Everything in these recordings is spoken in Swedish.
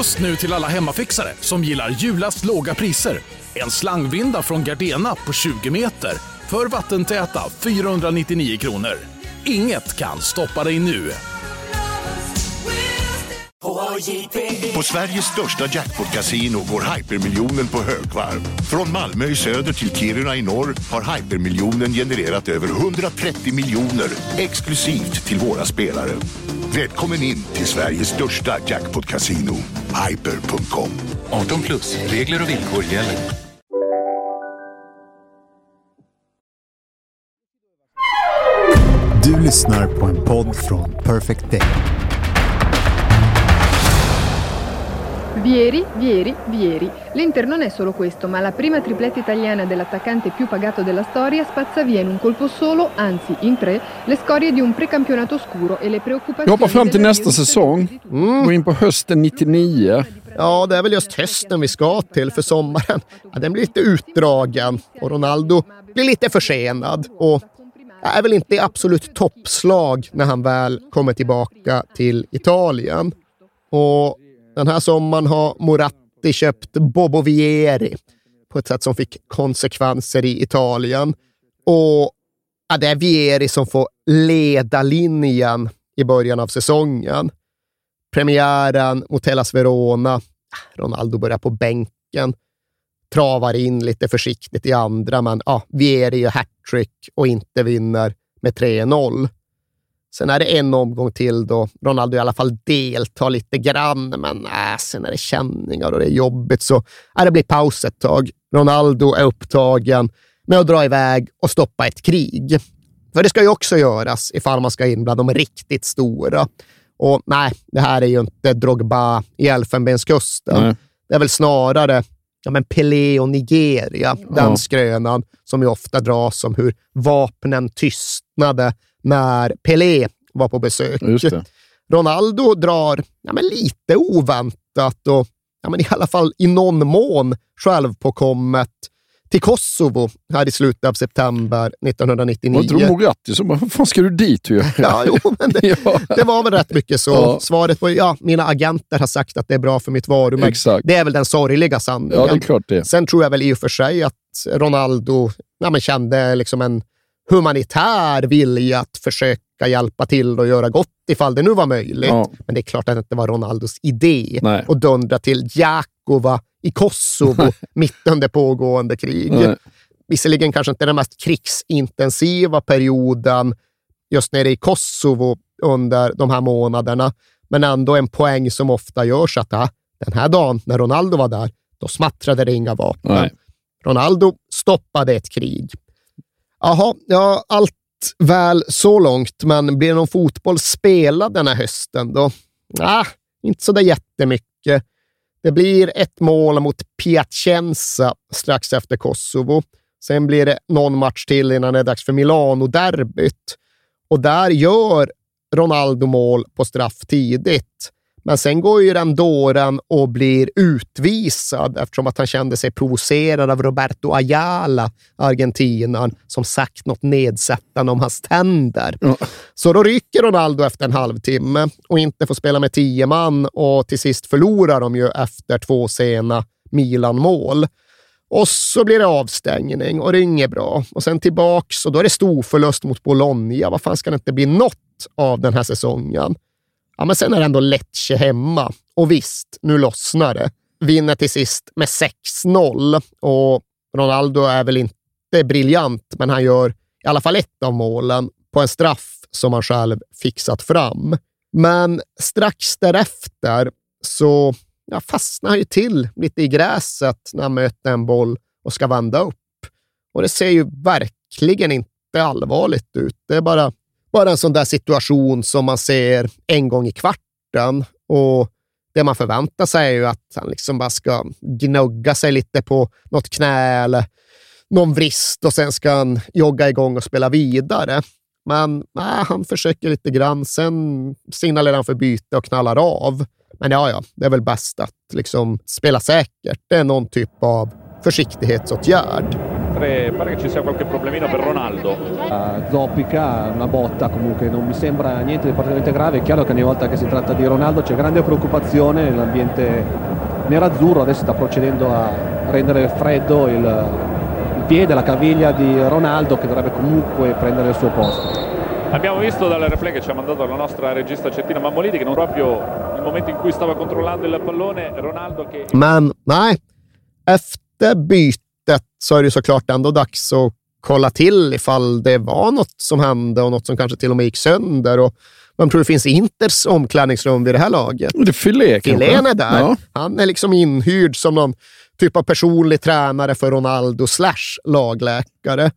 Just nu till alla hemmafixare som gillar julast låga priser. En slangvinda från Gardena på 20 meter för vattentäta 499 kronor. Inget kan stoppa dig nu. På Sveriges största jackpot-kasino går hypermiljonen på högvarv. Från Malmö i söder till Kiruna i norr har hypermiljonen genererat över 130 miljoner exklusivt till våra spelare. Välkommen in till Sveriges största jackpot-kasino, hyper.com. 18 plus, regler och villkor gäller. Du lyssnar på en podd från Perfect Day. Vieri, Vieri, Vieri. L'Inter non è solo questo, ma la prima tripletta italiana dell'attaccante più pagato della storia spazza via in un colpo solo, anzi in tre, le scorie di un precampionato scuro e le preoccupazioni... Vi hoppar fram till nästa säsong. Mm. Går in på hösten 99. Ja, det är väl just hösten vi ska till för sommaren. Ja, den blir lite utdragen och Ronaldo blir lite försenad och är väl inte i absolut toppslag när han väl kommer tillbaka till Italien. Och den här sommaren har Moratti köpt Bobo Vieri på ett sätt som fick konsekvenser i Italien. Och ja, det är Vieri som får leda linjen i början av säsongen. Premiären mot Hellas Verona. Ronaldo börjar på bänken. Travar in lite försiktigt i andra, men ja, Vieri gör hattrick och inte vinner med 3-0. Sen är det en omgång till då Ronaldo i alla fall deltar lite grann, men äh, sen är det känningar och det är jobbigt, så äh, det blir paus ett tag. Ronaldo är upptagen med att dra iväg och stoppa ett krig. För det ska ju också göras ifall man ska in bland de riktigt stora. Och nej, det här är ju inte Drogba i Elfenbenskusten. Nej. Det är väl snarare ja, men Pelé och Nigeria, den skrönan som ju ofta dras om hur vapnen tystnade när Pelé var på besök. Ronaldo drar ja, men lite oväntat och ja, men i alla fall i någon mån självpåkommet till Kosovo här i slutet av september 1999. Var inte det Moratti som bara, vad fan ska du dit? Ju? Ja, jo, men det, Ja. det var väl rätt mycket så. Ja. Svaret var ja, mina agenter har sagt att det är bra för mitt varumärke. Exakt. Det är väl den sorgliga sanningen. Ja, det är klart det. Sen tror jag väl i och för sig att Ronaldo ja, men kände liksom en humanitär vilja att försöka hjälpa till och göra gott ifall det nu var möjligt. Ja. Men det är klart att det inte var Ronaldos idé Nej. att dundra till Jakova i Kosovo mitt under pågående krig. Nej. Visserligen kanske inte den mest krigsintensiva perioden just nere i Kosovo under de här månaderna, men ändå en poäng som ofta görs att ah, den här dagen när Ronaldo var där, då smattrade det inga vapen. Nej. Ronaldo stoppade ett krig. Jaha, ja, allt väl så långt, men blir det någon fotboll spelad den här hösten då? Ah, inte så där jättemycket. Det blir ett mål mot Piacenza strax efter Kosovo. Sen blir det någon match till innan det är dags för Milano-derbyt. Och där gör Ronaldo mål på straff tidigt. Men sen går ju den dåren och blir utvisad eftersom att han kände sig provocerad av Roberto Ayala, argentinaren, som sagt något nedsättande om hans tänder. Så då rycker Ronaldo efter en halvtimme och inte får spela med tio man och till sist förlorar de ju efter två sena Milan-mål. Och så blir det avstängning och det är inget bra. Och sen tillbaks och då är det stor förlust mot Bologna. Vad fan ska det inte bli något av den här säsongen? Ja, men sen är det ändå Lecce hemma. Och visst, nu lossnar det. Vinner till sist med 6-0 och Ronaldo är väl inte briljant, men han gör i alla fall ett av målen på en straff som han själv fixat fram. Men strax därefter så ja, fastnar han ju till lite i gräset när han möter en boll och ska vända upp. Och det ser ju verkligen inte allvarligt ut. Det är bara, bara en sån där situation som man ser en gång i kvarten. Och det man förväntar sig är ju att han liksom bara ska gnugga sig lite på något knä eller någon vrist och sen ska han jogga igång och spela vidare. Men nej, han försöker lite grann, sen signalerar han för byte och knallar av. Men ja, ja, det är väl bäst att liksom spela säkert. Det är någon typ av försiktighetsåtgärd. Mentre pare che ci sia qualche problemino per Ronaldo. Uh, zoppica, una botta comunque, non mi sembra niente di particolarmente grave. È chiaro che ogni volta che si tratta di Ronaldo c'è grande preoccupazione nell'ambiente nerazzurro. Adesso sta procedendo a rendere freddo il, il piede, la caviglia di Ronaldo che dovrebbe comunque prendere il suo posto. Abbiamo visto dal replay che ci ha mandato la nostra regista Cettina Mammoliti che non proprio nel momento in cui stava controllando il pallone Ronaldo che... Men nej, efter bytet så är det såklart ändå dags att kolla till ifall det var något som hände och något som kanske till och med gick sönder. Och man tror det finns Inters omklädningsrum vid det här laget. Det är Filé Filén är där. Ja. Han är liksom inhyrd som någon typ av personlig tränare för Ronaldo slash lagläkare.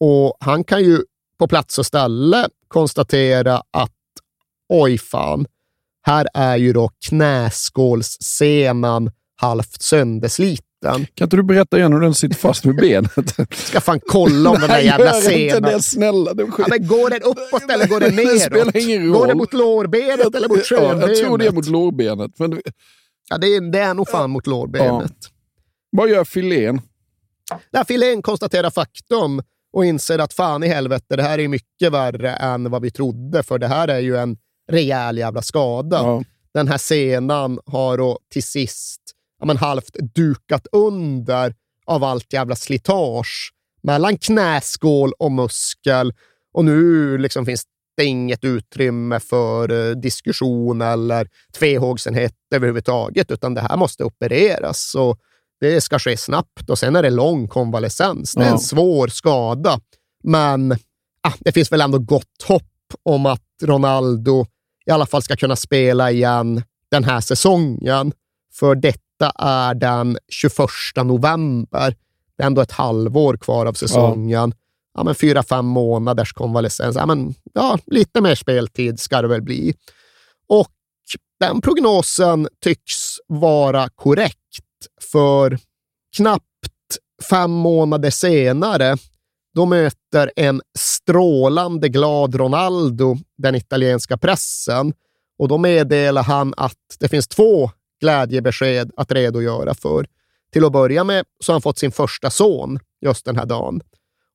Och han kan ju på plats och ställe konstatera att oj fan, här är ju då knäskålssenan halvt söndersliten. Kan inte du berätta igen hur den sitter fast med benet? Ska fan kolla om den där jävla senan... Nej, det, snälla. Det ja, men går den uppåt eller går den neråt? Det spelar ingen roll. Går den mot lårbenet eller mot sköbenet? Ja, jag tror det är mot lårbenet. Men... Ja, det är, det är nog fan mot lårbenet. Ja. Vad gör filén? Där filén konstaterar faktum och inser att fan i helvete, det här är mycket värre än vad vi trodde, för det här är ju en rejäl jävla skada. Ja. Den här senan har då till sist ja, men halvt dukat under av allt jävla slitage mellan knäskål och muskel och nu liksom finns det inget utrymme för uh, diskussion eller tvehågsenhet överhuvudtaget, utan det här måste opereras. Och det ska ske snabbt och sen är det lång konvalescens. Det är en svår skada, men ah, det finns väl ändå gott hopp om att Ronaldo i alla fall ska kunna spela igen den här säsongen. För detta är den 21 november. Det är ändå ett halvår kvar av säsongen. Ja. ja men fyra, fem månaders konvalescens. Ja, men, ja, lite mer speltid ska det väl bli. Och den prognosen tycks vara korrekt för knappt fem månader senare, då möter en strålande glad Ronaldo den italienska pressen och då meddelar han att det finns två glädjebesked att redogöra för. Till att börja med så har han fått sin första son just den här dagen.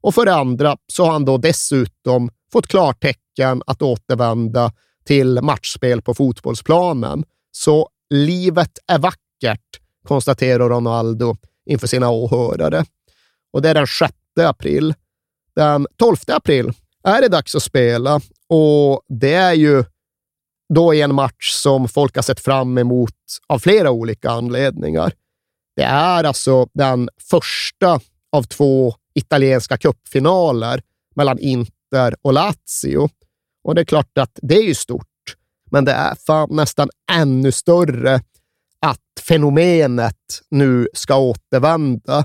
Och för det andra så har han då dessutom fått klartecken att återvända till matchspel på fotbollsplanen. Så livet är vackert konstaterar Ronaldo inför sina åhörare. Och det är den 6 april. Den 12 april är det dags att spela och det är ju då i en match som folk har sett fram emot av flera olika anledningar. Det är alltså den första av två italienska cupfinaler mellan Inter och Lazio. Och det är klart att det är ju stort, men det är fan nästan ännu större att fenomenet nu ska återvända.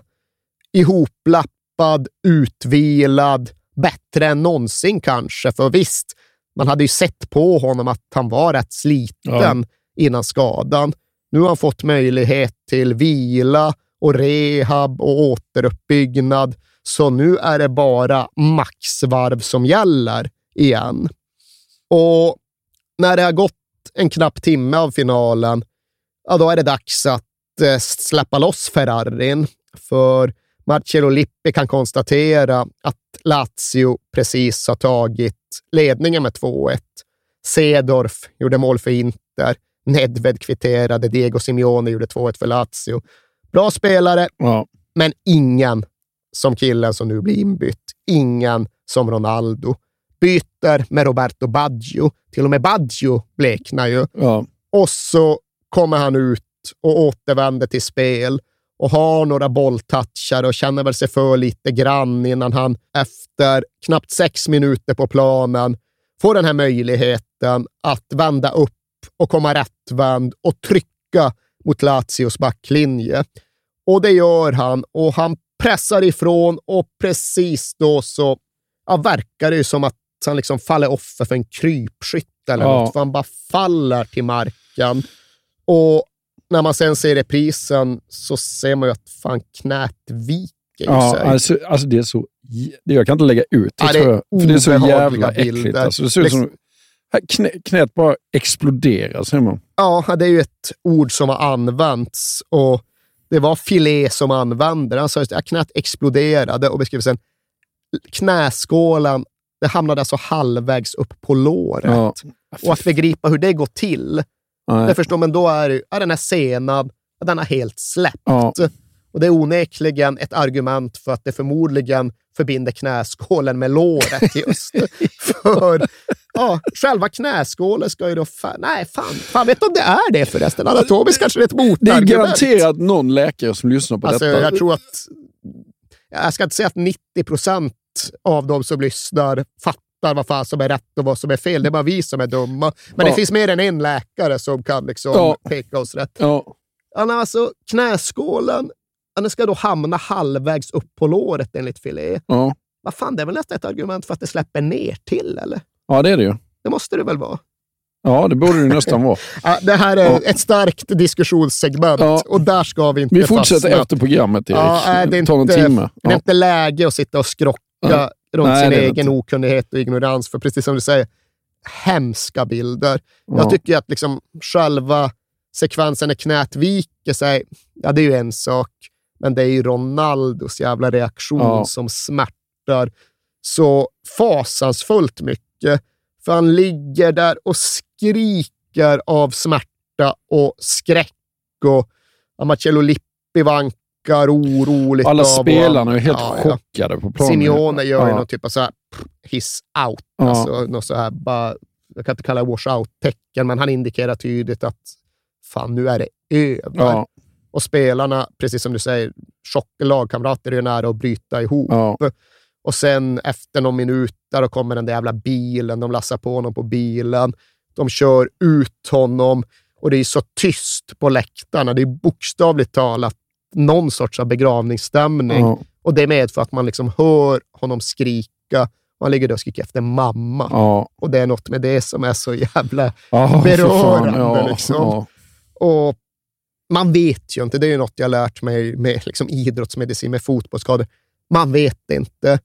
Ihoplappad, utvilad, bättre än någonsin kanske. För visst, man hade ju sett på honom att han var rätt sliten ja. innan skadan. Nu har han fått möjlighet till vila och rehab och återuppbyggnad. Så nu är det bara maxvarv som gäller igen. Och när det har gått en knapp timme av finalen ja, då är det dags att eh, släppa loss Ferrarin. För Marcello Lippi kan konstatera att Lazio precis har tagit ledningen med 2-1. Sedorf gjorde mål för Inter. Nedved kvitterade. Diego Simeone gjorde 2-1 för Lazio. Bra spelare, ja. men ingen som killen som nu blir inbytt. Ingen som Ronaldo. Byter med Roberto Baggio. Till och med Baggio bleknar ju. Ja. Och så kommer han ut och återvänder till spel och har några bolltouchar och känner väl sig för lite grann innan han efter knappt sex minuter på planen får den här möjligheten att vända upp och komma rättvänd och trycka mot Lazios backlinje. Och det gör han och han pressar ifrån och precis då så ja, verkar det ju som att han liksom faller offer för en krypskytt eller ja. något, för han bara faller till marken. Och när man sen ser reprisen så ser man ju att fan knät viker ja, sig. Alltså, alltså det är så... Jag kan inte lägga ut det, ja, det tror jag. För det är så jävla äckligt. Alltså, det ser ut som... Knä, knät bara exploderar, säger man. Ja, det är ju ett ord som har använts och det var filé som använde Han sa att knät exploderade och beskrev sen knäskålen, det hamnade alltså halvvägs upp på låret. Ja. Och att begripa hur det går till, Nej. det förstår man, då är, är den här senad, den har helt släppt. Ja. Och det är onekligen ett argument för att det förmodligen förbinder knäskålen med låret just. för ja, själva knäskålen ska ju då... Fa nej, fan, fan vet om det är det förresten? Anatomiskt kanske det är ett motargument. Det är garanterat någon läkare som lyssnar på alltså, detta. Jag tror att... Jag ska inte säga att 90 procent av de som lyssnar fattar vad fan som är rätt och vad som är fel. Det är bara vi som är dumma. Men ja. det finns mer än en läkare som kan liksom ja. peka oss rätt. Ja. Alltså, knäskålen den ska då hamna halvvägs upp på låret enligt Filé. Ja. Vad fan, det är väl nästan ett argument för att det släpper ner till eller? Ja, det är det ju. Det måste det väl vara? Ja, det borde det nästan vara. ja, det här är ja. ett starkt diskussionssegment ja. och där ska vi inte Vi fortsätter fastna. efter programmet, Erik. Ja, det, är inte, en timme. det är inte läge att sitta och skrocka runt Nej, sin egen inte. okunnighet och ignorans, för precis som du säger, hemska bilder. Jag tycker att liksom själva sekvensen när knät viker sig, ja, det är ju en sak. Men det är ju Ronaldos jävla reaktion ja. som smärtar så fasansfullt mycket. För han ligger där och skriker av smärta och skräck. Och Marcello Lippi vankar oroligt. Alla spelarna är helt ja, chockade på planen. Simeone gör ja. någon typ av så här hiss out. Ja. Alltså, något så här, bara, jag kan inte kalla det wash out-tecken, men han indikerar tydligt att fan, nu är det över. Ja. Och spelarna, precis som du säger, chock, lagkamrater är ju nära att bryta ihop. Ja. Och sen efter någon minut där kommer den där jävla bilen. De lassar på honom på bilen. De kör ut honom och det är så tyst på läktarna. Det är bokstavligt talat någon sorts av begravningsstämning. Ja. Och det medför att man liksom hör honom skrika. Han ligger där och skriker efter mamma. Ja. Och det är något med det som är så jävla ja, berörande. Ja, liksom. Och man vet ju inte. Det är något jag lärt mig med liksom idrottsmedicin, med fotbollsskador. Man vet inte.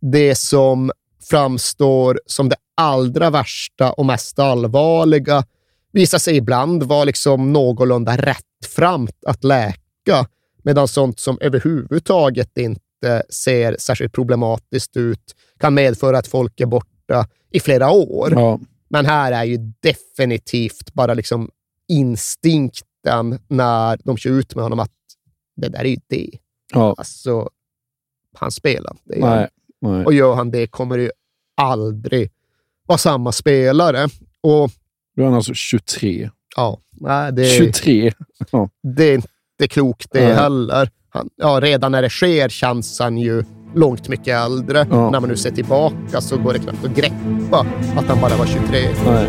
Det som framstår som det allra värsta och mest allvarliga visar sig ibland vara liksom någorlunda rättframt att läka, medan sånt som överhuvudtaget inte ser särskilt problematiskt ut kan medföra att folk är borta i flera år. Ja. Men här är ju definitivt bara liksom instinkt den när de kör ut med honom att det där är ju det. Ja. Alltså, han spelar. Nej, nej. Och gör han det kommer det aldrig vara samma spelare. Och, Då är han alltså 23. Ja. Nej, det, 23? Ja. Det är inte klokt det nej. heller. Han, ja, redan när det sker känns han ju långt mycket äldre. Ja. När man nu ser tillbaka så går det knappt att greppa att han bara var 23. Nej.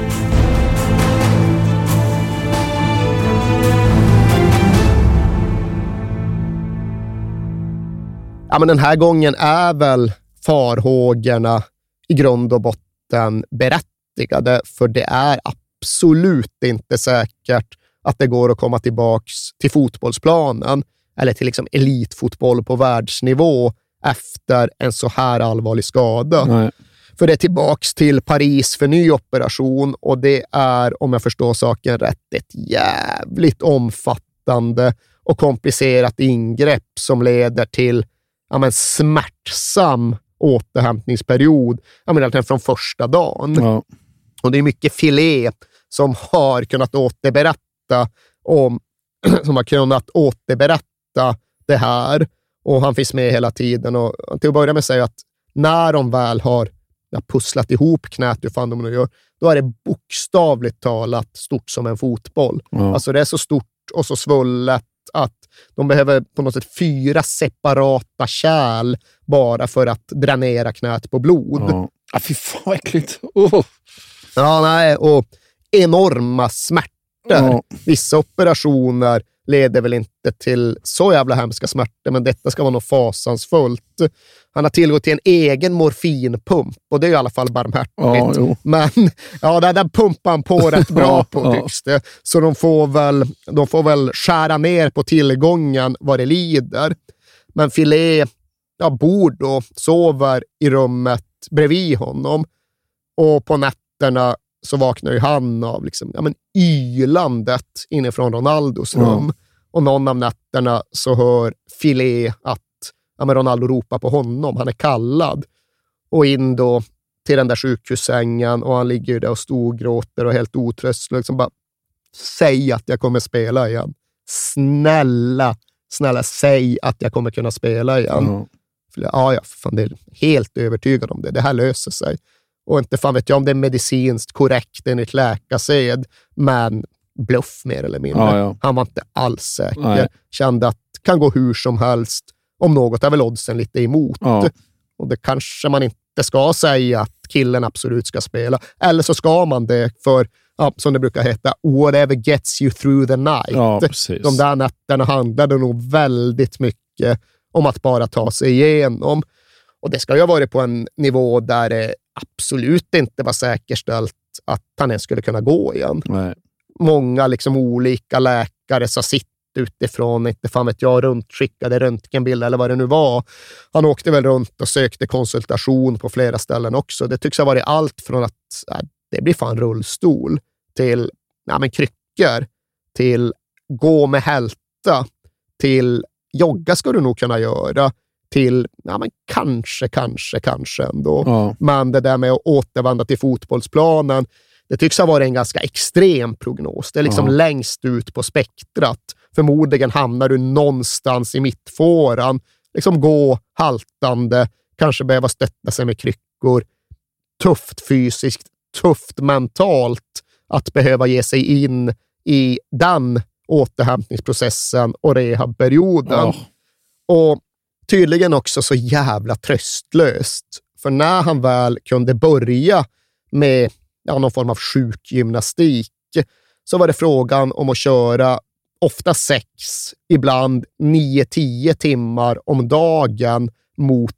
ja, men den här gången är väl farhågorna i grund och botten berättigade, för det är absolut inte säkert att det går att komma tillbaka till fotbollsplanen eller till liksom elitfotboll på världsnivå efter en så här allvarlig skada. Nej. För det är tillbaka till Paris för ny operation och det är, om jag förstår saken rätt, ett jävligt omfattande och komplicerat ingrepp som leder till ja, men smärtsam återhämtningsperiod ja, men från första dagen. Ja. Och det är mycket filé som har kunnat återberätta om, som har kunnat återberätta det här. Och han finns med hela tiden. Och till att börja med säga att när de väl har ja, pusslat ihop knät, hur fan de nu gör, då är det bokstavligt talat stort som en fotboll. Ja. Alltså det är så stort och så svullet att de behöver på något sätt fyra separata kärl bara för att dränera knät på blod. Ja, ah, fy fan vad äckligt. Oh. Ja, nej, och enorma smärtor. Ja. Vissa operationer leder väl inte till så jävla hemska smärtor, men detta ska vara något fasansfullt. Han har tillgång till en egen morfinpump och det är i alla fall barmhärtigt. Ja, men ja, den, pumpar han på rätt bra på tycks det. Så de får, väl, de får väl skära ner på tillgången vad det lider. Men Filé ja, bor då, sover i rummet bredvid honom och på nätterna så vaknar ju han av liksom, ja, men ylandet inifrån Ronaldos rum. och någon av nätterna så hör Filé att ja, men Ronaldo ropar på honom. Han är kallad. Och in då till den där sjukhussängen och han ligger där och storgråter och helt otröstlig. Liksom bara, säg att jag kommer spela igen. Snälla, snälla säg att jag kommer kunna spela igen. Mm. Ja, ja, fan, det är helt övertygad om det. Det här löser sig. Och inte fan vet jag om det är medicinskt korrekt enligt läkarsed, men bluff mer eller mindre. Ja, ja. Han var inte alls säker. Nej. Kände att det kan gå hur som helst. Om något är väl oddsen lite emot. Ja. Och det kanske man inte ska säga att killen absolut ska spela. Eller så ska man det för, ja, som det brukar heta, whatever gets you through the night. Ja, De där nätterna handlade nog väldigt mycket om att bara ta sig igenom. Och det ska ju ha varit på en nivå där det absolut inte var säkerställt att han ens skulle kunna gå igen. Nej. Många liksom olika läkare sa sitt utifrån, inte fan vet jag, runtskickade röntgenbilder eller vad det nu var. Han åkte väl runt och sökte konsultation på flera ställen också. Det tycks ha varit allt från att äh, det blir fan rullstol till ja, men kryckor, till gå med hälta, till jogga ska du nog kunna göra, till ja, men kanske, kanske, kanske ändå. Ja. Men det där med att återvända till fotbollsplanen, det tycks ha varit en ganska extrem prognos. Det är liksom ja. längst ut på spektrat. Förmodligen hamnar du någonstans i mittfåran, liksom gå haltande, kanske behöva stötta sig med kryckor. Tufft fysiskt, tufft mentalt att behöva ge sig in i den återhämtningsprocessen och rehabperioden. Oh. Och tydligen också så jävla tröstlöst. För när han väl kunde börja med ja, någon form av sjukgymnastik så var det frågan om att köra ofta sex, ibland nio, tio timmar om dagen mot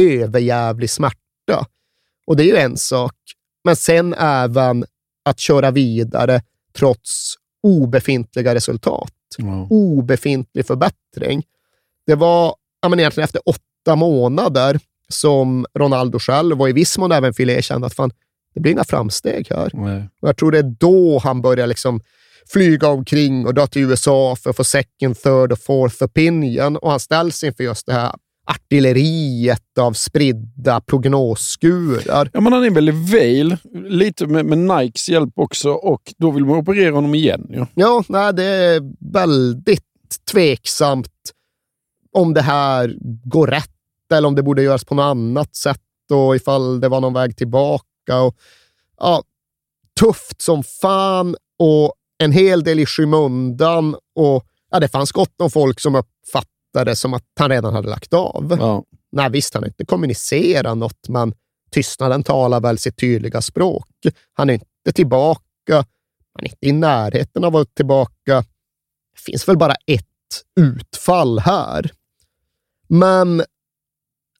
överjävlig smärta. Och det är ju en sak. Men sen även att köra vidare trots obefintliga resultat. Mm. Obefintlig förbättring. Det var ja, men egentligen efter åtta månader som Ronaldo själv och i viss mån även Filé kände att fan, det blir inga framsteg här. Mm. Och jag tror det är då han börjar liksom flyga omkring och dra till USA för att få second, third och fourth opinion. Och han ställs inför just det här artilleriet av spridda prognosskurar. Ja, men han är väl i Vail, lite med, med, Nikes hjälp också och då vill man operera honom igen. Ja, ja nej, det är väldigt tveksamt om det här går rätt eller om det borde göras på något annat sätt och ifall det var någon väg tillbaka. Och, ja, tufft som fan och en hel del i skymundan och ja, det fanns gott om folk som uppfattade som att han redan hade lagt av. Ja. Nej, visst, han har inte kommunicerat något, men tystnaden talar väl sitt tydliga språk. Han är inte tillbaka. Han är inte i närheten av att vara tillbaka. Det finns väl bara ett utfall här. Men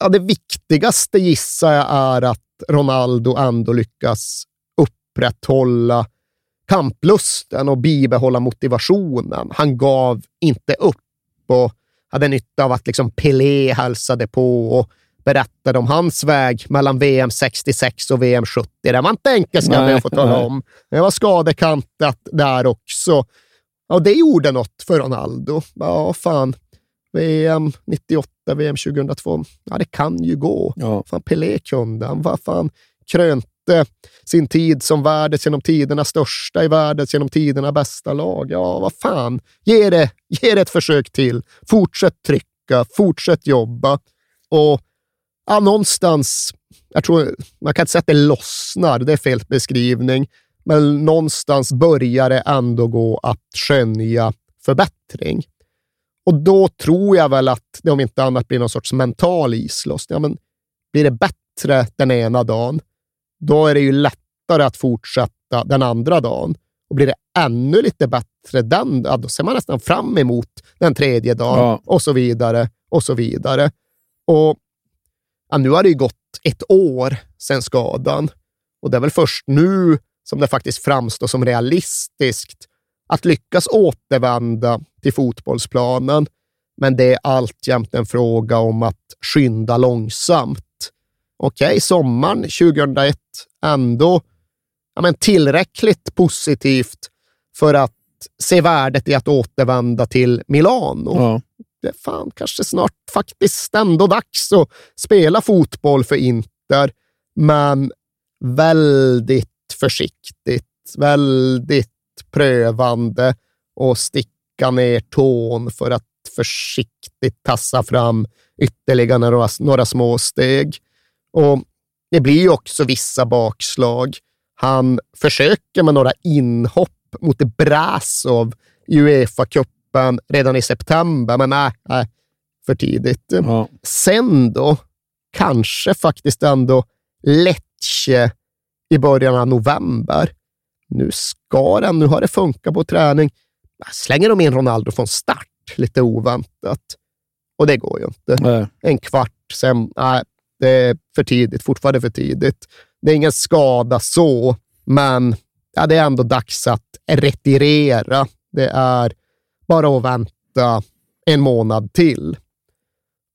ja, det viktigaste gissar jag är att Ronaldo ändå lyckas upprätthålla kamplusten och bibehålla motivationen. Han gav inte upp och hade nytta av att liksom Pelé hälsade på och berättade om hans väg mellan VM 66 och VM 70. Det var inte enkelt, ska jag få tala om. Det var skadekantat där också. Och det gjorde något för Ronaldo. Ja, fan. VM 98, VM 2002. Ja, det kan ju gå. Ja. Fan, Pelé kunde han. Vad fan krönte sin tid som världens genom tiderna största i världens genom tiderna bästa lag. Ja, vad fan. Ge det, ge det ett försök till. Fortsätt trycka, fortsätt jobba. Och ja, någonstans, jag tror, man kan inte säga att det lossnar, det är fel beskrivning, men någonstans börjar det ändå gå att skönja förbättring. Och då tror jag väl att det om inte annat blir någon sorts mental islossning. Ja, men blir det bättre den ena dagen, då är det ju lättare att fortsätta den andra dagen. Och blir det ännu lite bättre den, ja, då ser man nästan fram emot den tredje dagen ja. och så vidare och så vidare. Och ja, nu har det ju gått ett år sedan skadan och det är väl först nu som det faktiskt framstår som realistiskt att lyckas återvända till fotbollsplanen. Men det är alltjämt en fråga om att skynda långsamt. Okej, okay, sommaren 2001 ändå ja, men tillräckligt positivt för att se värdet i att återvända till Milano. Ja. Det är fan kanske snart faktiskt ändå dags att spela fotboll för Inter, men väldigt försiktigt, väldigt prövande och sticka ner tån för att försiktigt tassa fram ytterligare några, några små steg. Och det blir ju också vissa bakslag. Han försöker med några inhopp mot Brasov i Uefa-cupen redan i september, men nej, nej för tidigt. Ja. Sen då, kanske faktiskt ändå Lecce i början av november. Nu ska den, nu har det funkat på träning. Slänger de in Ronaldo från start lite oväntat. Och det går ju inte. Nej. En kvart sen, nej, det är för tidigt, fortfarande för tidigt. Det är ingen skada så, men ja, det är ändå dags att retirera. Det är bara att vänta en månad till.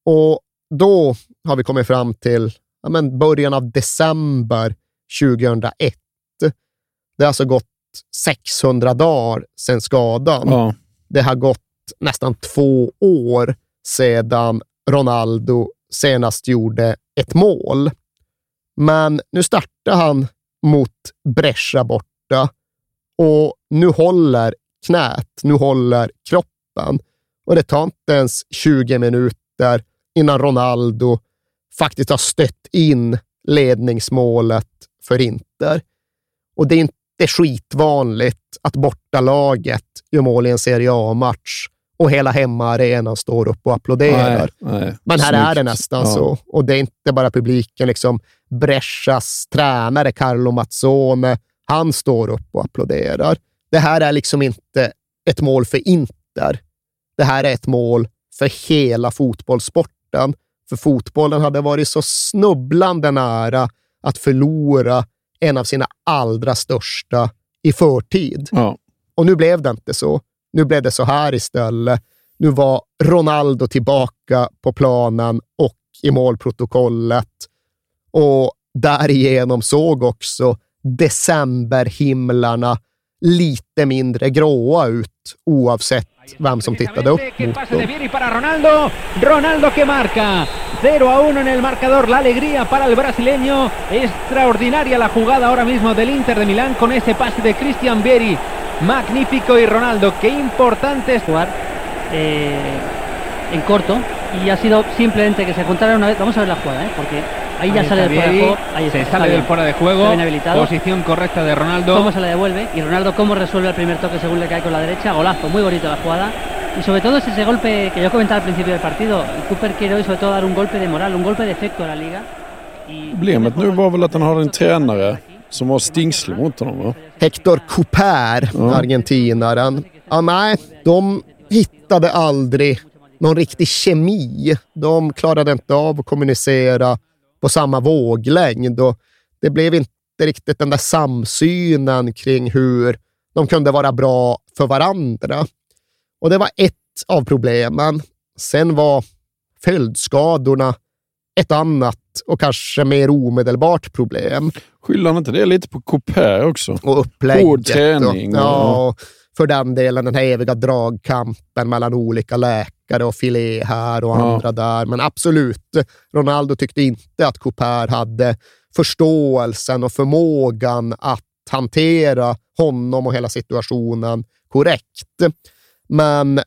Och då har vi kommit fram till ja, men början av december 2001. Det har alltså gått 600 dagar sedan skadan. Ja. Det har gått nästan två år sedan Ronaldo senast gjorde ett mål. Men nu startar han mot Brescia borta och nu håller knät, nu håller kroppen. Och det tar inte ens 20 minuter innan Ronaldo faktiskt har stött in ledningsmålet för Inter. Och det är inte skitvanligt att bortalaget gör mål i en Serie A-match och hela hemmaarenan står upp och applåderar. Nej, nej. Men här är det Snyggt. nästan Ja. så. Och det är inte bara publiken. Liksom Brescias tränare Carlo Mazzone, han står upp och applåderar. Det här är liksom inte ett mål för Inter. Det här är ett mål för hela fotbollssporten. För fotbollen hade varit så snubblande nära att förlora en av sina allra största i förtid. Ja. Och nu blev det inte så. Nu blev det så här istället. Nu var Ronaldo tillbaka på planen och i målprotokollet. Och därigenom såg också decemberhimlarna lite mindre gråa ut oavsett vem som tittade upp mot dem. Para Ronaldo. Ronaldo que marca. 0 a 1 en el marcador. La alegría para el brasileño. Extraordinaria la jugada ahora mismo del Inter de Milán con ese pase de Christian Vieri. Magnífico y Ronaldo. Qué importante es jugar eh, en corto y ha sido simplemente que se encontrara una vez. Vamos a ver la jugada, ¿eh? porque ahí ya Ahí sale está del fuera de juego. Ahí se está, sale está del fuera de juego. Posición correcta de Ronaldo. Cómo se la devuelve y Ronaldo cómo resuelve el primer toque según le cae con la derecha. Golazo, muy bonito la jugada. Y sobre todo es ese golpe que yo comentaba al principio del partido. Cooper quiere hoy sobre todo dar un golpe de moral, un golpe de efecto a la liga. Problemet nu var väl att han har en tränare som var stingslig mot honom. Va? Hector Couper, Ja. argentinaren. Ja, nej, de hittade aldrig någon riktig kemi. De klarade inte av att kommunicera på samma våglängd och det blev inte riktigt den där samsynen kring hur de kunde vara bra för varandra. Och det var ett av problemen. Sen var följdskadorna ett annat och kanske mer omedelbart problem. Skyller han inte det lite på Couper också? Och upplägget. Hård träning. Och- ja, och för den delen den här eviga dragkampen mellan olika läkare och filé här och Ja. andra där. Men absolut, Ronaldo tyckte inte att Couper hade förståelsen och förmågan att hantera honom och hela situationen korrekt. Men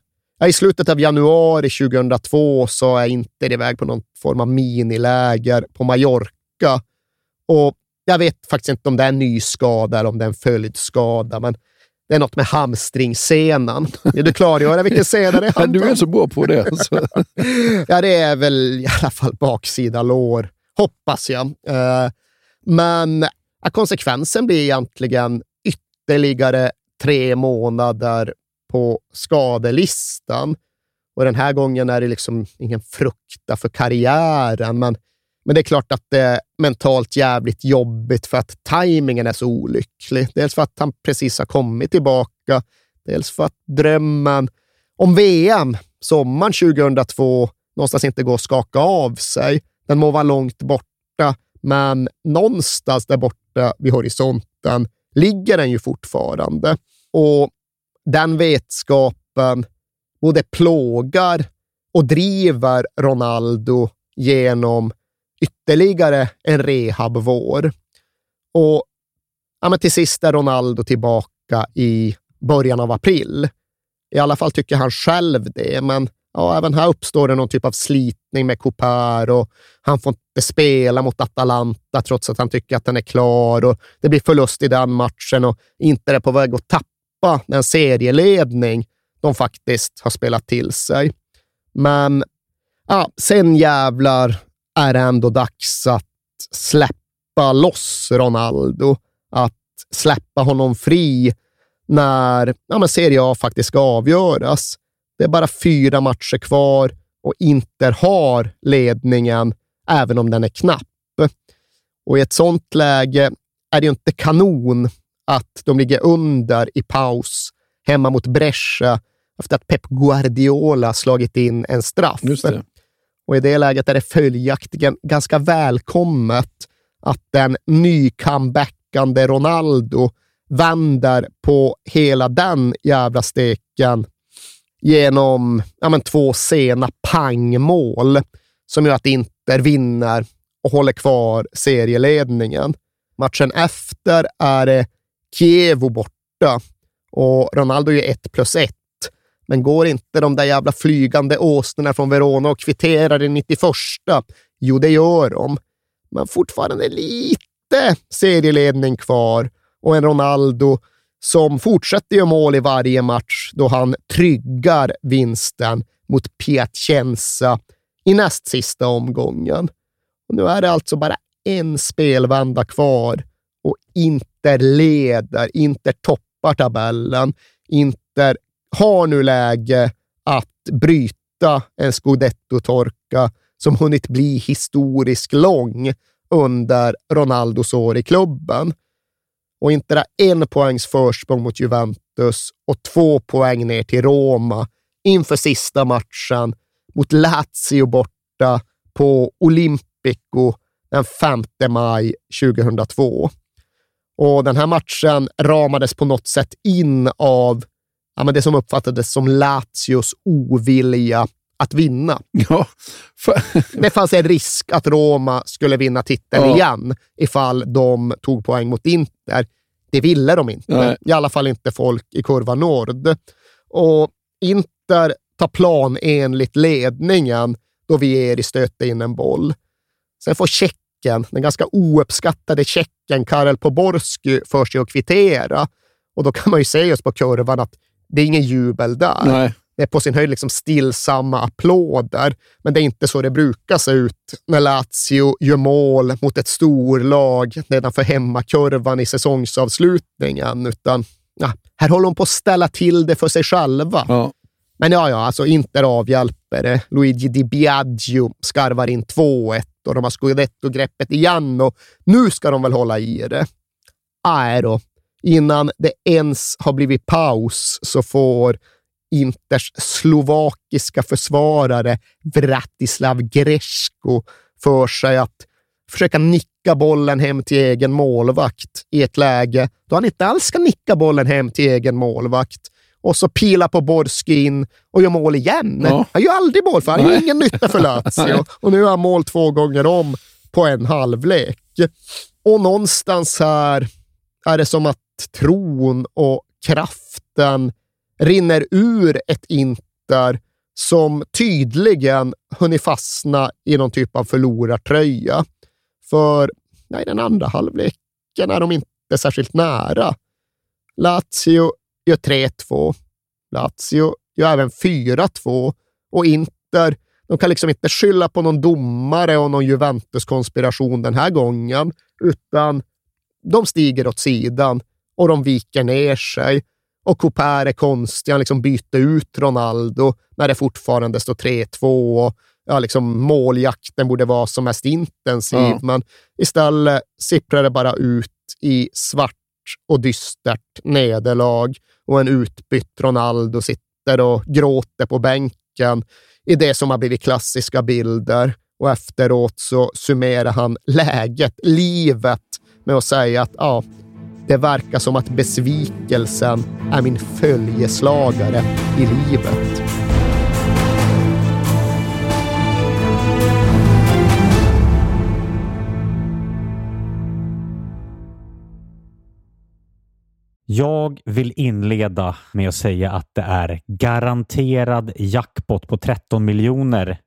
i slutet av januari 2002 så är Inter iväg på någon form av miniläger på Mallorca. Och jag vet faktiskt inte om det är en ny skada eller om det är en följdskada, men det är något med hamstringssenan. Vill du klargöra vilken sena det handlar du är så bra på det. alltså. Ja, det är väl i alla fall baksida lår, hoppas jag. Eh, Men konsekvensen blir egentligen ytterligare tre månader på skadelistan. Och den här gången är det liksom ingen frukta för karriären, men, men det är klart att det är mentalt jävligt jobbigt för att tajmingen är så olycklig. Dels för att han precis har kommit tillbaka, dels för att drömmen om VM sommaren 2002 någonstans inte går att skaka av sig. Den må vara långt borta, men någonstans där borta vid horisonten ligger den ju fortfarande. Och den vetskapen både plågar och driver Ronaldo genom ytterligare en rehabvår. Och ja, men till sist är Ronaldo tillbaka i början av april. I alla fall tycker han själv det, men ja, även här uppstår det någon typ av slitning med Couper och han får inte spela mot Atalanta trots att han tycker att den är klar och det blir förlust i den matchen och inte är på väg att tappa den serieledning de faktiskt har spelat till sig. Men ja, sen jävlar är det ändå dags att släppa loss Ronaldo. Att släppa honom fri när ja, men Serie A faktiskt ska avgöras. Det är bara fyra matcher kvar och Inter har ledningen, även om den är knapp. Och i ett sånt läge är det ju inte kanon att de ligger under i paus hemma mot Brescia efter att Pep Guardiola slagit in en straff. Och i det läget är det följaktligen ganska välkommet att den nycomebackande Ronaldo vänder på hela den jävla steken genom ja, men, två sena pangmål som gör att Inter vinner och håller kvar serieledningen. Matchen efter är det Kievo borta och Ronaldo är 1 plus 1. Men går inte de där jävla flygande åsnorna från Verona och kvitterar i 91? Jo, det gör de. Men fortfarande lite serieledning kvar och en Ronaldo som fortsätter göra mål i varje match då han tryggar vinsten mot Piacenza i näst sista omgången. Och nu är det alltså bara en spelvända kvar och Inter leder, Inter toppar tabellen. Inter har nu läge att bryta en scudetto-torka som hunnit bli historiskt lång under Ronaldos år i klubben och inte där en poängs försprång mot Juventus och två poäng ner till Roma inför sista matchen mot Lazio borta på Olympico den 5 maj 2002. Och den här matchen ramades på något sätt in av ja, men det som uppfattades som Lazios ovilja att vinna. Ja, för... det fanns en risk att Roma skulle vinna titeln ja. igen ifall de tog poäng mot Inter. Det ville de inte. Nej. I alla fall inte folk i kurva Nord. Och Inter tar plan enligt ledningen då Vieri stöter in en boll. Sen får Tjecken, den ganska ouppskattade Tjecken Karel Poborski, för sig att kvittera. Och då kan man ju se just på kurvan att det är ingen jubel där. Nej. Det är på sin höjd liksom stillsamma applåder, men det är inte så det brukar se ut när Lazio gör mål mot ett storlag nedanför hemmakurvan i säsongsavslutningen, utan ja, här håller de på att ställa till det för sig själva. Ja. Men ja, ja, alltså Inter avhjälper det. Luigi Di Biagio skarvar in 2-1 och de har scudetto-greppet igen och nu ska de väl hålla i det. Nej då. Innan det ens har blivit paus så får Inters slovakiska försvarare Vratislav Gresko för sig att försöka nicka bollen hem till egen målvakt i ett läge då han inte alls ska nicka bollen hem till egen målvakt. Och så pilar på Borski in och gör mål igen. Ja. Han gör aldrig mål, för han har ingen nytta för Lazio. och nu har han mål två gånger om på en halvlek. Och någonstans här är det som att tron och kraften rinner ur ett Inter som tydligen hunnit fastna i någon typ av förlorartröja. För nej, den andra halvleken är de inte särskilt nära. Lazio gör 3-2. Lazio gör även 4-2 och Inter de kan liksom inte skylla på någon domare och någon Juventus-konspiration den här gången, utan de stiger åt sidan och de viker ner sig och Couper är konstig. Han liksom byter ut Ronaldo när det fortfarande står 3-2 och ja, liksom måljakten borde vara som mest intensiv. Mm. Men istället sipprar det bara ut i svart och dystert nederlag och en utbytt Ronaldo sitter och gråter på bänken i det som har blivit klassiska bilder. Och efteråt så summerar han läget, livet, med att säga att ja, det verkar som att besvikelsen är min följeslagare i livet. Jag vill inleda med att säga att det är garanterad jackpot på 13 miljoner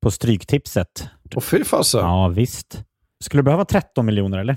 på Stryktipset. Och fy fasen. Ja, visst. Skulle du behöva 13 miljoner eller?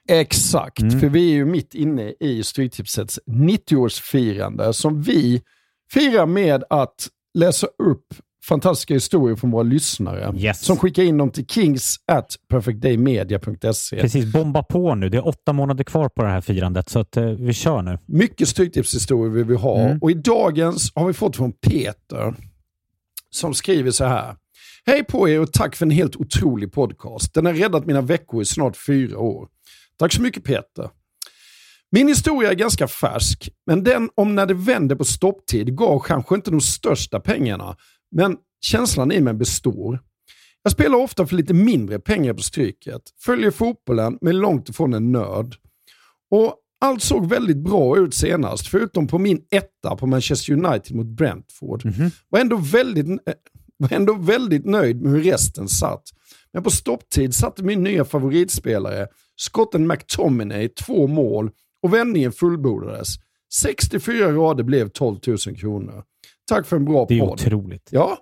Exakt, mm. för vi är ju mitt inne i Stryktipsets 90-årsfirande som vi firar med att läsa upp fantastiska historier från våra lyssnare. Yes. Som skickar in dem till kings at perfectdaymedia.se. Precis, bomba på nu. Det är åtta månader kvar på det här firandet, så att, eh, vi kör nu. Mycket Stryktipshistorier vill vi ha. Mm. Och i dagens har vi fått från Peter som skriver så här. Hej på er och tack för en helt otrolig podcast. Den har räddat mina veckor i snart fyra år. Tack så mycket Peter. Min historia är ganska färsk, men den om när det vände på stopptid gav kanske inte de största pengarna, men känslan i mig består. Jag spelar ofta för lite mindre pengar på Stryket, följer fotbollen men långt ifrån en nörd. Och allt såg väldigt bra ut senast, förutom på min etta på Manchester United mot Brentford. Mm -hmm. Var ändå väldigt, eh, var ändå väldigt nöjd med hur resten satt. Men på stopptid satte min nya favoritspelare, skotten McTominay, två mål och vändningen fullbordades. 64 rader blev 12 000 kronor. Tack för en bra podd. Det är podd. otroligt. Ja.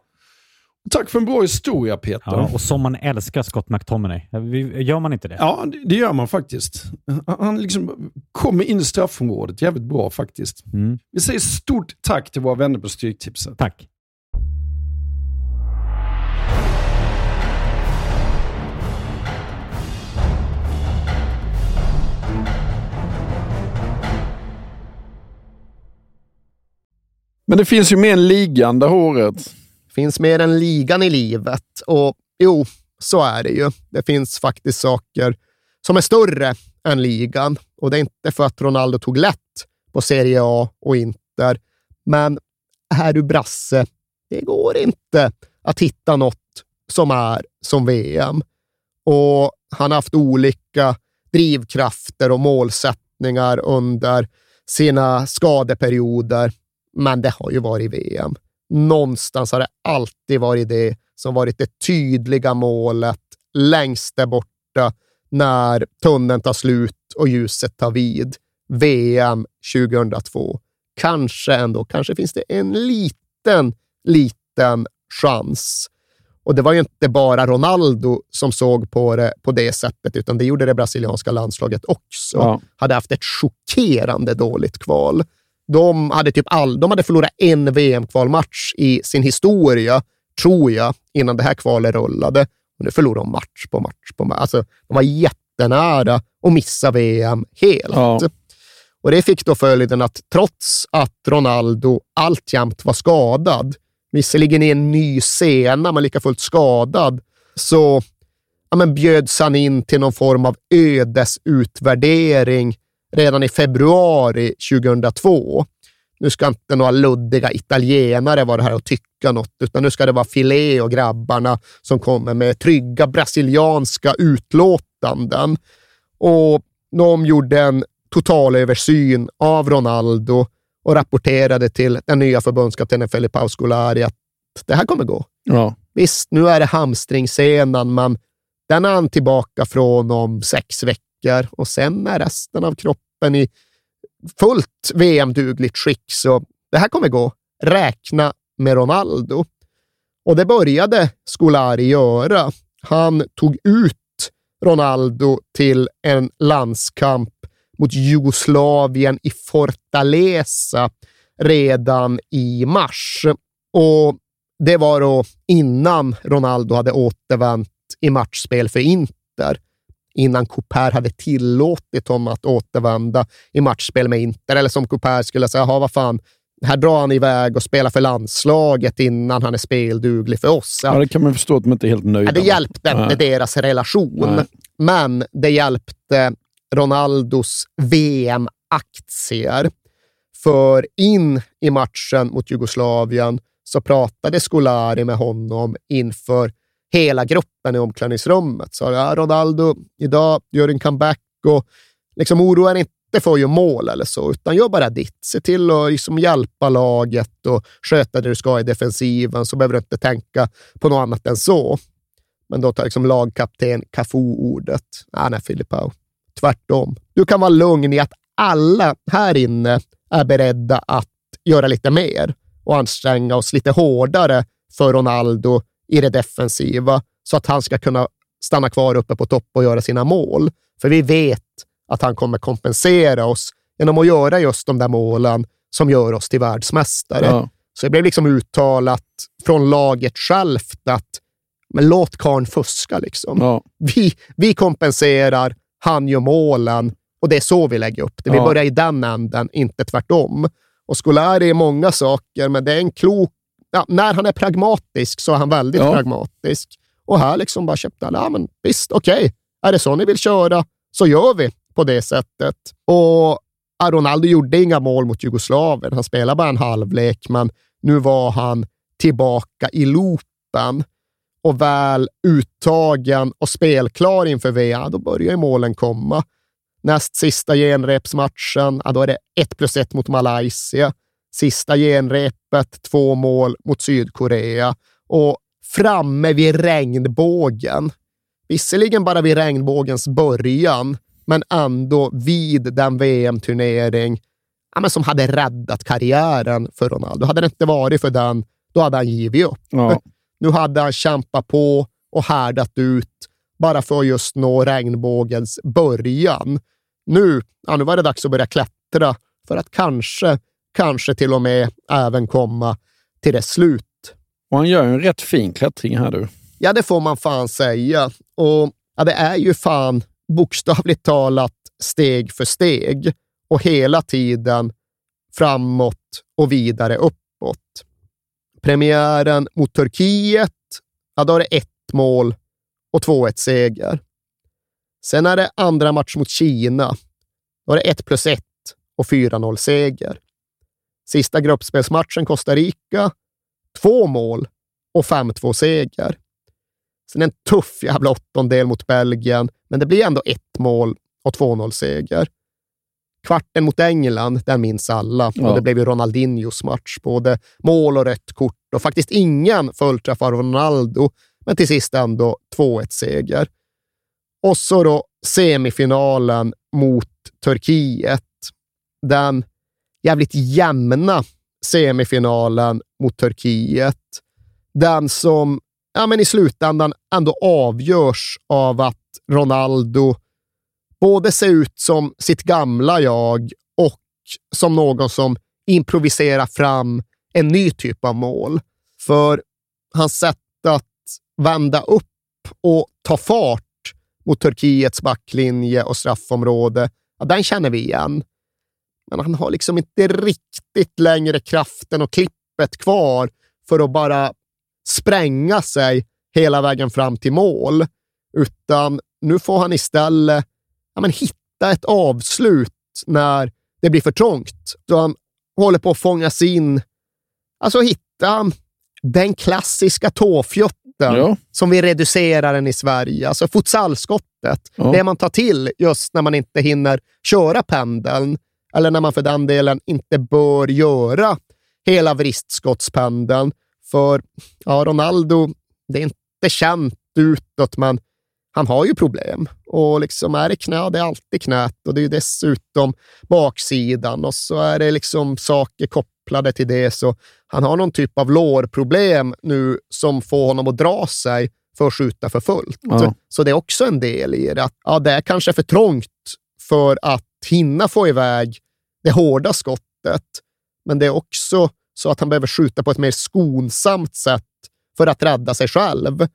Tack för en bra historia Peter. Ja, och som man älskar Scott McTominay. Gör man inte det? Ja, det gör man faktiskt. Han liksom kommer in i straffområdet jävligt bra faktiskt. Mm. Vi säger stort tack till våra vänner på Stryktipset. Tack. Men det finns ju mer än ligan det håret. Det finns mer än ligan i livet. Och jo, så är det ju. Det finns faktiskt saker som är större än ligan. Och det är inte för att Ronaldo tog lätt på Serie A och Inter. Men här du brasse, det går inte att hitta något som är som VM. Och han har haft olika drivkrafter och målsättningar under sina skadeperioder men det har ju varit VM. Någonstans har det alltid varit det som varit det tydliga målet längst där borta när tunneln tar slut och ljuset tar vid. VM 2002. Kanske ändå, kanske finns det en liten, liten chans. Och det var ju inte bara Ronaldo som såg på det på det sättet, utan det gjorde det brasilianska landslaget också. Ja. Hade haft ett chockerande dåligt kval. De hade, typ all, de hade förlorat en VM-kvalmatch i sin historia, tror jag, innan det här kvalet rullade. Och nu förlorade de match på match på match. Alltså, de var jättenära att missa VM helt. Ja. Och Det fick då följden att trots att Ronaldo alltjämt var skadad, visserligen i en ny sena, men lika fullt skadad, så ja, men bjöds han in till någon form av ödesutvärdering redan i februari 2002. Nu ska inte några luddiga italienare vara här och tycka något, utan nu ska det vara Filé och grabbarna som kommer med trygga brasilianska utlåtanden. Och de gjorde en totalöversyn av Ronaldo och rapporterade till den nya förbundskaptenen Felipe Auscolari att det här kommer gå. Ja. Visst, nu är det hamstringsenan, men den är han tillbaka från om sex veckor veckor och sen är resten av kroppen i fullt VM-dugligt skick. Så det här kommer gå. Räkna med Ronaldo. Och det började Scolari göra. Han tog ut Ronaldo till en landskamp mot Jugoslavien i Fortaleza redan i mars. Och det var då innan Ronaldo hade återvänt i matchspel för Inter innan Couper hade tillåtit honom att återvända i matchspel med Inter. Eller som Couper skulle säga, vad fan, här drar han iväg och spelar för landslaget innan han är spelduglig för oss. Ja, det kan man förstå att de inte är helt nöjda Det hjälpte inte deras relation, Nej. men det hjälpte Ronaldos VM-aktier. För in i matchen mot Jugoslavien så pratade Scolari med honom inför hela gruppen i omklädningsrummet. Så ja, Ronaldo, idag gör en comeback och liksom oroa inte för att göra mål eller så, utan gör bara ditt. Se till att liksom hjälpa laget och sköta det du ska i defensiven, så behöver du inte tänka på något annat än så. Men då tar liksom lagkapten Cafu ordet. Ah, nej, Filipao. Tvärtom. Du kan vara lugn i att alla här inne är beredda att göra lite mer och anstränga oss lite hårdare för Ronaldo i det defensiva så att han ska kunna stanna kvar uppe på topp och göra sina mål. För vi vet att han kommer kompensera oss genom att göra just de där målen som gör oss till världsmästare. Ja. Så det blev liksom uttalat från laget självt att men låt karln fuska. Liksom. Ja. Vi, vi kompenserar, han gör målen och det är så vi lägger upp det. Vi ja. börjar i den änden, inte tvärtom. Och Scolari är många saker, men det är en klok... Ja, när han är pragmatisk så är han väldigt ja. pragmatisk. Och här liksom bara köpte alla, ja men visst, okej. Okay. Är det så ni vill köra, så gör vi på det sättet. Och Ronaldo gjorde inga mål mot Jugoslavien. Han spelade bara en halvlek, men nu var han tillbaka i loopen och väl uttagen och spelklar inför VM, då börjar ju målen komma. Näst sista genrepsmatchen, ja, då är det 1 plus 1 mot Malaysia. Sista genrepet, två mål mot Sydkorea. Och framme vid regnbågen, visserligen bara vid regnbågens början, men ändå vid den VM-turnering ja, som hade räddat karriären för Ronaldo. Hade det inte varit för den, då hade han givit upp. Ja. Nu hade han kämpat på och härdat ut bara för att just nå regnbågens början. Nu, ja, nu var det dags att börja klättra för att kanske, kanske till och med även komma till det slut. Och han gör en rätt fin klättring här du. Ja, det får man fan säga. Och ja, det är ju fan bokstavligt talat steg för steg och hela tiden framåt och vidare uppåt. Premiären mot Turkiet, ja, då är det ett mål och 2-1 seger. Sen är det andra match mot Kina. Då är det 1 plus 1 och 4-0 seger. Sista gruppspelsmatchen Costa Rica, två mål och 5-2 seger. Sen en tuff jävla åttondel mot Belgien, men det blir ändå ett mål och 2-0 seger. Kvarten mot England, den minns alla. Ja. Och det blev ju Ronaldinhos match. Både mål och rött kort och faktiskt ingen fullträff av Ronaldo, men till sist ändå 2-1-seger. Och så då semifinalen mot Turkiet. Den jävligt jämna semifinalen mot Turkiet. Den som ja, men i slutändan ändå avgörs av att Ronaldo både ser ut som sitt gamla jag och som någon som improviserar fram en ny typ av mål. För hans sätt att vända upp och ta fart mot Turkiets backlinje och straffområde, ja, den känner vi igen. Men han har liksom inte riktigt längre kraften och klippet kvar för att bara spränga sig hela vägen fram till mål, utan nu får han istället ja, men hitta ett avslut när det blir för trångt. Så han håller på att fångas in, alltså hitta den klassiska tåfjotten ja. som vi reducerar den i Sverige, alltså futsalskottet. Ja. Det man tar till just när man inte hinner köra pendeln eller när man för den delen inte bör göra hela vristskottspendeln. För ja, Ronaldo, det är inte känt utåt, men han har ju problem. Och liksom är det knä, det är alltid knät och det är dessutom baksidan och så är det liksom saker kopplade till det. Så han har någon typ av lårproblem nu som får honom att dra sig för att skjuta för fullt. Ja. Så det är också en del i det. Att, ja, det är kanske för trångt för att hinna få iväg det hårda skottet, men det är också så att han behöver skjuta på ett mer skonsamt sätt för att rädda sig själv.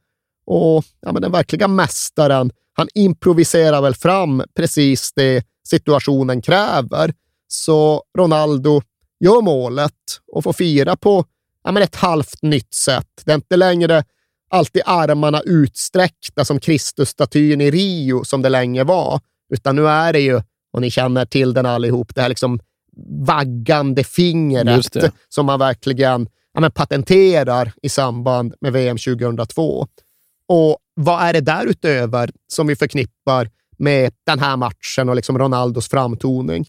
Och ja, men den verkliga mästaren han improviserar väl fram precis det situationen kräver. Så Ronaldo gör målet och får fira på ja, men ett halvt nytt sätt. Det är inte längre alltid armarna utsträckta som Kristusstatyn i Rio som det länge var, utan nu är det ju, och ni känner till den allihop, det här liksom vaggande fingret som man verkligen ja, men patenterar i samband med VM 2002. Och vad är det därutöver som vi förknippar med den här matchen och liksom Ronaldos framtoning?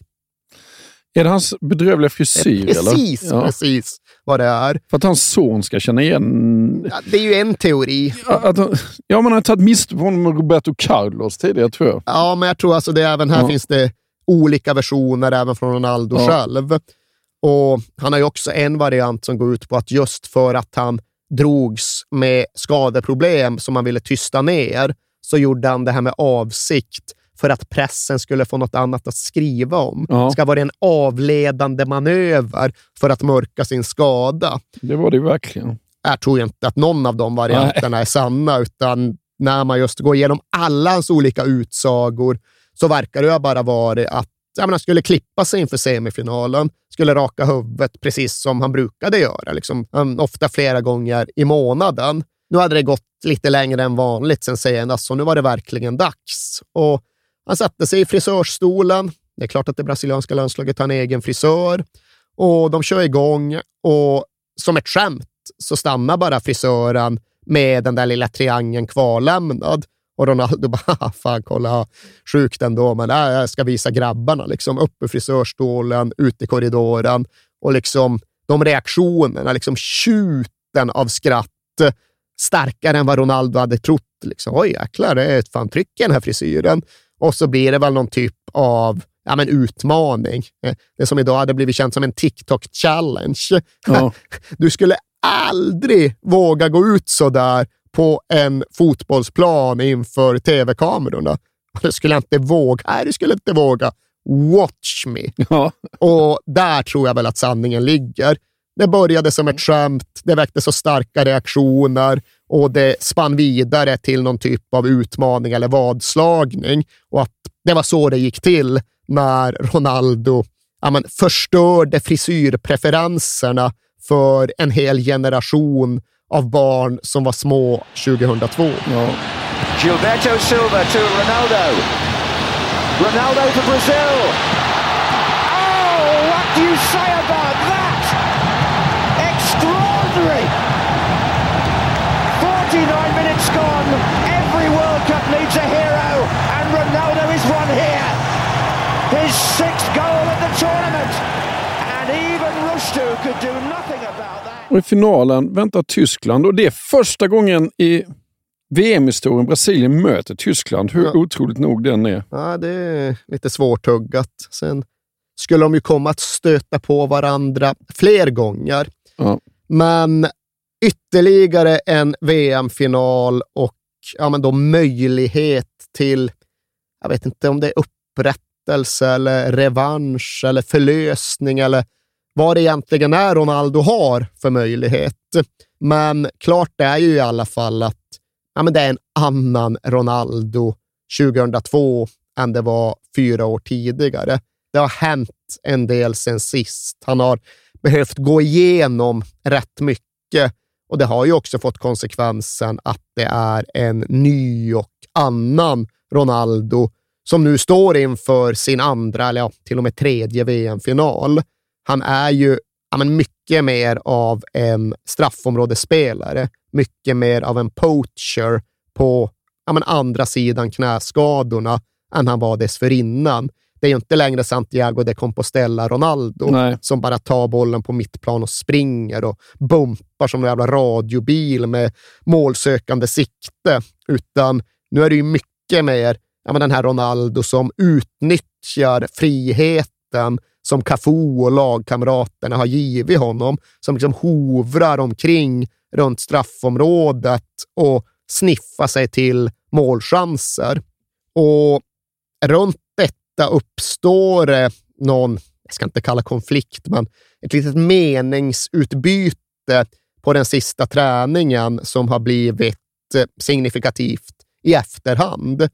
Är det hans bedrövliga frisyr? Precis, eller? Ja. precis vad det är. För att hans son ska känna igen... Ja, det är ju en teori. Att, han, ja, man har tagit miste på honom med Roberto Carlos tidigare, tror jag. Ja, men jag tror alltså det även här Ja. finns det olika versioner även från Ronaldo Ja. själv. Och Han har ju också en variant som går ut på att just för att han drogs med skadeproblem som han ville tysta ner, så gjorde han det här med avsikt för att pressen skulle få något annat att skriva om. Ja. Ska vara en avledande manöver för att mörka sin skada. Det var det verkligen. Jag tror inte att någon av de varianterna är sanna, utan när man just går igenom alla hans olika utsagor så verkar det bara vara att jag menar, skulle klippa sig inför semifinalen, skulle raka huvudet precis som han brukade göra, liksom, ofta flera gånger i månaden. Nu hade det gått lite längre än vanligt sen senast, så nu var det verkligen dags. Och han satte sig i frisörstolen. Det är klart att det brasilianska landslaget har en egen frisör och de kör igång och som ett skämt så stannar bara frisören med den där lilla triangeln kvarlämnad. Och Ronaldo bara, ah, fan kolla, sjukt ändå, men äh, jag ska visa grabbarna. Liksom, upp i frisörstolen, ut i korridoren och liksom de reaktionerna, liksom tjuten av skratt, starkare än vad Ronaldo hade trott. Liksom, Oj, jäklar, det är ett fan tryck i den här frisyren. Och så blir det väl någon typ av ja, men utmaning. Eh, Det som idag hade blivit känt som en TikTok-challenge. Ja. Du skulle aldrig våga gå ut så där på en fotbollsplan inför tv-kamerorna. Du skulle inte våga. Nej, du skulle inte våga. Watch me. Ja. Och där tror jag väl att sanningen ligger. Det började som ett skämt, det väckte så starka reaktioner och det spann vidare till någon typ av utmaning eller vadslagning. Och att det var så det gick till när Ronaldo ja, men, förstörde frisyrpreferenserna för en hel generation av barn som var små 2002. Ja. Gilberto Silva to Ronaldo. Ronaldo for Brazil. Oh, what do you say about that? A hero, and Ronaldo is one here. His sixth goal at the tournament. And even Rushdu could do nothing about that. Och i finalen väntar Tyskland och det är första gången i VM-historien Brasilien möter Tyskland, hur Ja. otroligt nog den är. Ja, det är lite svårtuggat. Sen skulle de ju komma att stöta på varandra fler gånger. Ja. Men ytterligare en VM-final och ja, men då möjlighet till, jag vet inte om det är upprättelse eller revansch eller förlösning eller vad det egentligen är Ronaldo har för möjlighet. Men klart det är ju i alla fall att ja, men det är en annan Ronaldo 2002 än det var fyra år tidigare. Det har hänt en del sen sist. Han har behövt gå igenom rätt mycket och det har ju också fått konsekvensen att det är en ny och annan Ronaldo som nu står inför sin andra, eller ja, till och med tredje VM-final. Han är ju ja, men mycket mer av en straffområdesspelare, mycket mer av en poacher på ja, men andra sidan knäskadorna än han var dessförinnan. Det är ju inte längre Santiago de Compostela Ronaldo Nej. som bara tar bollen på mittplan och springer och bumpar som en jävla radiobil med målsökande sikte, utan nu är det ju mycket mer ja, men den här Ronaldo som utnyttjar friheten som Cafu och lagkamraterna har givit honom, som liksom hovrar omkring runt straffområdet och sniffar sig till målchanser. Och runt ofta uppstår eh, någon, jag ska inte kalla konflikt, men ett litet meningsutbyte på den sista träningen som har blivit eh, signifikativt i efterhand.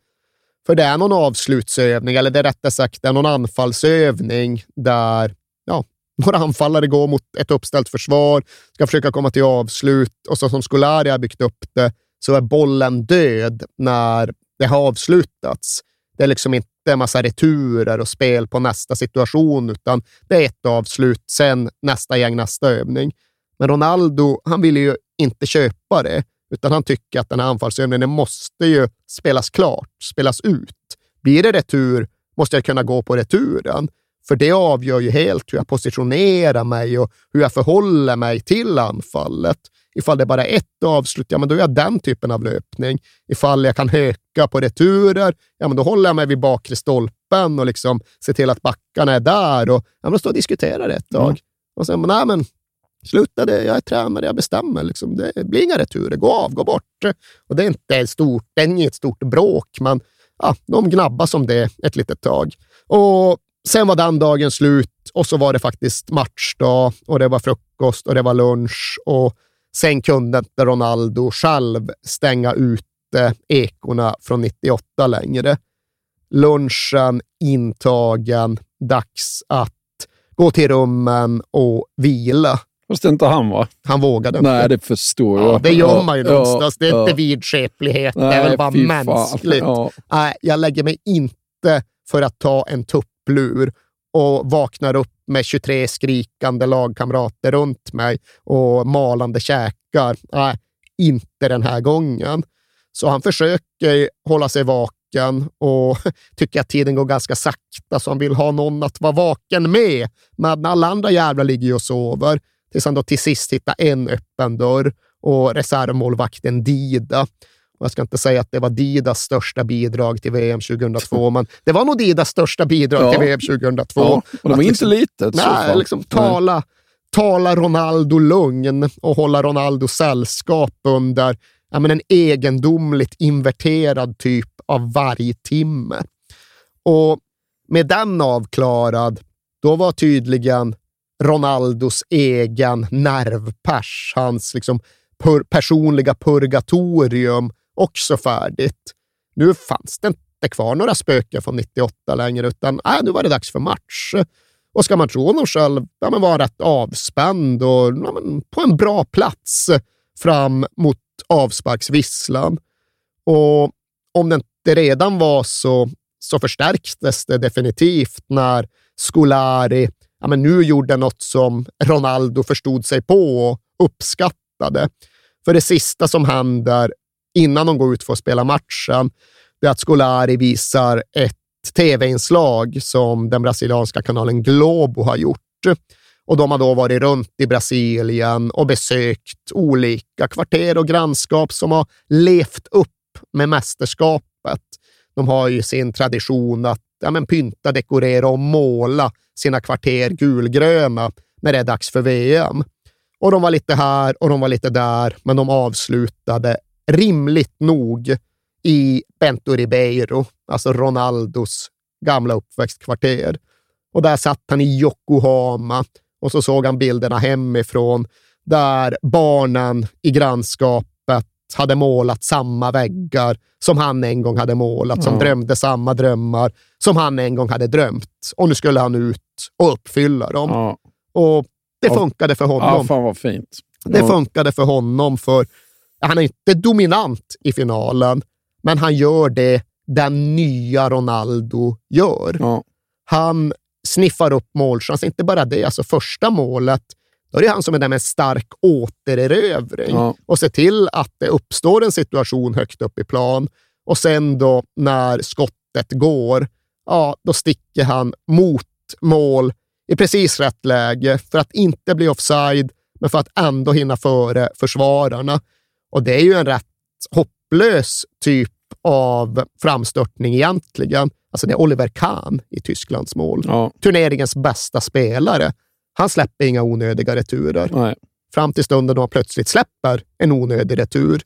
För det är någon avslutsövning, eller det är rättare sagt det är någon anfallsövning där ja, några anfallare går mot ett uppställt försvar, ska försöka komma till avslut och så som Scolari har byggt upp det så är bollen död när det har avslutats. Det är liksom inte en massa returer och spel på nästa situation, utan det är ett avslut, sen nästa gäng, nästa övning. Men Ronaldo, han ville ju inte köpa det, utan han tycker att den här anfallsövningen måste ju spelas klart, spelas ut. Blir det retur måste jag kunna gå på returen, för det avgör ju helt hur jag positionerar mig och hur jag förhåller mig till anfallet. Ifall det bara är ett avslut, ja men då är jag den typen av löpning. Ifall jag kan höka på returer, ja men då håller jag mig vid bakre stolpen och liksom ser till att backarna är där. Och, ja, men då står och diskuterar det ett tag. Mm. Och sen, nej men sluta det, jag är tränare, jag bestämmer. Liksom. Det blir inga returer, gå av, gå bort. Och det är inte stort, det är inget stort bråk, men ja, de gnabbas om det ett litet tag. Och sen var den dagen slut och så var det faktiskt matchdag och det var frukost och det var lunch och sen kunde inte Ronaldo själv stänga ute ekorna från 98 längre. Lunchen intagen, dags att gå till rummen och vila. Fast inte han va? Han vågade inte. Nej, det förstår jag. Ja, det gör man ju ja, någonstans. Det är ja. inte vidskeplighet, det är väl bara mänskligt. Ja. Nej, jag lägger mig inte för att ta en tupplur och vaknar upp med 23 skrikande lagkamrater runt mig och malande käkar. Nej, inte den här gången. Så han försöker hålla sig vaken och tycker att tiden går ganska sakta, så han vill ha någon att vara vaken med. Men alla andra jävlar ligger ju och sover tills han då till sist hittar en öppen dörr och reservmålvakten Dida. Jag ska inte säga att det var Didas största bidrag till VM 2002, men det var nog Didas största bidrag ja. till VM 2002. Ja, och det var inte liksom, litet. Nej, liksom tala, tala Ronaldo lugn och hålla Ronaldo sällskap under ja, men en egendomligt inverterad typ av vargtimme. Och med den avklarad, då var tydligen Ronaldos egen nervpers, hans liksom pur personliga purgatorium också färdigt. Nu fanns det inte kvar några spöken från 98 längre, utan äh, nu var det dags för match. Och ska man tro honom själv, ja, men var rätt avspänd och ja, men, på en bra plats fram mot avsparksvisslan. Och om det inte redan var så, så förstärktes det definitivt när Scolari ja, men nu gjorde något som Ronaldo förstod sig på och uppskattade. För det sista som händer innan de går ut för att spela matchen, det är att Scolari visar ett tv-inslag som den brasilianska kanalen Globo har gjort. Och de har då varit runt i Brasilien och besökt olika kvarter och grannskap som har levt upp med mästerskapet. De har ju sin tradition att ja, men pynta, dekorera och måla sina kvarter gulgröna när det är dags för VM. Och de var lite här och de var lite där, men de avslutade rimligt nog i Bento Ribeiro, alltså Ronaldos gamla uppväxtkvarter. Och där satt han i Yokohama och så såg han bilderna hemifrån där barnen i grannskapet hade målat samma väggar som han en gång hade målat, som drömde samma drömmar som han en gång hade drömt. Och nu skulle han ut och uppfylla dem. Ja. Och det funkade för honom. Ja, fan vad fint. Det funkade för honom, för han är inte dominant i finalen, men han gör det den nya Ronaldo gör. Ja. Han sniffar upp målchans. Inte bara det, alltså första målet, då är det han som är där med en stark återerövring ja. och ser till att det uppstår en situation högt upp i plan. Och sen då när skottet går, ja, då sticker han mot mål i precis rätt läge för att inte bli offside, men för att ändå hinna före försvararna. Och det är ju en rätt hopplös typ av framstörtning egentligen. Alltså det är Oliver Kahn i Tysklands mål. Ja. Turneringens bästa spelare. Han släpper inga onödiga returer. Nej. Fram till stunden då han plötsligt släpper en onödig retur.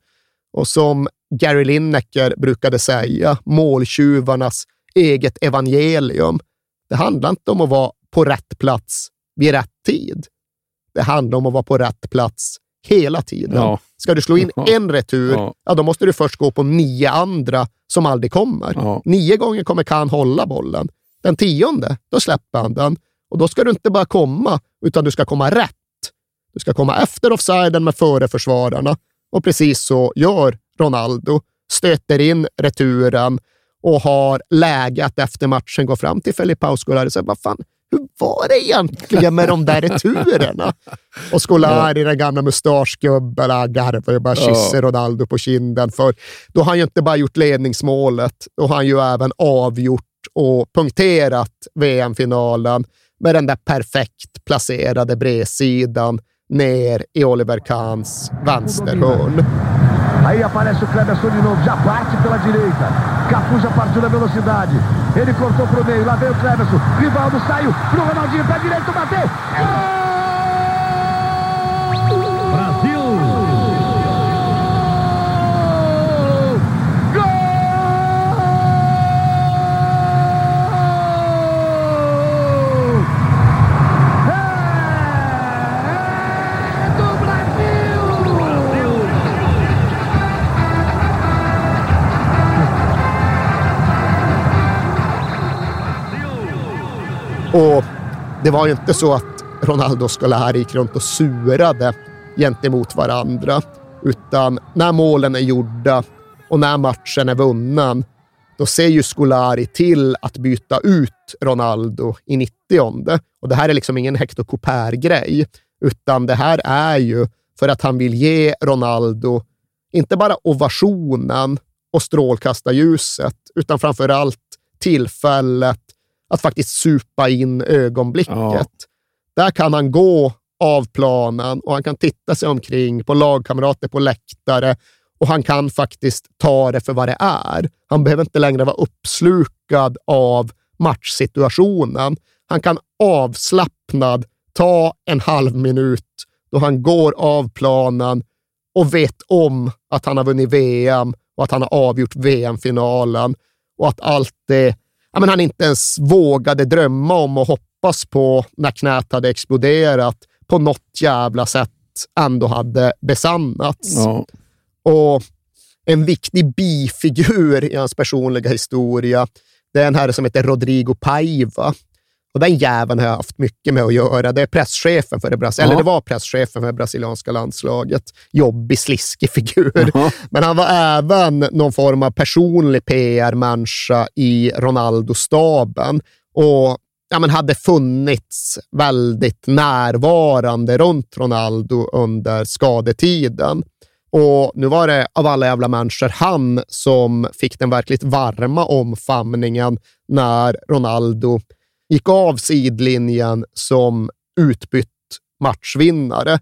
Och som Gary Lineker brukade säga, måltjuvarnas eget evangelium. Det handlar inte om att vara på rätt plats vid rätt tid. Det handlar om att vara på rätt plats hela tiden. Ja. Ska du slå in Ja. en retur, Ja. ja. då måste du först gå på nio andra som aldrig kommer. Nio gånger kommer Kahn hålla bollen. Den tionde, då släpper han den. Och då ska du inte bara komma, utan du ska komma rätt. Du ska komma efter offsiden med före försvararna. Och precis så gör Ronaldo. Stöter in returen och har läge att efter matchen gå fram till Felipe Scolari och säga, vad fan, hur var det egentligen med de där returerna? Och Scolari, den gamla mustaschgubben, han garvar ju bara Ja. kysser Ronaldo på kinden. För då har han ju inte bara gjort ledningsmålet, då har han ju även avgjort och punkterat VM-finalen med den där perfekt placerade bredsidan ner i Oliver Kahns vänsterhörn. Aí aparece o Cleberson de novo, já parte pela direita. Cafu já partiu na velocidade. Ele cortou pro meio, lá vem o Cleberson. Rivaldo saiu pro Ronaldinho, pé direito, bateu. Brasil! Och det var ju inte så att Ronaldo och Scolari gick runt och surade gentemot varandra, utan när målen är gjorda och när matchen är vunnen, då ser ju Scolari till att byta ut Ronaldo i 90 Och det här är liksom ingen Hector coupert-grej, utan det här är ju för att han vill ge Ronaldo inte bara ovationen och strålkastarljuset, utan framför allt tillfället att faktiskt supa in ögonblicket. Där kan han gå av planen och han kan titta sig omkring på lagkamrater på läktare och han kan faktiskt ta det för vad det är. Han behöver inte längre vara uppslukad av matchsituationen. Han kan avslappnad ta en halv minut då han går av planen och vet om att han har vunnit VM och att han har avgjort VM-finalen och att allt det ja, men han inte ens vågade drömma om och hoppas på när knät hade exploderat på något jävla sätt ändå hade besannats. Ja. Och en viktig bifigur i hans personliga historia, det är en herre som heter Rodrigo Paiva. Och den jäveln har jag haft mycket med att göra. Det är presschefen för det, Bras- Ja. eller det var presschefen för det brasilianska landslaget. Jobbig, sliskig figur. Men han var även någon form av personlig PR-människa i Ronaldo-staben och ja, men hade funnits väldigt närvarande runt Ronaldo under skadetiden. Och nu var det av alla jävla människor han som fick den verkligt varma omfamningen när Ronaldo gick av sidlinjen som utbytt matchvinnare.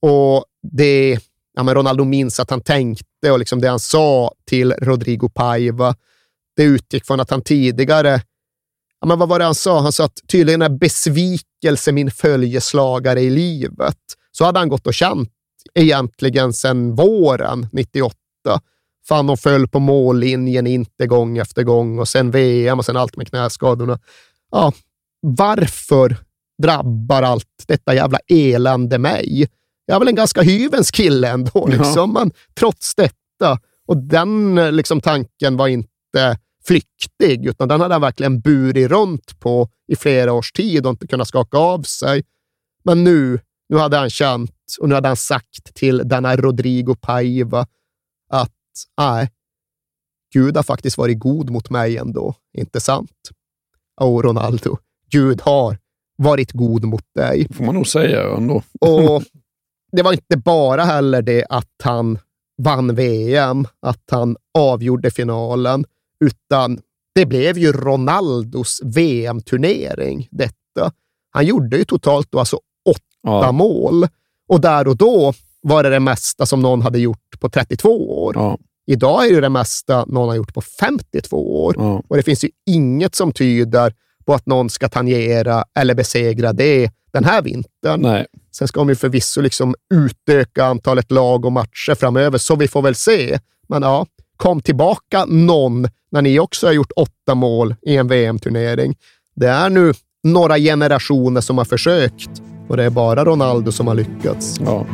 Och det, ja, men Ronaldo minns att han tänkte och liksom det han sa till Rodrigo Paiva, det utgick från att han tidigare, ja, men vad var det han sa? Han sa att tydligen är besvikelse min följeslagare i livet. Så hade han gått och känt egentligen sedan våren 98. Fan, de föll på mållinjen inte gång efter gång och sen VM och sen allt med knäskadorna. Ja, varför drabbar allt detta jävla elände mig? Jag är väl en ganska hyvens kille ändå, Ja. liksom. men trots detta. Och den liksom, tanken var inte flyktig, utan den hade han verkligen burit runt på i flera års tid och inte kunnat skaka av sig. Men nu, nu hade han känt och nu hade han sagt till denna Rodrigo Paiva att nej, Gud har faktiskt varit god mot mig ändå, inte sant? Åh, Ronaldo, Gud har varit god mot dig. får man nog säga ändå. Och det var inte bara heller det att han vann VM, att han avgjorde finalen, utan det blev ju Ronaldos VM-turnering detta. Han gjorde ju totalt då alltså åtta mål och där och då var det det mesta som någon hade gjort på 32 år. Idag är det det mesta någon har gjort på 52 år och det finns ju inget som tyder på att någon ska tangera eller besegra det den här vintern. Nej. Sen ska de ju förvisso liksom utöka antalet lag och matcher framöver, så vi får väl se. Men ja, kom tillbaka någon när ni också har gjort åtta mål i en VM-turnering. Det är nu några generationer som har försökt och det är bara Ronaldo som har lyckats. Ja.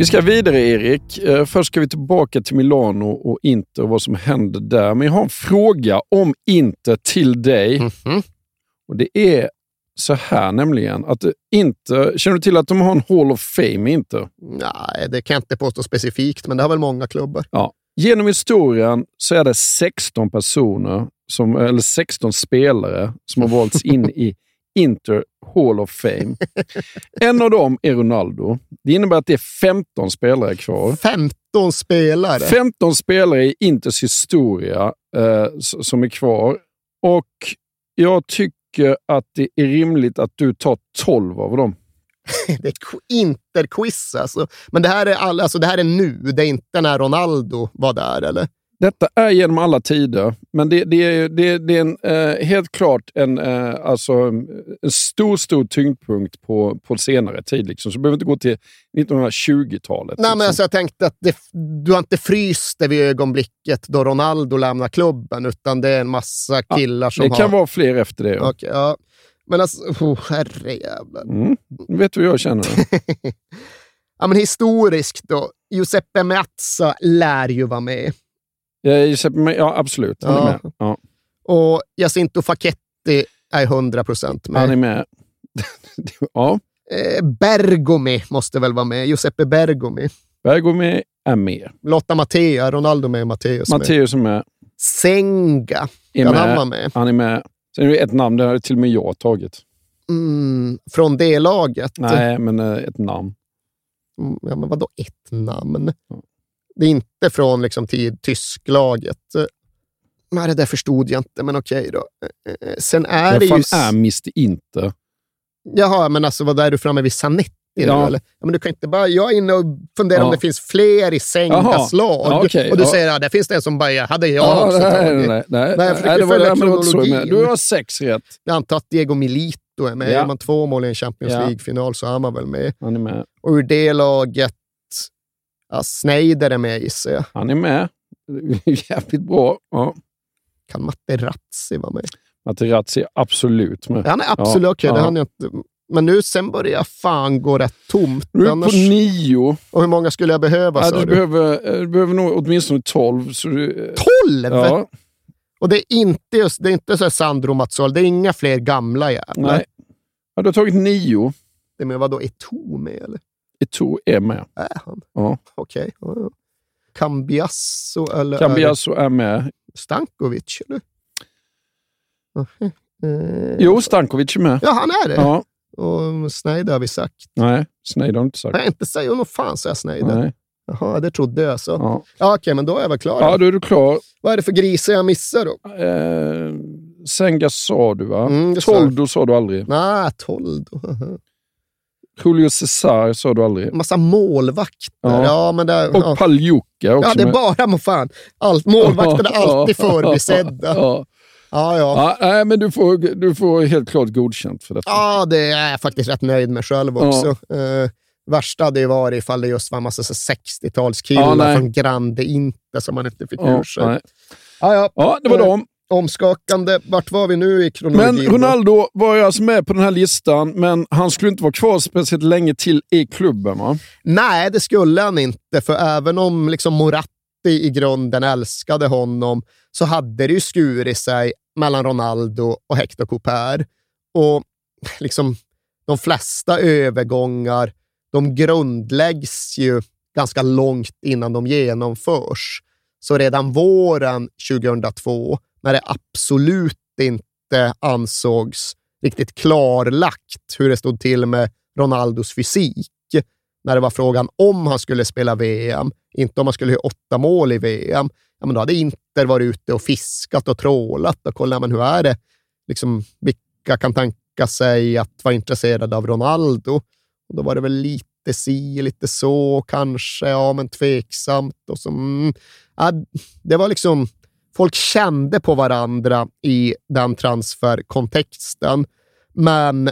Vi ska vidare Erik. Eh, Först ska vi tillbaka till Milano och Inter och vad som händer där. Men jag har en fråga om Inter till dig. Och Det är så här nämligen att Inter, känner du till att de har en Hall of Fame Inter? Nej, det kan jag inte påstå specifikt, men det har väl många klubbar. Ja. Genom historien så är det 16 personer, som, eller 16 spelare som har valts in i Inter Hall of Fame. En av dem är Ronaldo. Det innebär att det är 15 spelare kvar. 15 spelare? 15 spelare i Inters historia eh, som är kvar. Och jag tycker att det är rimligt att du tar 12 av dem. det är qu- interquiz alltså. Men det här, är all, alltså det här är nu, det är inte när Ronaldo var där, eller? Detta är genom alla tider, men det, det, är, det, det är en, eh, helt klart en, eh, alltså, en stor, stor tyngdpunkt på, på senare tid. Liksom. Så du behöver inte gå till 1920-talet. Nej, men liksom. alltså, jag tänkte att det, du har inte fryst det vid ögonblicket då Ronaldo lämnar klubben, utan det är en massa killar som det har... kan vara fler efter det. Ja. Okej, ja. Men alltså, oh, herrejävlar. Mm. Vet du hur jag känner. Ja, men historiskt då. Giuseppe Meazza lär ju vara med. Ja, absolut. Han är Ja. med. Ja. Och Jacinto Facchetti är 100 procent med. Han är med. ja. Eh, Bergomi måste väl vara med. Giuseppe Bergomi. Bergomi är med. Lotta Mattea, Ronaldo med, Matteus med. Matteus är med. Senga, Är kan med. han vara med? Han är med. Sen är det ett namn, det har till och med jag tagit. Mm, från det laget? Nej, men eh, ett namn. Mm, Ja, men vadå ett namn? Det är inte från liksom, tid, tysklaget. Eh, Nej, det där förstod jag inte, men okej då. Eh, eh, Sen är det ju... är Mr. Inte? Jaha, men alltså vad är du framme vid Zanetti nu, Ja. eller? Ja, men du kan inte bara... Jag är inne och funderar om Ja. det finns fler i Sengas Jaha. lag. Ja, okej, och du säger att det finns det som bara hade jag Ja, också nej, tagit. nej, nej, nej. Nej, försöker det var det, men. Du har sex rätt. Jag antar att Diego Milito är med. Ja. Gör man två mål i en Champions. League-final så är man väl med. Han är med. Och ur det laget, ja, Sneijder är med gissar jag. Han är med. Jävligt bra. Ja. Kan Materazzi vara med? Materazzi är absolut med. Han är absolut Ja, okej, det ja. hann jag inte. Men nu sen börjar jag fan gå rätt tomt. Du är Annars- på nio. Och hur många skulle jag behöva? Ja, du, du? behöver, eh, du behöver nog åtminstone tolv. Så du, Tolv? Ja. Och det är inte just, det är inte så Sandro Mazzol, det är inga fler gamla jävlar. Nej. Ja, du har tagit nio. Det med vadå, Eto'o med eller? Eto'o är med. Är han? Ja. Okej. Ja. Cambiasso eller? Cambiasso är med. Stankovic eller? Mhm. Eh, Jo, Stankovic är med. Ja, han är det. Ja. Och Sneijder har vi sagt. Nej, Sneijder har inte sagt. Nej, inte säger nog fan jag Sneijder. Nej. Jaha, det trodde jag så. Ja. Ja, Okej, men då är jag väl klar. Ja, då är du klar. Vad är det för grisar jag missar då? Eh, Senga sa du va? Mm. Toldo sa du aldrig. Nej, Toldo. Julio Cesar sa du aldrig. Massa målvakter. Ja. Ja, men där, Och ja. Pagliuca också Ja, det är bara må fan. Allt, målvakterna är alltid förbisedda. Ja. Ja, ja. Ja, nej, men du får, du får helt klart godkänt för detta. Ja, det är jag faktiskt rätt nöjd med själv också. Eh, värsta hade ju varit ifall det just var en massa så 60-talskillar Ja, från Grande Inte som man inte fick Ja, ur sig. Ja, ja. Ja, det var Eh, dem. Omskakande. Vart var vi nu i kronologin? Men? Ronaldo var ju alltså med på den här listan, men han skulle inte vara kvar speciellt länge till i klubben va? Nej, det skulle han inte. För även om liksom Moratti i grunden älskade honom så hade det ju skurit sig mellan Ronaldo och Hector Couper. Och liksom de flesta övergångar de grundläggs ju ganska långt innan de genomförs. Så redan våren 2002, när det absolut inte ansågs riktigt klarlagt hur det stod till med Ronaldos fysik, när det var frågan om han skulle spela VM, inte om han skulle göra åtta mål i VM, ja, men då hade Inter varit ute och fiskat och trålat och kollat, men hur är det? Liksom, vilka kan tänka sig att vara intresserade av Ronaldo? Och då var det väl lite si, lite så, kanske, ja, men tveksamt. Och så, mm, ja, det var liksom, folk kände på varandra i den transferkontexten, men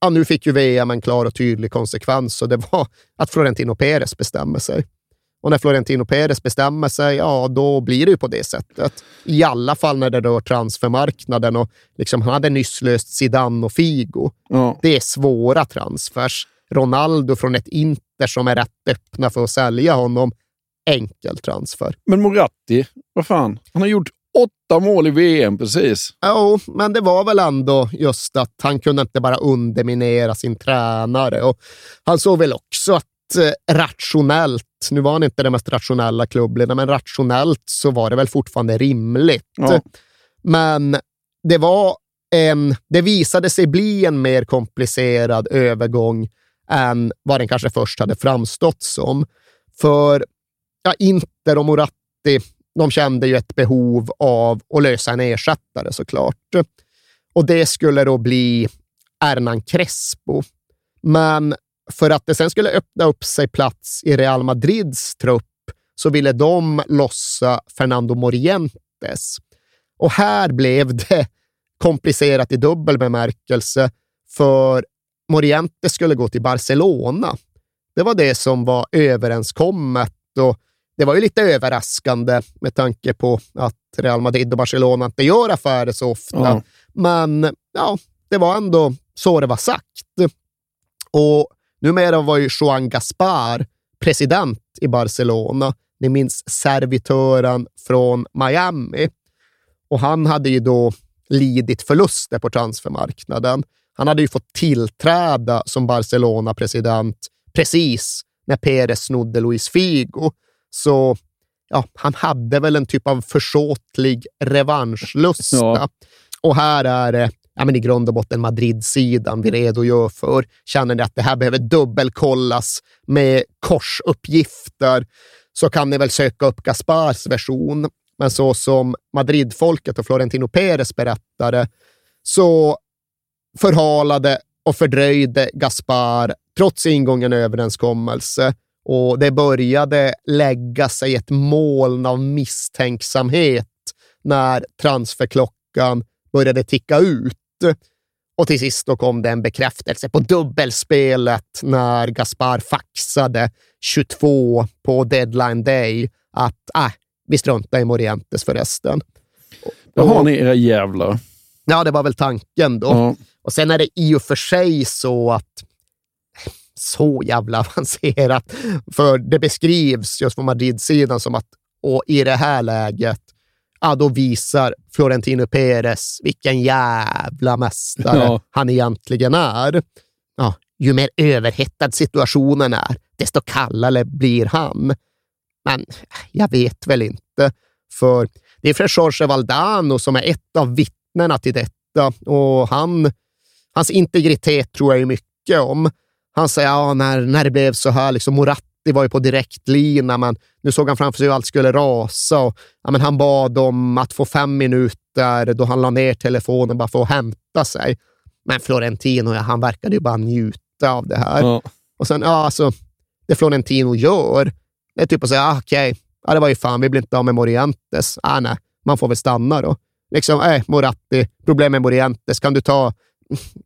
ja, nu fick ju VM en klar och tydlig konsekvens och det var att Florentino Perez bestämmer sig. Och när Florentino Perez bestämmer sig, ja, då blir det ju på det sättet. I alla fall när det rör transfermarknaden. Och liksom, han hade nyss löst Zidane och Figo. Ja. Det är svåra transfers. Ronaldo från ett Inter som är rätt öppna för att sälja honom. Enkel transfer. Men Moratti, vad fan? Han har gjort åtta mål i VM precis. Jo, men det var väl ändå just att han kunde inte bara underminera sin tränare. Och han såg väl också att eh, rationellt, nu var han inte den mest rationella klubbledaren, men rationellt så var det väl fortfarande rimligt. Ja. Men det var en, det visade sig bli en mer komplicerad övergång än vad den kanske först hade framstått som. För ja, Inter och Moratti, de kände ju ett behov av att lösa en ersättare såklart. Och det skulle då bli Hernan Crespo. Men för att det sen skulle öppna upp sig plats i Real Madrids trupp så ville de lossa Fernando Morientes. Och här blev det komplicerat i dubbel bemärkelse, för Morientes skulle gå till Barcelona. Det var det som var överenskommet och det var ju lite överraskande med tanke på att Real Madrid och Barcelona inte gör affärer så ofta. Ja. Men ja, det var ändå så det var sagt. Och numera var ju Joan Gaspar president i Barcelona. Ni minns servitören från Miami. Och han hade ju då lidit förluster på transfermarknaden. Han hade ju fått tillträda som Barcelona-president precis när Perez snodde Luis Figo. Så ja, han hade väl en typ av försåtlig revanschlusta. Ja. Och här är det ja, men i grund och botten Madrid-sidan vi redogör för. Känner ni att det här behöver dubbelkollas med korsuppgifter så kan ni väl söka upp Gaspars version. Men så som Madridfolket och Florentino Perez berättade så förhalade och fördröjde Gaspar trots ingången överenskommelse och det började lägga sig ett moln av misstänksamhet när transferklockan började ticka ut. Och till sist då kom det en bekräftelse på dubbelspelet när Gaspar faxade 22 på deadline day att äh, vi struntar i Morientes förresten. Där har ni era jävlar. Ja, det var väl tanken då. Ja. Och sen är det i och för sig så att så jävla avancerat. För det beskrivs just från Madrid-sidan som att och i det här läget, ja, då visar Florentino Perez vilken jävla mästare Ja. han egentligen är. Ja, ju mer överhettad situationen är, desto kallare blir han. Men jag vet väl inte, för det är Jorge Valdano som är ett av vittnena till detta och han, hans integritet tror jag mycket om. Han säger ja, när, när det blev så här, liksom Moratti var ju på direktlina, men nu såg han framför sig hur allt skulle rasa. Och, ja, men han bad om att få fem minuter då han la ner telefonen bara för att hämta sig. Men Florentino, ja, han verkade ju bara njuta av det här. Ja. Och sen, ja, alltså, det Florentino gör, det är typ att säga, ah, okej, ja, det var ju fan, vi blir inte av med Morientes. Ah, nej, man får väl stanna då. Liksom, eh, Moratti, problem med Morientes, kan du ta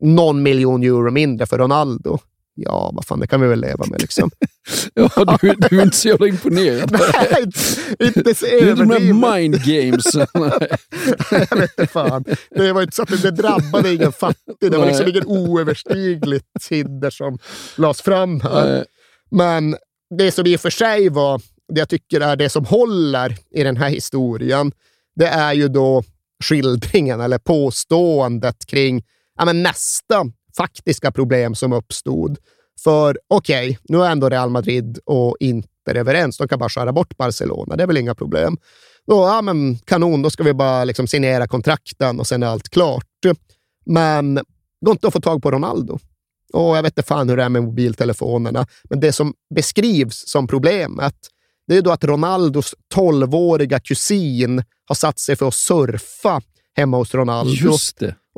någon miljon euro mindre för Ronaldo? Ja, vad fan, det kan vi väl leva med liksom. Ja, du, du är inte så jävla imponerad. Nej, inte så Det är de överdrivet. mind games. Nej. jag vet inte fan. Det var inte så att det, drabbade ingen fattig. Det var liksom ingen oöverstigligt hinder som lades fram här. Nej. Men det som i och för sig var, det jag tycker är det som håller i den här historien, det är ju då skildringen eller påståendet kring ja, men nästa faktiska problem som uppstod. För okej, nu är ändå Real Madrid och Inter överens. De kan bara skära bort Barcelona. Det är väl inga problem. Då, ja, men kanon, då ska vi bara liksom signera kontrakten och sen är allt klart. Men det går inte att få tag på Ronaldo. Och jag vet inte fan hur det är med mobiltelefonerna, men det som beskrivs som problemet, det är då att Ronaldos 12-åriga kusin har satt sig för att surfa hemma hos Ronaldo.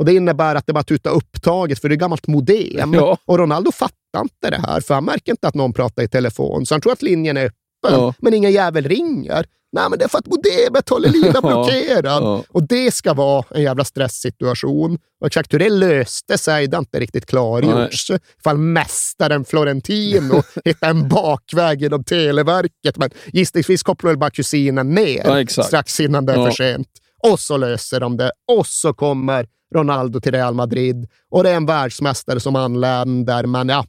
Och Det innebär att det bara tutar upptaget, för det är gammalt modem. Ja. Och Ronaldo fattar inte det här, för han märker inte att någon pratar i telefon. Så han tror att linjen är öppen, Ja. men ingen jävel ringer. Nej, men det är för att modemet håller linan blockerad. Ja. Och det ska vara en jävla stresssituation. Och exakt hur det löste sig, det har inte riktigt klargjorts. Ifall mästaren Florentino hittade en bakväg genom Televerket, men gissningsvis kopplar väl bara kusinen ner strax innan det är för sent. Och så löser de det. Och så kommer Ronaldo till Real Madrid. Och det är en världsmästare som anländer, men ja,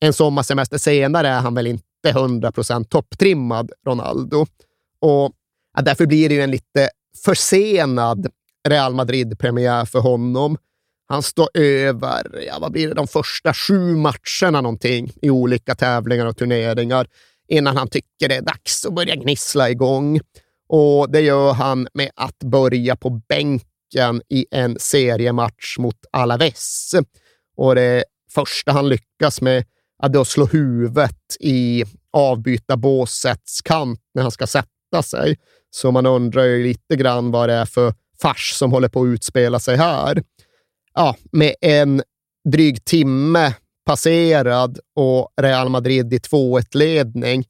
en sommarsemester senare är han väl inte 100% topptrimmad, Ronaldo. Och ja, därför blir det ju en lite försenad Real Madrid-premiär för honom. Han står över, ja, vad blir det, de första sju matcherna någonting i olika tävlingar och turneringar innan han tycker det är dags att börja gnissla igång. Och det gör han med att börja på bänken i en seriematch mot Alaves. Och det första han lyckas med är att slå huvudet i avbytarbåsets kant när han ska sätta sig. Så man undrar ju lite grann vad det är för fars som håller på att utspela sig här. Ja, med en dryg timme passerad och Real Madrid i 2-1-ledning,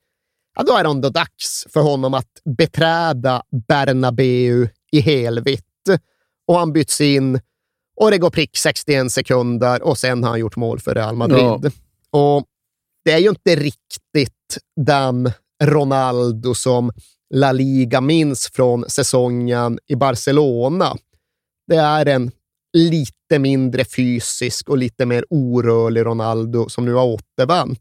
ja, då är det ändå dags för honom att beträda Bernabeu i helvitt. Och han byts in och det går prick 61 sekunder och sen har han gjort mål för Real Madrid. Ja. Och det är ju inte riktigt den Ronaldo som La Liga minns från säsongen i Barcelona. Det är en lite mindre fysisk och lite mer orörlig Ronaldo som nu har återvänt.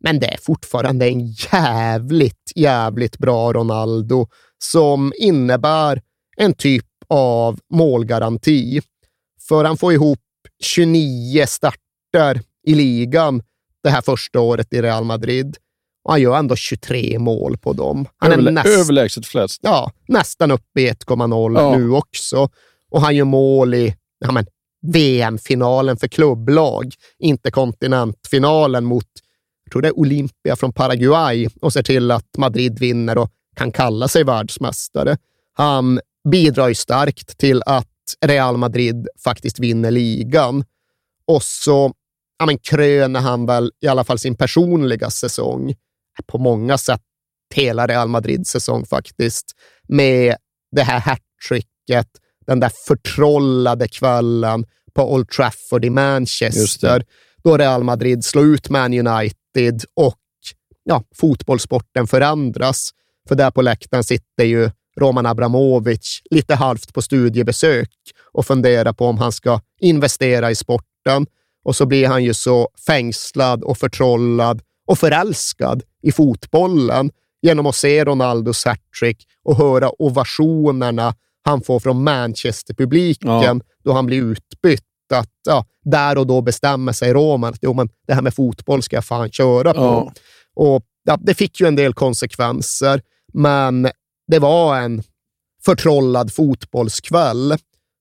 Men det är fortfarande en jävligt, jävligt bra Ronaldo som innebär en typ av målgaranti. För han får ihop 29 starter i ligan det här första året i Real Madrid. Och han gör ändå 23 mål på dem. Han är näst, överlägset flest. Ja, nästan uppe i 1,0 ja. nu också. Och han gör mål i ja, men, VM-finalen för klubblag, inte kontinentfinalen mot jag tror det är Olympia från Paraguay och ser till att Madrid vinner och kan kalla sig världsmästare. Han bidrar ju starkt till att Real Madrid faktiskt vinner ligan. Och så ja, men kröner han väl i alla fall sin personliga säsong, på många sätt hela Real Madrids säsong faktiskt, med det här hattricket, den där förtrollade kvällen på Old Trafford i Manchester, då Real Madrid slår ut Man United och ja, fotbollssporten förändras. För där på läktaren sitter ju Roman Abramovic lite halvt på studiebesök och funderar på om han ska investera i sporten. Och så blir han ju så fängslad och förtrollad och förälskad i fotbollen genom att se Ronaldos hattrick och höra ovationerna han får från Manchester-publiken ja. då han blir utbytt. Att, ja, där och då bestämmer sig Roman att jo, men det här med fotboll ska jag fan köra på. Ja. Och, ja, det fick ju en del konsekvenser, men det var en förtrollad fotbollskväll.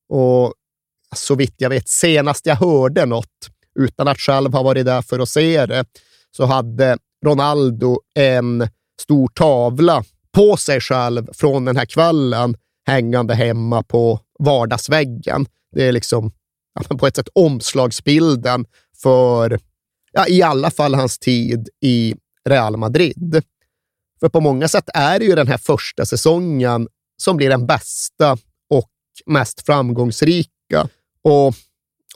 Och så vitt jag vet, senast jag hörde något, utan att själv ha varit där för att se det, så hade Ronaldo en stor tavla på sig själv från den här kvällen hängande hemma på vardagsväggen. Det är liksom på ett sätt omslagsbilden för ja, i alla fall hans tid i Real Madrid. För på många sätt är det ju den här första säsongen som blir den bästa och mest framgångsrika. Och okej,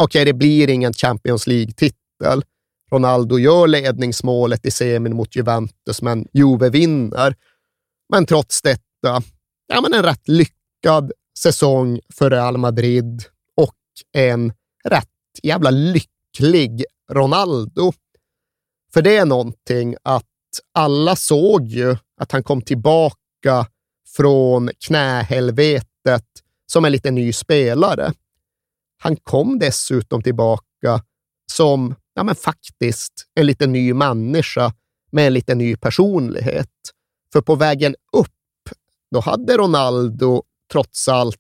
okay, det blir ingen Champions League-titel. Ronaldo gör ledningsmålet i semin mot Juventus, men Juve vinner. Men trots detta, ja, men en rätt lyckad säsong för Real Madrid och en rätt jävla lycklig Ronaldo. För det är någonting att alla såg ju att han kom tillbaka från knähelvetet som en lite ny spelare. Han kom dessutom tillbaka som ja, men faktiskt en lite ny människa med en lite ny personlighet. För på vägen upp, då hade Ronaldo trots allt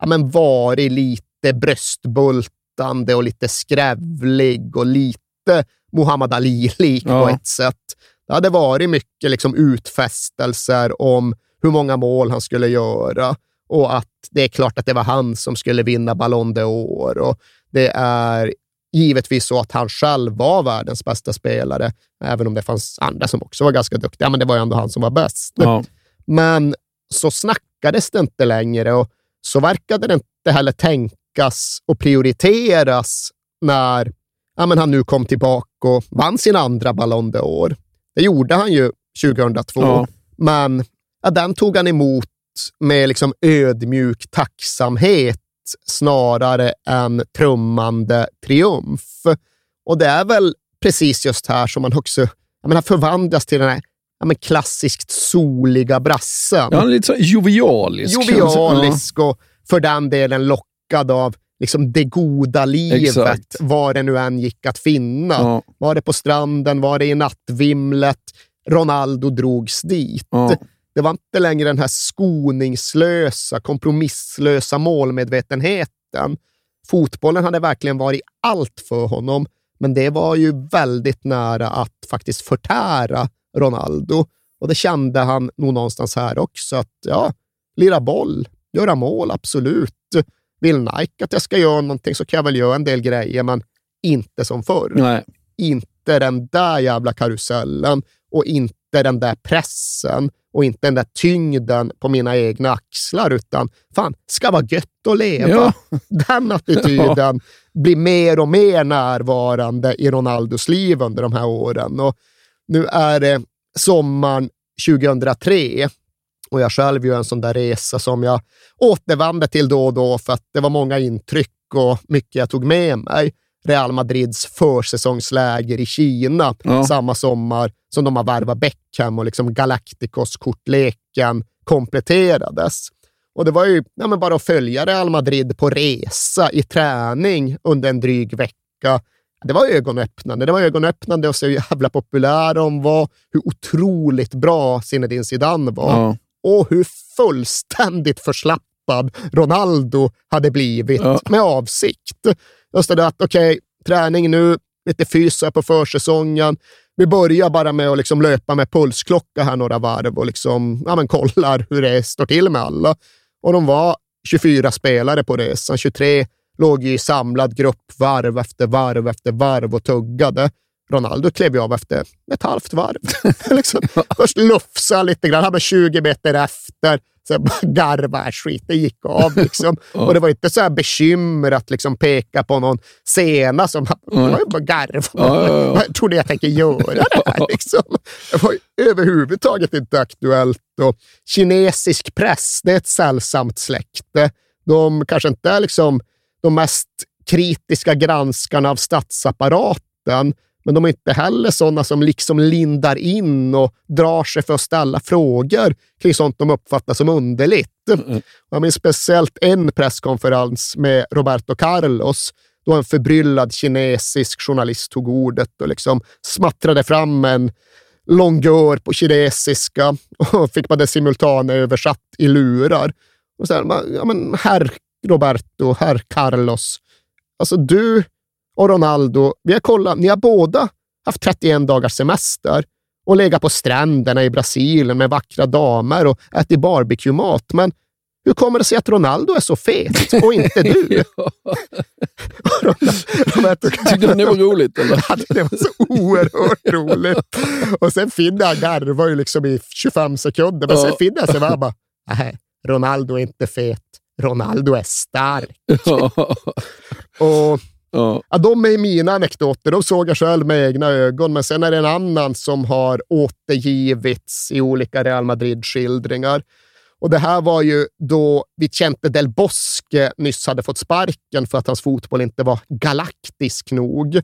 ja, men varit lite bröstbultande och lite skrävlig och lite Muhammad Ali-lik ja. på ett sätt. Det hade varit mycket liksom utfästelser om hur många mål han skulle göra och att det är klart att det var han som skulle vinna Ballon d'Or. Och det är givetvis så att han själv var världens bästa spelare, även om det fanns andra som också var ganska duktiga. Men det var ju ändå han som var bäst. Ja. Men så snackades det inte längre och så verkade det inte heller tänkas och prioriteras när ja, men han nu kom tillbaka och vann sin andra Ballon d'Or. Det gjorde han ju 2002, ja. men ja, den tog han emot med liksom ödmjuk tacksamhet snarare än trummande triumf. Och det är väl precis just här som man också menar, förvandlas till den här ja, men klassiskt soliga brassen. Ja, lite så jovialisk. Jovialisk och för den delen lockad av liksom det goda livet, Exakt. var det nu än gick att finna. Ja. Var det på stranden, var det i nattvimlet? Ronaldo drogs dit. Ja. Det var inte längre den här skoningslösa, kompromisslösa målmedvetenheten. Fotbollen hade verkligen varit allt för honom, men det var ju väldigt nära att faktiskt förtära Ronaldo. Och det kände han nog någonstans här också, att ja, lira boll, göra mål, absolut. Vill Nike att jag ska göra någonting så kan jag väl göra en del grejer, men inte som förr. Nej. Inte den där jävla karusellen och inte den där pressen och inte den där tyngden på mina egna axlar, utan fan, ska vara gött att leva. Ja. Den attityden blir mer och mer närvarande i Ronaldos liv under de här åren. Och nu är det sommaren 2003 och jag själv gör en sån där resa som jag återvände till då och då för att det var många intryck och mycket jag tog med mig. Real Madrids försäsongsläger i Kina Ja. samma sommar som de har värvat Beckham och liksom Galacticos-kortleken kompletterades. Och det var ju ja, bara att följa Real Madrid på resa i träning under en dryg vecka. Det var ögonöppnande. Det var ögonöppnande att se hur jävla populära de var, hur otroligt bra Zinedine Zidane var Ja. Och hur fullständigt förslappad Ronaldo hade blivit Ja. med avsikt. Just det att, okej, träning nu, lite fys här på försäsongen. Vi börjar bara med att liksom löpa med pulsklocka här några varv och liksom, ja, men kollar hur det står till med alla. Och de var 24 spelare på resan. 23 låg i samlad grupp varv efter varv efter varv och tuggade. Ronaldo klev ju av efter ett halvt varv. liksom, först lufsa lite grann, han var 20 meter efter. Sen bara garva, skit, det gick av. Liksom. Och det var inte så här bekymmer att liksom peka på någon scena som det var ju bara garva. Ja, ja, ja. Jag trodde jag tänkte göra det här. Liksom. Det var överhuvudtaget inte aktuellt. Och kinesisk press, det är ett sällsamt släkte. De kanske inte är liksom de mest kritiska granskarna av statsapparaten, men de är inte heller sådana som liksom lindar in och drar sig för att ställa frågor kring sånt de uppfattar som underligt. Jag minns speciellt en presskonferens med Roberto Carlos då en förbryllad kinesisk journalist tog ordet och liksom smattrade fram en longör på kinesiska och fick man det simultanöversatt i lurar. Och så här, ja, men herr Roberto, herr Carlos, alltså du och Ronaldo, vi har kollat, ni har båda haft 31 dagars semester och legat på stränderna i Brasilien med vackra damer och ätit barbecue-mat. Men hur kommer det sig att Ronaldo är så fet och inte du? Tyckte du det var roligt? Eller? Ja, det var så oerhört roligt. Och sen finner jag garvar ju liksom i 25 sekunder, men Ja. sen finner jag sig bara, bara, nej, Ronaldo är inte fet. Ronaldo är stark. Och Ja. Ja, de är mina anekdoter. De såg jag själv med egna ögon, men sen är det en annan som har återgivits i olika Real Madrid-skildringar. Och det här var ju då Vicente del Bosque nyss hade fått sparken för att hans fotboll inte var galaktisk nog.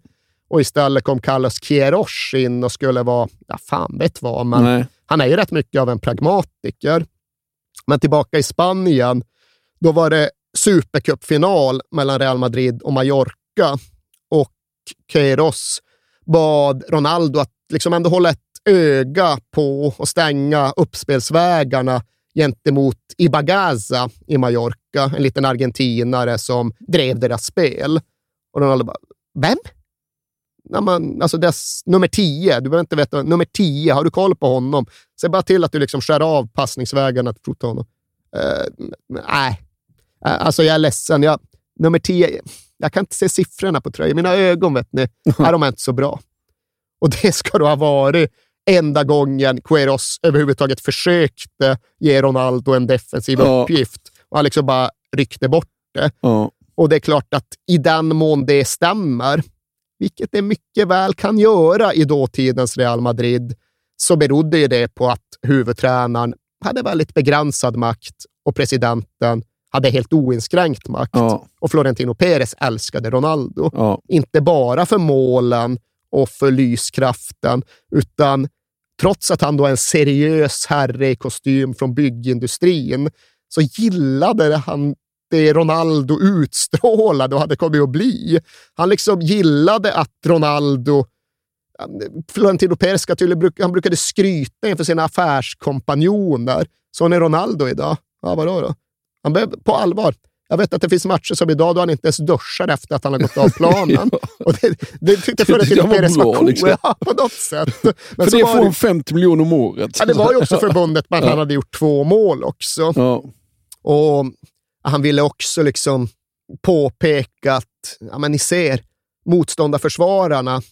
Och istället kom Carlos Queiroz in och skulle vara, ja fan vet vad, men Nej. han är ju rätt mycket av en pragmatiker. Men tillbaka i Spanien, då var det supercupfinal mellan Real Madrid och Mallorca och Queiroz bad Ronaldo att liksom ändå hålla ett öga på och stänga uppspelsvägarna gentemot Ibagaza i Mallorca, en liten argentinare som drev deras spel. Och Ronaldo bara, vem? när man, alltså dess, nummer 10, du behöver inte veta, nummer 10, har du koll på honom? Se bara till att du liksom skär av passningsvägarna till honom. Uh, eh, nej, alltså jag är ledsen. Jag, nummer 10, jag kan inte se siffrorna på tröjan. Mina ögon, vet ni, är de inte så bra. Och det ska då ha varit enda gången Queiroz överhuvudtaget försökte ge Ronaldo en defensiv Ja. uppgift. Och han liksom bara ryckte bort det. Ja. Och det är klart att i den mån det stämmer, vilket det mycket väl kan göra i dåtidens Real Madrid, så berodde ju det på att huvudtränaren hade väldigt begränsad makt och presidenten hade helt oinskränkt makt. Ja. Och Florentino Perez älskade Ronaldo. Ja. Inte bara för målen och för lyskraften, utan trots att han då är en seriös herre i kostym från byggindustrin, så gillade han det Ronaldo utstrålade och hade kommit att bli. Han liksom gillade att Ronaldo Florentino Perez han brukade skryta inför sina affärskompanjoner. Så är Ronaldo idag. Ja, vadå då? Han behöver, på allvar. Jag vet att det finns matcher som idag då han inte ens duschar efter att han har gått av planen. och det, det tyckte Florentino Perez var coolt liksom. ja, på något sätt. Men För det får han 50 miljoner om året. Ja, det var ju också förbundet med att han hade gjort två mål också. Ja. Och han ville också liksom påpeka att, ja men ni ser, motståndarförsvararna,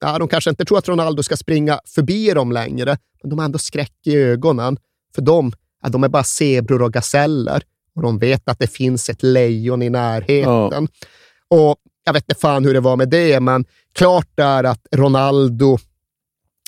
ja, de kanske inte tror att Ronaldo ska springa förbi dem längre, men de har ändå skräck i ögonen. För dem, ja, de är bara zebror och gaseller och de vet att det finns ett lejon i närheten. Ja. Och jag vet inte fan hur det var med det, men klart är att Ronaldo,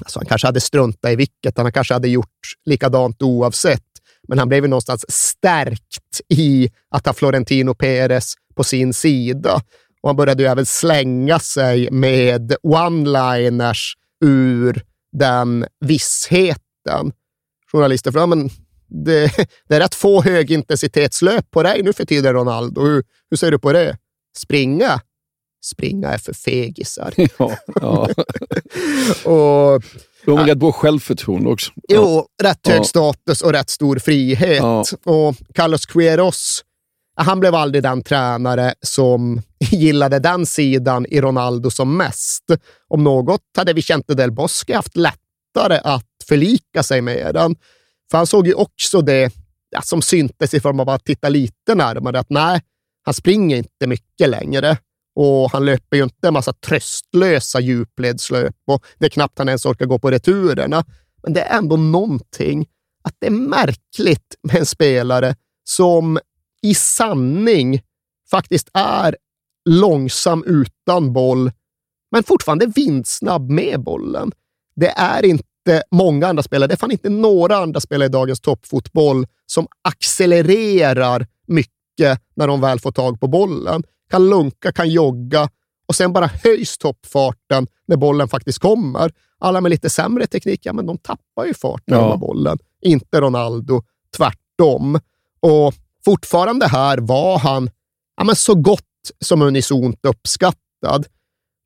alltså han kanske hade struntat i vilket, han kanske hade gjort likadant oavsett. Men han blev ju någonstans stärkt i att ha Florentino Perez på sin sida. Och han började ju även slänga sig med one-liners ur den vissheten. Journalister, men det, det är rätt få högintensitetslöp på dig nu för tiden, Ronaldo. Hur, hur ser du på det? Springa? Springa är för fegisar. Ja, ja. och, de har rätt bra självförtroende också. Jo, rätt hög ja. status och rätt stor frihet. Ja. Och Carlos Queiroz, han blev aldrig den tränare som gillade den sidan i Ronaldo som mest. Om något hade vi känt Del Bosque haft lättare att förlika sig med den. För han såg ju också det ja, som syntes i form av att titta lite närmare, att nej, han springer inte mycket längre och han löper ju inte en massa tröstlösa djupledslöp och det är knappt han ens orkar gå på returerna. Men det är ändå någonting att det är märkligt med en spelare som i sanning faktiskt är långsam utan boll, men fortfarande vindsnabb med bollen. Det är inte många andra spelare, det är fan inte några andra spelare i dagens toppfotboll som accelererar mycket när de väl får tag på bollen. Kan lunka, kan jogga och sen bara höjs toppfarten när bollen faktiskt kommer. Alla med lite sämre teknik, ja men de tappar ju fart när ja. de har bollen. Inte Ronaldo, tvärtom. Och fortfarande här var han ja, men så gott som unisont uppskattad.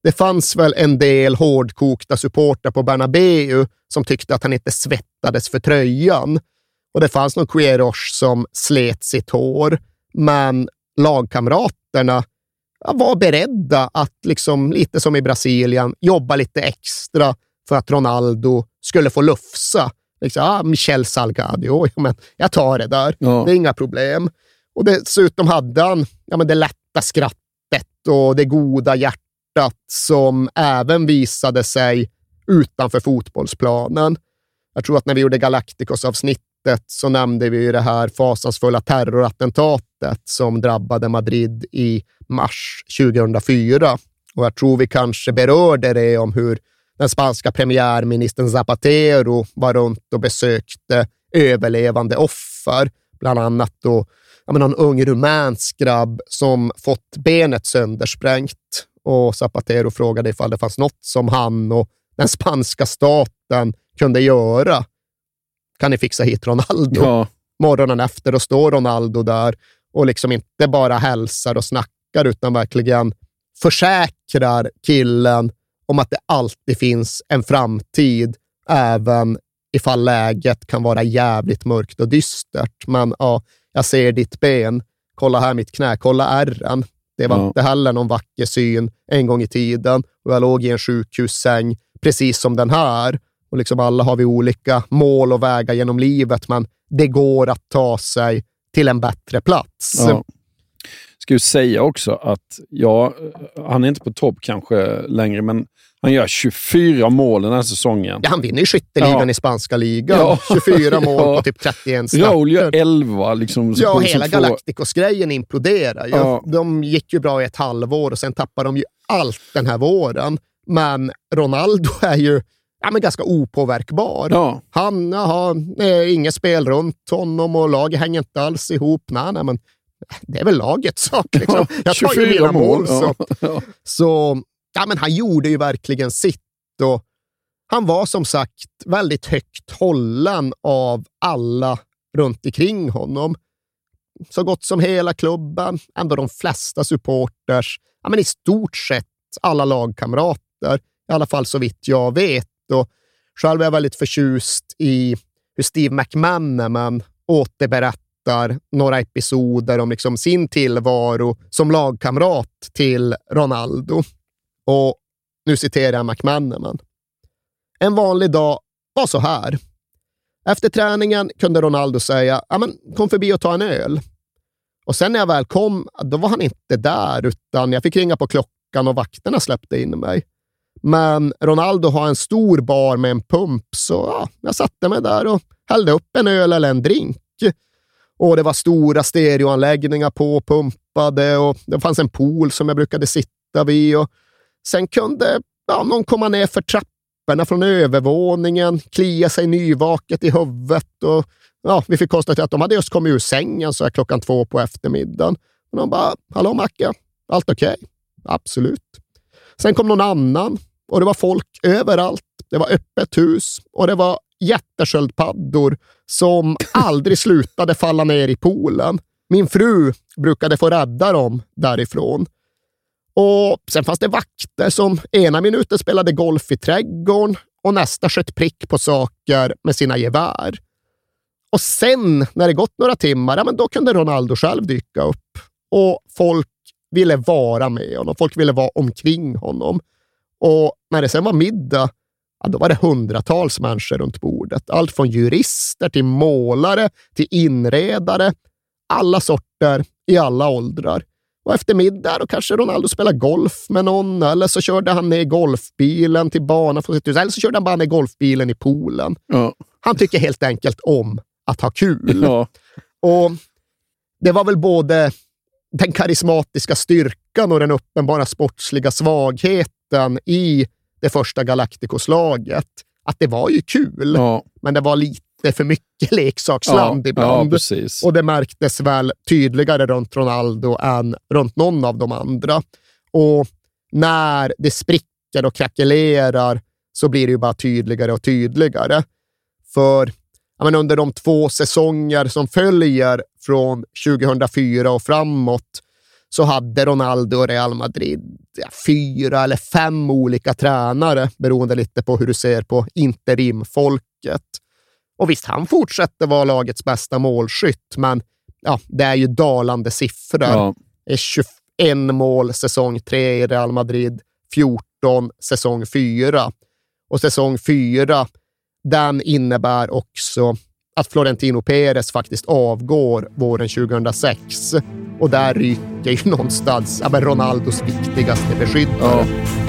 Det fanns väl en del hårdkokta supportrar på Bernabeu som tyckte att han inte svettades för tröjan. Och det fanns någon Queiroz som slet sitt hår, men lagkamraterna var beredda att, liksom, lite som i Brasilien, jobba lite extra för att Ronaldo skulle få lufsa. Liksom, ah, Michel Salgado, ja, men jag tar det där. Ja. Det är inga problem. Och dessutom hade han ja, men det lätta skrattet och det goda hjärtat som även visade sig utanför fotbollsplanen. Jag tror att när vi gjorde Galacticos-avsnittet så nämnde vi det här fasansfulla terrorattentatet som drabbade Madrid i mars 2004. Och jag tror vi kanske berörde det om hur den spanska premiärministern Zapatero var runt och besökte överlevande offer, bland annat då ja, men någon ung rumänsk grabb som fått benet söndersprängt och Zapatero frågade ifall det fanns något som han och den spanska staten kunde göra. Kan ni fixa hit Ronaldo? Ja. Morgonen efter, då står Ronaldo där och liksom inte bara hälsar och snackar, utan verkligen försäkrar killen om att det alltid finns en framtid, även ifall läget kan vara jävligt mörkt och dystert. Men ja, jag ser ditt ben. Kolla här mitt knä, kolla ärren. Det var ja. inte heller någon vacker syn en gång i tiden och jag låg i en sjukhussäng precis som den här. Och liksom alla har vi olika mål och vägar genom livet, men det går att ta sig till en bättre plats. Ja. Ska ju säga också att, ja, han är inte på topp kanske längre, men han gör 24 mål den här säsongen. Ja, han vinner ju skytteligan ja. i spanska ligan. Ja. 24 mål på typ 31 starter. Raul gör 11. Liksom, ja, hela Galacticos-grejen imploderar. Ja. De gick ju bra i ett halvår och sen tappade de ju allt den här våren. Men Ronaldo är ju ja, men ganska opåverkbar. Ja. Han har inget spel runt honom och laget hänger inte alls ihop. Nej, nej, men det är väl lagets sak. Liksom. Jag tar ju mina mål. så. Så ja, men han gjorde ju verkligen sitt och han var som sagt väldigt högt hållen av alla runt omkring honom. Så gott som hela klubben, ändå de flesta supporters, ja, men i stort sett alla lagkamrater, i alla fall så vitt jag vet. Och själv är jag väldigt förtjust i hur Steve McManaman återberättar några episoder om liksom sin tillvaro som lagkamrat till Ronaldo. Och nu citerar jag McManaman. En vanlig dag var så här. Efter träningen kunde Ronaldo säga men, kom förbi och ta en öl. Och sen när jag väl kom, då var han inte där, utan jag fick ringa på klockan och vakterna släppte in mig. Men Ronaldo har en stor bar med en pump, så ja, jag satte mig där och hällde upp en öl eller en drink. Och det var stora stereoanläggningar påpumpade och det fanns en pool som jag brukade sitta vid. Och sen kunde ja, någon komma ner för trapporna från övervåningen, klia sig nyvaket i huvudet. Och, ja, vi fick konstatera att de hade just kommit ur sängen så här klockan två på eftermiddagen. Och de bara, hallå Macke, allt okej? Okay? Absolut. Sen kom någon annan och det var folk överallt. Det var öppet hus och det var jättesköldpaddor som aldrig slutade falla ner i poolen. Min fru brukade få rädda dem därifrån. Och Sen fanns det vakter som ena minuten spelade golf i trädgården och nästa sköt prick på saker med sina gevär. Och sen, när det gått några timmar, ja, men då kunde Ronaldo själv dyka upp. Och folk ville vara med honom. Folk ville vara omkring honom. Och när det sen var middag, ja, då var det hundratals människor runt bordet. Allt från jurister till målare till inredare. Alla sorter i alla åldrar. Och efter middag då kanske Ronaldo spelade golf med någon eller så körde han ner golfbilen till banan för sitt hus. Eller så körde han bara ner golfbilen i poolen. Ja. Han tycker helt enkelt om att ha kul. Ja. Och Det var väl både den karismatiska styrkan och den uppenbara sportsliga svagheten i det första Galacticos-laget. Att det var ju kul, Ja. men det var lite för mycket leksaksland Ja, ibland. ja. Och det märktes väl tydligare runt Ronaldo än runt någon av de andra. Och när det spricker och krackelerar så blir det ju bara tydligare och tydligare. För men under de två säsonger som följer från 2004 och framåt så hade Ronaldo och Real Madrid ja, fyra eller fem olika tränare, beroende lite på hur du ser på interimfolket. Och visst, han fortsätter vara lagets bästa målskytt, men ja, det är ju dalande siffror. Ja. Det är 21 mål säsong 3 i Real Madrid, 14 säsong 4. Och säsong 4, den innebär också att Florentino Perez faktiskt avgår våren 2006. Och där ryker ju någonstans ja, men Ronaldos viktigaste beskyddare. Ja.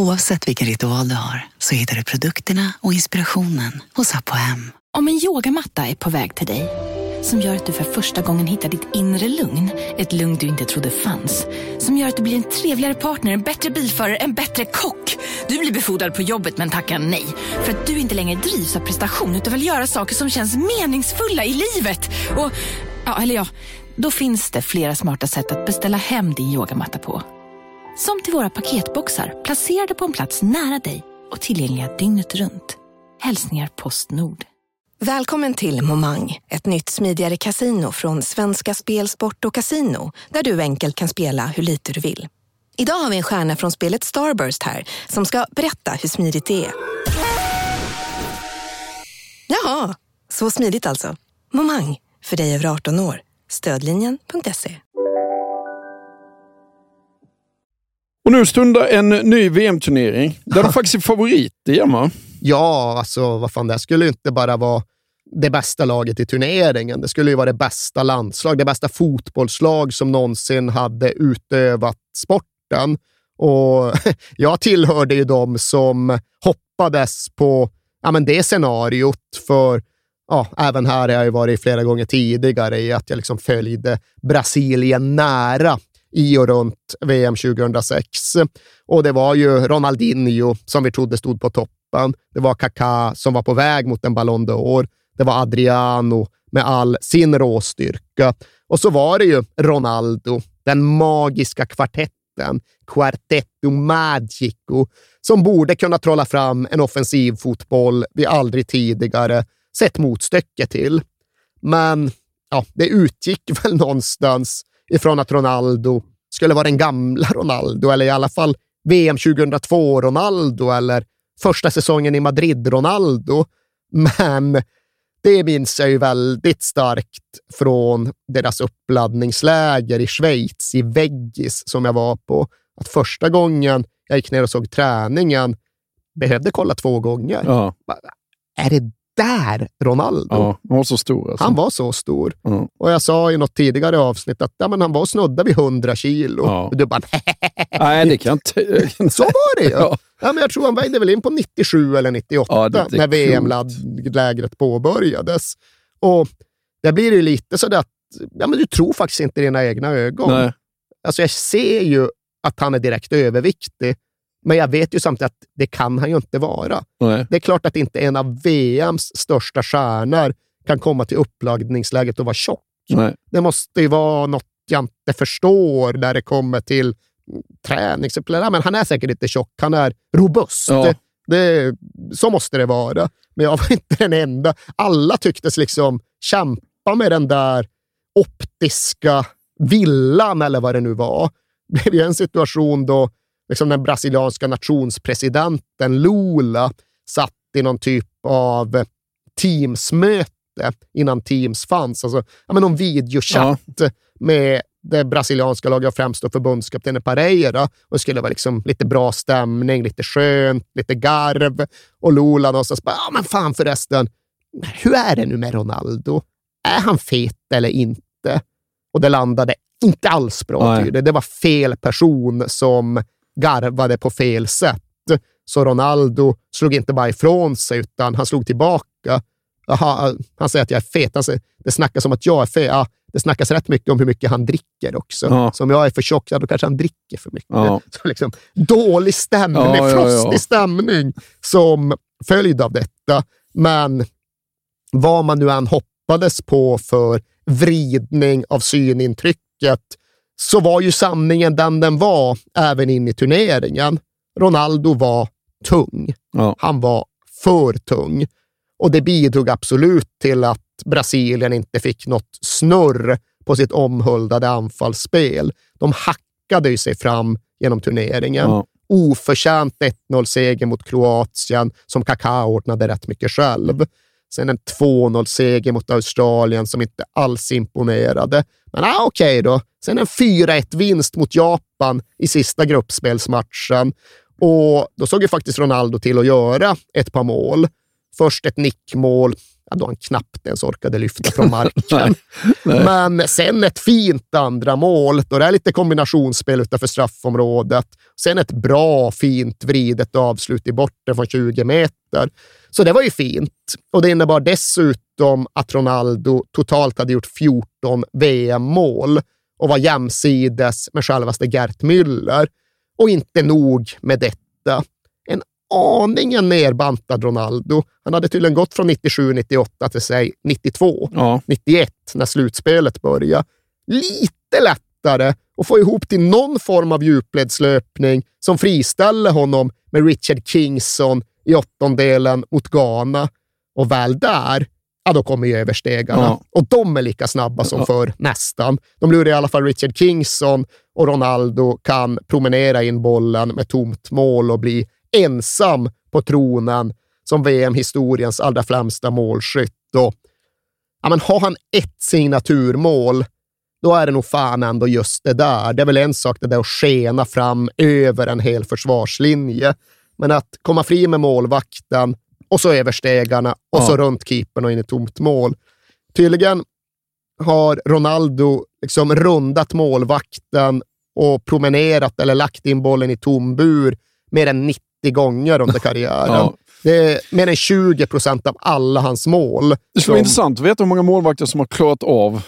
Oavsett vilken ritual du har så hittar du produkterna och inspirationen hos Apohem. Om en yogamatta är på väg till dig, som gör att du för första gången hittar ditt inre lugn, ett lugn du inte trodde fanns, som gör att du blir en trevligare partner, en bättre bilförare, en bättre kock. Du blir befordrad på jobbet men tackar nej, för att du inte längre drivs av prestation utan vill göra saker som känns meningsfulla i livet. Och, ja, eller ja, då finns det flera smarta sätt att beställa hem din yogamatta på. Som till våra paketboxar placerade på en plats nära dig och tillgängliga dygnet runt. Hälsningar Postnord. Välkommen till Momang, ett nytt smidigare kasino från Svenska Spel, Sport och Casino där du enkelt kan spela hur lite du vill. Idag har vi en stjärna från spelet Starburst här som ska berätta hur smidigt det är. Jaha, så smidigt alltså. Momang, för dig över 18 år. Stödlinjen.se. Och nu stundar en ny VM-turnering där de faktiskt är favoriter, Gemma. Ja, alltså vad fan, det skulle ju inte bara vara det bästa laget i turneringen. Det skulle ju vara det bästa landslag, det bästa fotbollslag som någonsin hade utövat sporten. Och jag tillhörde ju de som hoppades hoppades på ja, men det scenariot för ja, även här har jag ju varit flera gånger tidigare i att jag liksom följde Brasilien nära i och runt VM 2006. Och det var ju Ronaldinho som vi trodde stod på toppen. Det var Kaká som var på väg mot en Ballon d'Or. Det var Adriano med all sin råstyrka. Och så var det ju Ronaldo, den magiska kvartetten, Quartetto Magico, som borde kunna trolla fram en offensiv fotboll vi aldrig tidigare sett motstycke till. Men ja, det utgick väl någonstans ifrån att Ronaldo skulle vara den gamla Ronaldo, eller i alla fall VM 2002-Ronaldo eller första säsongen i Madrid-Ronaldo. Men det minns jag ju väldigt starkt från deras uppladdningsläger i Schweiz, i Veggis, som jag var på. Att första gången jag gick ner och såg träningen behövde kolla två gånger. Ja. Är det där Ronaldo? Ja, han var så stor. Alltså. Han var så stor. Ja. Och jag sa i något tidigare avsnitt att ja, men han var snudda vid 100 kilo. Ja. Och du bara, Nej, det kan inte... så var det ju. Ja. Ja. men jag tror han vägde väl in på 97 eller 98 Ja, det är när. VM-lägret påbörjades. Och där blir det ju lite så att ja, men du tror faktiskt inte dina egna ögon. Nej. Alltså jag ser ju att han är direkt överviktig, men jag vet ju samtidigt att det kan han ju inte vara. Nej. Det är klart att inte en av VMs största stjärnor kan komma till uppladdningsläget och vara tjock. Nej. Det måste ju vara något jag inte förstår när det kommer till träningsupplägg. Ja, men han är säkert inte tjock, han är robust. Ja. Det, det, så måste det vara. Men jag var inte den enda. Alla tycktes liksom kämpa med den där optiska villan, eller vad det nu var. Det blev ju en situation då liksom den brasilianska nationspresidenten Lula satt i någon typ av Teams-möte innan Teams fanns. Alltså, ja, men någon videochatt med det brasilianska laget och främst då förbundskaptenen Pareira. Och det skulle vara liksom lite bra stämning, lite skönt, lite garv. Och Lula någonstans bara, ja men fan förresten, hur är det nu med Ronaldo? Är han fet eller inte? Och det landade inte alls bra. Det var fel person som garvade på fel sätt. Så Ronaldo slog inte bara ifrån sig, utan han slog tillbaka. Aha, han säger att jag är fet. Han säger, det snackas om att jag är fet. Ja, det snackas rätt mycket om hur mycket han dricker också. Ja. Så om jag är för tjock, ja, då kanske han dricker för mycket. Ja. Så liksom, dålig stämning, Ja, frostig stämning som följd av detta. Men vad man nu än hoppades på för vridning av synintrycket så var ju sanningen den den var även in i turneringen. Ronaldo var tung. Ja. Han var för tung. Och det bidrog absolut till att Brasilien inte fick något snurr på sitt omhuldade anfallsspel. De hackade ju sig fram genom turneringen. Ja. Oförtjänt 1-0-seger mot Kroatien, som Kaká ordnade rätt mycket själv. Sen en 2-0-seger mot Australien som inte alls imponerade. Men ah, okej då. Sen en 4-1-vinst mot Japan i sista gruppspelsmatchen. Och då såg ju faktiskt Ronaldo till att göra ett par mål. Först ett nickmål, ja, då han knappt ens orkade lyfta från marken. Men sen ett fint andra mål, då det är lite kombinationsspel utanför straffområdet. Sen ett bra, fint vridet avslut i bortre från 20 meter. Så det var ju fint. Och det innebar dessutom att Ronaldo totalt hade gjort 14 VM-mål och var jämsides med självaste Gert Müller. Och inte nog med detta. En aningen nerbantad Ronaldo. Han hade tydligen gått från 97-98 till säg 92, Ja. 91 när slutspelet började. Lite lättare att få ihop till någon form av djupledslöpning som friställer honom med Richard Kingson i åttondelen mot Ghana. Och väl där, ja då kommer ju överstegarna. Ja. Och de är lika snabba som Ja. förr, nästan. De lurar i alla fall Richard Kingson och Ronaldo kan promenera in bollen med tomt mål och bli ensam på tronen som VM-historiens allra främsta målskytt. Och, ja, men har han ett signaturmål, då är det nog fan ändå just det där. Det är väl en sak det där att skena fram över en hel försvarslinje. Men att komma fri med målvakten och så överstegarna och Ja. så runt keepern och in i tomt mål. Tydligen har Ronaldo liksom rundat målvakten och promenerat eller lagt in bollen i tom bur mer än 90 gånger under karriären. Ja. Det är mer än 20 procent av alla hans mål. Det skulle vara intressant att veta hur många målvakter som har klarat av...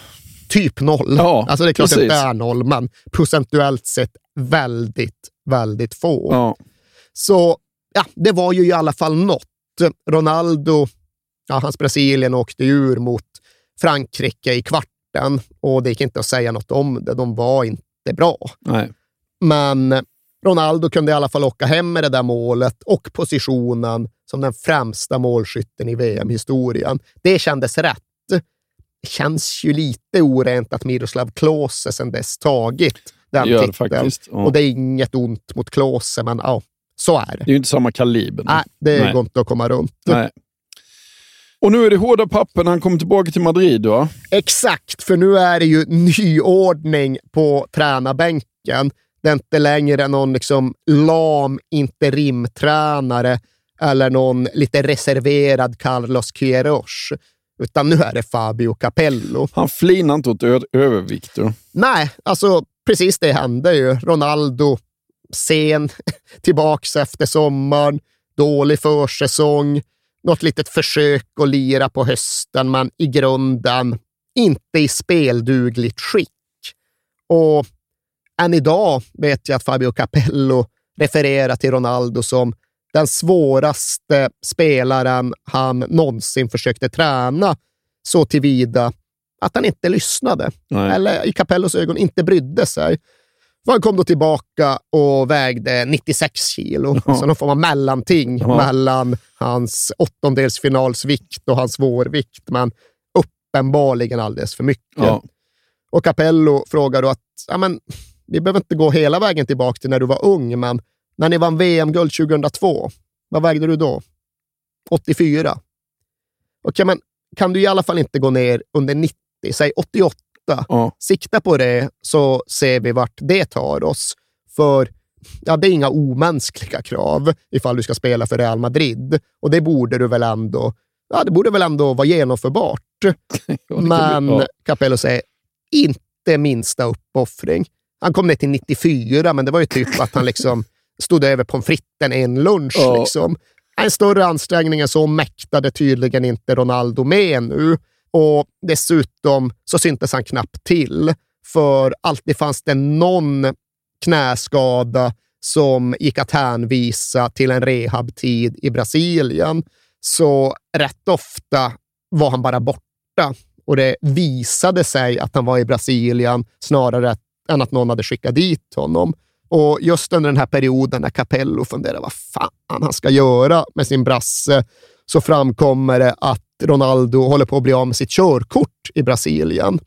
Typ noll. Ja, alltså det är klart att det precis. är noll, men procentuellt sett väldigt, väldigt få. Ja. Så ja, det var ju i alla fall något. Ronaldo, ja, hans Brasilien åkte ur mot Frankrike i kvarten och det gick inte att säga något om det. De var inte bra. Nej. Men Ronaldo kunde i alla fall åka hem med det där målet och positionen som den främsta målskytten i VM-historien. Det kändes rätt. Det känns ju lite orent att Miroslav Klose sedan dess tagit den gör titeln. faktiskt, ja. Och det är inget ont mot Klose, men ja, så är det. Det är ju inte samma kaliber. Nej, det Nej. går inte att komma runt. Nej. Och nu är det hårda papper när han kommer tillbaka till Madrid, va? Exakt, för nu är det ju nyordning på tränarbänken. Det är inte längre någon liksom lam interimtränare eller någon lite reserverad Carlos Queiroz, utan nu är det Fabio Capello. Han flinar inte åt övervikt. Då. Nej, alltså precis det hände ju. Ronaldo sen tillbaks efter sommaren, dålig försäsong, något litet försök att lira på hösten, men i grunden inte i speldugligt skick. Och än idag vet jag att Fabio Capello refererar till Ronaldo som den svåraste spelaren han någonsin försökte träna så tillvida att han inte lyssnade. Nej. Eller i Capellos ögon inte brydde sig. Han kom då tillbaka och vägde 96 kilo. Ja. Så någon form av mellanting Ja. mellan hans åttondelsfinalsvikt och hans svårvikt, men uppenbarligen alldeles för mycket. Ja. Och Capello frågar då att ja, men, vi behöver inte gå hela vägen tillbaka till när du var ung, men när ni vann VM-guld 2002, vad vägde du då? 84. Okej, men kan du i alla fall inte gå ner under 90? Säg 88. Ja. Sikta på det så ser vi vart det tar oss. För ja, det är inga omänskliga krav ifall du ska spela för Real Madrid. Och det borde du väl ändå, ja, det borde väl ändå vara genomförbart. Men ja. Capello säger inte minsta uppoffring. Han kom ner till 94, men det var ju typ att han liksom stod över pommes fritesen en lunch. Ja. Liksom. En större ansträngning än så mäktade tydligen inte Ronaldo med nu. Och dessutom så syntes han knappt till, för alltid fanns det någon knäskada som gick att hänvisa till en rehabtid i Brasilien. Så rätt ofta var han bara borta och det visade sig att han var i Brasilien snarare än att någon hade skickat dit honom. Och just under den här perioden när Capello funderade vad fan han ska göra med sin brasse, så framkommer det att Ronaldo håller på att bli av med sitt körkort i Brasilien.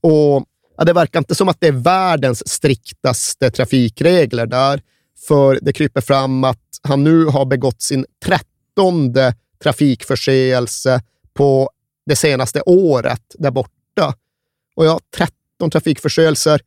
Och ja, Det verkar inte som att det är världens striktaste trafikregler där, för det kryper fram att han nu har begått sin trettonde trafikförseelse på det senaste året där borta. Och ja, 13 trafikförseelser,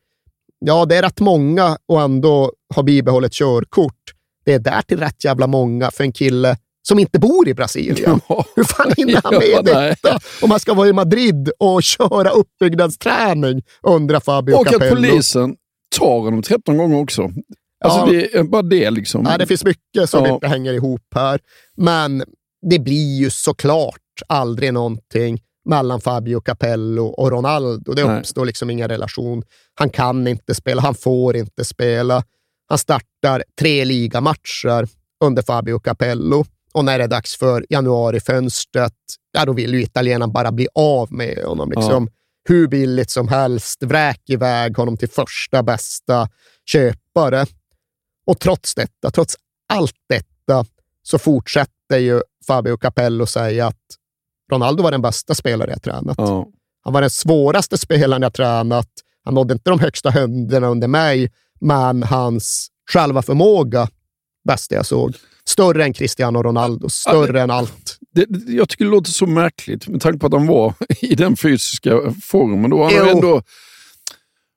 ja, det är rätt många och ändå har bibehållet körkort. Det är därtill rätt jävla många för en kille som inte bor i Brasilien. Hur fan hinner han med Ja, nej. detta? Om man ska vara i Madrid och köra uppbyggnadsträning, undrar Fabio Och att Capello. polisen tar honom 13 gånger också. Alltså Ja. det är bara det liksom. Nej, det finns mycket som Ja. inte hänger ihop här. Men det blir ju såklart aldrig någonting mellan Fabio Capello och Ronaldo. Det Nej. uppstår liksom ingen relation. Han kan inte spela, han får inte spela. Han startar tre ligamatcher under Fabio Capello och när det är dags för januarifönstret, ja, då vill ju italienaren bara bli av med honom. Liksom. Hur billigt som helst, vräk iväg honom till första bästa köpare. Och trots detta, trots allt detta, så fortsätter ju Fabio Capello säga att Ronaldo var den bästa spelare jag tränat. Ja. Han var den svåraste spelaren jag tränat. Han nådde inte de högsta höjderna under mig, men hans själva förmåga, bästa jag såg. Större än Cristiano Ronaldo, större än allt. Det, det- jag tycker det låter så märkligt med tanke på att han var i den fysiska formen. Då. Han har ändå...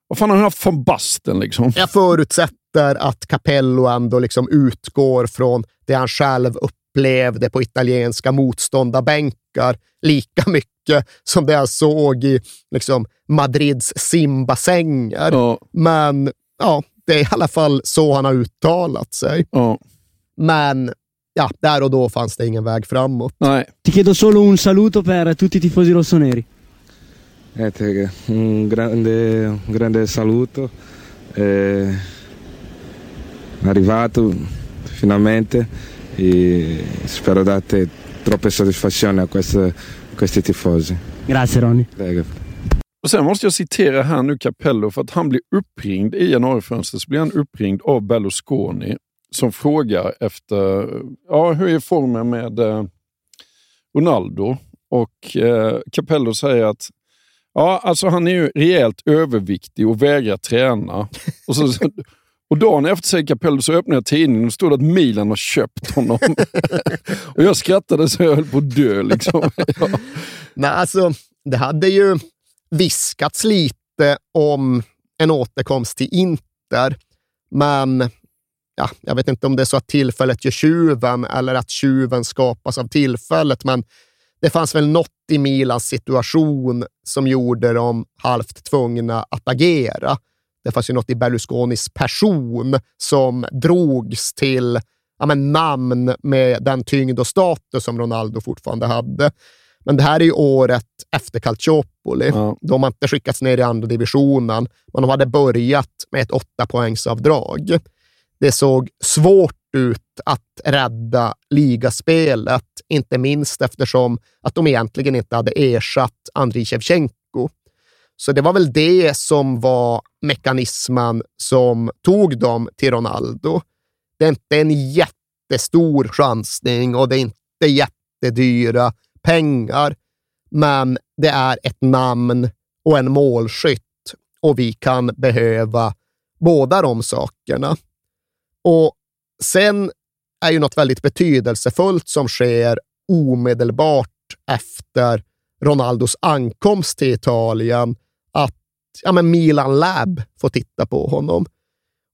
Vad fan har han haft från basten liksom? Jag förutsätter att Capello ändå liksom utgår från det han själv upplevde på italienska motståndarbänkar lika mycket som det han såg i liksom, Madrids simbassänger. Ja. Men ja, det är i alla fall så han har uttalat sig. Ja. Men ja, där och då fanns det ingen väg framåt. Nej. Ti chiedo solo un saluto per tutti i tifosi rossoneri. Niente, un grande, un grande saluto. Eh, arrivato finalmente e spero date troppe soddisfazioni a queste, questi tifosi. Grazie Ronny. Prego. Och sen måste jag citera här nu Capello för att han blir uppringd i januarifönstret. Så blir han uppringd av Berlusconi som frågar efter ja, hur är formen med eh, Ronaldo. Och eh, Capello säger att ja, alltså han är ju rejält överviktig och vägrar träna. Och, så, och dagen efter säger Capello så öppnar jag tidningen och står det att Milan har köpt honom. och jag skrattade så jag höll på att dö. Liksom. ja. Nej, alltså, det hade ju viskats lite om en återkomst till Inter, men ja, jag vet inte om det är så att tillfället gör tjuven eller att tjuven skapas av tillfället, men det fanns väl något i Milans situation som gjorde dem halvt tvungna att agera. Det fanns ju något i Berlusconis person som drogs till ja, men, namn med den tyngd och status som Ronaldo fortfarande hade. Men det här är ju året efter Calciopoli. Ja. De har inte skickats ner i andra divisionen, men de hade börjat med ett åtta poängsavdrag. Det såg svårt ut att rädda ligaspelet, inte minst eftersom att de egentligen inte hade ersatt Andriy Shevchenko. Så det var väl det som var mekanismen som tog dem till Ronaldo. Det är inte en jättestor chansning och det är inte jättedyra pengar, men det är ett namn och en målskytt och vi kan behöva båda de sakerna. Och sen är ju något väldigt betydelsefullt som sker omedelbart efter Ronaldos ankomst till Italien, att ja, men Milan Lab får titta på honom.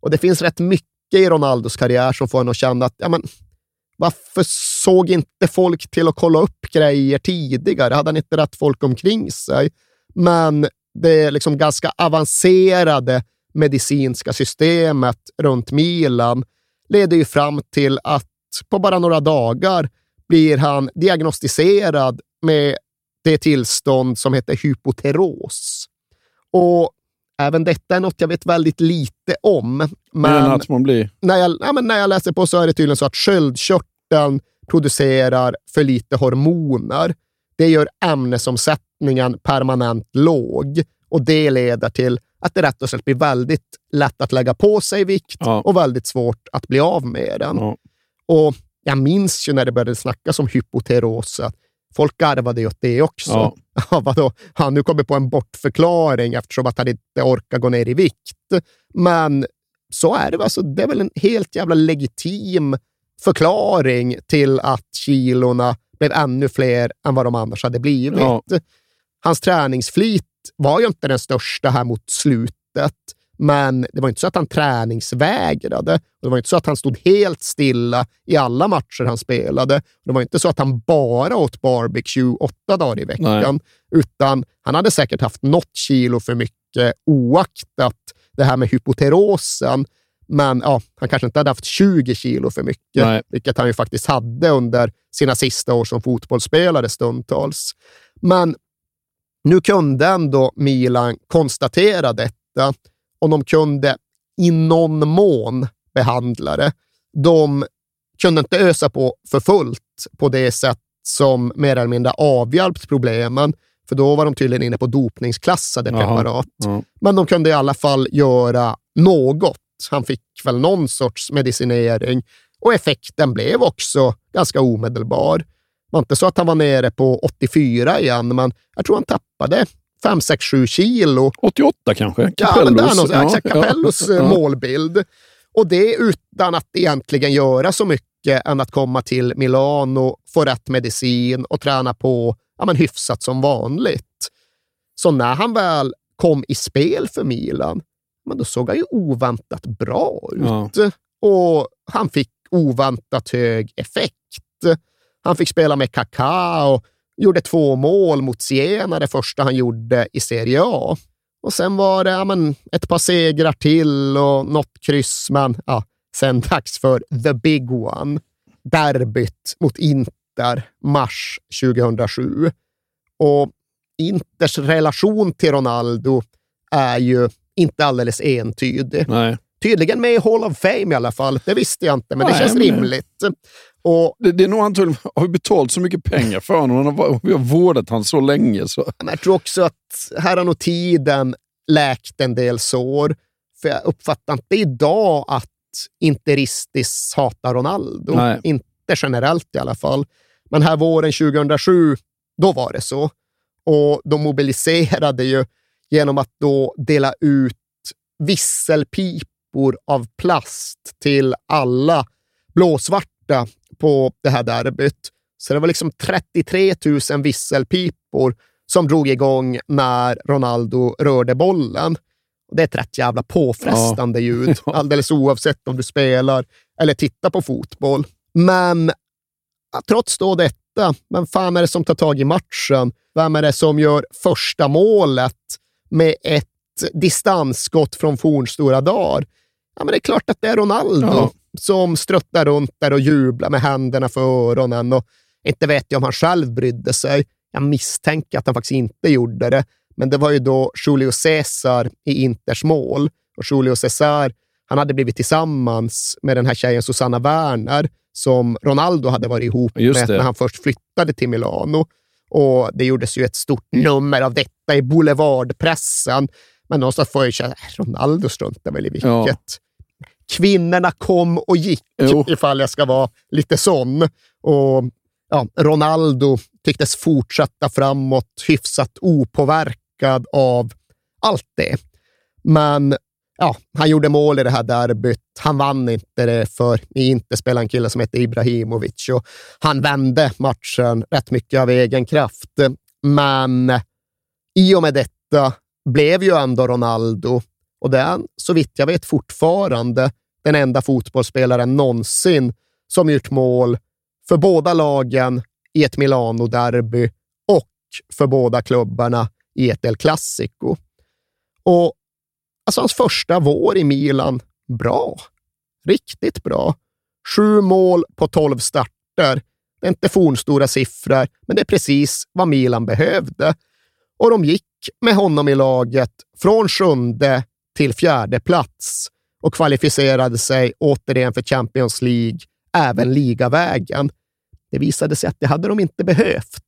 Och det finns rätt mycket i Ronaldos karriär som får en att känna att ja, men, varför såg inte folk till att kolla upp grejer tidigare? Hade han inte rätt folk omkring sig? Men det liksom ganska avancerade medicinska systemet runt Milan leder ju fram till att på bara några dagar blir han diagnostiserad med det tillstånd som heter hypoteros. Och även detta är något jag vet väldigt lite om. Men när, jag, ja, men när jag läser på så är det tydligen så att sköldkörteln producerar för lite hormoner. Det gör ämnesomsättningen permanent låg och det leder till att det rätt och slätt blir väldigt lätt att lägga på sig vikt ja. och väldigt svårt att bli av med den. Ja. Och jag minns ju när det började snackas om hypoteros, att folk garvade ju åt det också. Ja. Ja, vadå? Han nu kommer på en bortförklaring eftersom att han inte orkar gå ner i vikt. Men så är det. Alltså, det är väl en helt jävla legitim förklaring till att kilorna blev ännu fler än vad de annars hade blivit. Ja. Hans träningsflit var ju inte den största här mot slutet, men det var inte så att han träningsvägrade. Det var inte så att han stod helt stilla i alla matcher han spelade. Det var inte så att han bara åt barbecue åtta dagar i veckan, Nej. utan han hade säkert haft något kilo för mycket oaktat det här med hypoterosen. Men ja, han kanske inte hade haft 20 kilo för mycket, Nej. vilket han ju faktiskt hade under sina sista år som fotbollsspelare stundtals. Men nu kunde ändå Milan konstatera detta och de kunde i någon mån behandla det. De kunde inte ösa på för fullt på det sätt som mer eller mindre avhjälpt problemen, för då var de tydligen inne på dopningsklassade preparat. Aha, Men de kunde i alla fall göra något. Han fick väl någon sorts medicinering och effekten blev också ganska omedelbar. Det var inte så att han var nere på 84 igen, men jag tror han tappade 5, 6, 7 kilo. 88 kanske? Capellos, ja, ja, Capellos ja. målbild. Och det utan att egentligen göra så mycket än att komma till Milano, få rätt medicin och träna på ja, men hyfsat som vanligt. Så när han väl kom i spel för Milan, men då såg han ju oväntat bra ut. Ja. Och han fick oväntat hög effekt. Han fick spela med Kaká och gjorde två mål mot Siena, det första han gjorde i Serie A. Och sen var det ja, men, ett par segrar till och något kryss, men ja, sen dags för the big one. derbyt mot Inter mars 2007. Och Inters relation till Ronaldo är ju inte alldeles entydig. Nej. Tydligen med i Hall of Fame i alla fall. Det visste jag inte, men det Nej, känns men- rimligt. Och, Det, det är nog antagligen, har vi betalat så mycket pengar för honom och vi har vårdat honom så länge. Så. men jag tror också att här har nog tiden läkt en del sår. För jag uppfattar inte idag att Interistis hatar Ronaldo. Nej. Inte generellt i alla fall. Men här våren 2007, då var det så. Och de mobiliserade ju genom att då dela ut visselpipor av plast till alla blåsvarta på det här derbyt. Så det var liksom 33 000 visselpipor som drog igång när Ronaldo rörde bollen. Det är ett rätt jävla påfrestande ljud, alldeles oavsett om du spelar eller tittar på fotboll. Men ja, trots då detta, vem fan är det som tar tag i matchen? Vem är det som gör första målet med ett distansskott från fornstora dagar? Ja, men det är klart att det är Ronaldo Ja. som struttar runt där och jublar med händerna för öronen. Och inte vet jag om han själv brydde sig. Jag misstänker att han faktiskt inte gjorde det. Men det var ju då Julio Cesar i Inters mål. Och Julio Cesar, han hade blivit tillsammans med den här tjejen Susanna Werner som Ronaldo hade varit ihop med när han först flyttade till Milano. Och det gjordes ju ett stort nummer av detta i boulevardpressen. Men någonstans får jag ju känna, äh, Ronaldo struntar väl i vilket. Ja. Kvinnorna kom och gick, Jo. ifall jag ska vara lite sån. Och ja, Ronaldo tycktes fortsätta framåt hyfsat opåverkad av allt det. Men ja, han gjorde mål i det här derbyt. Han vann inte det för i inte spelade en kille som heter Ibrahimovic och han vände matchen rätt mycket av egen kraft. Men i och med detta blev ju ändå Ronaldo, och det är så vitt jag vet fortfarande, den enda fotbollsspelaren någonsin som gjort mål för båda lagen i ett Milano-derby och för båda klubbarna i ett El Clasico. Och alltså hans första vår i Milan, bra. Riktigt bra. Sju mål på tolv starter. Det är inte fornstora siffror, men det är precis vad Milan behövde. Och de gick med honom i laget från sjunde till fjärde plats och kvalificerade sig återigen för Champions League, även ligavägen. Det visade sig att det hade de inte behövt,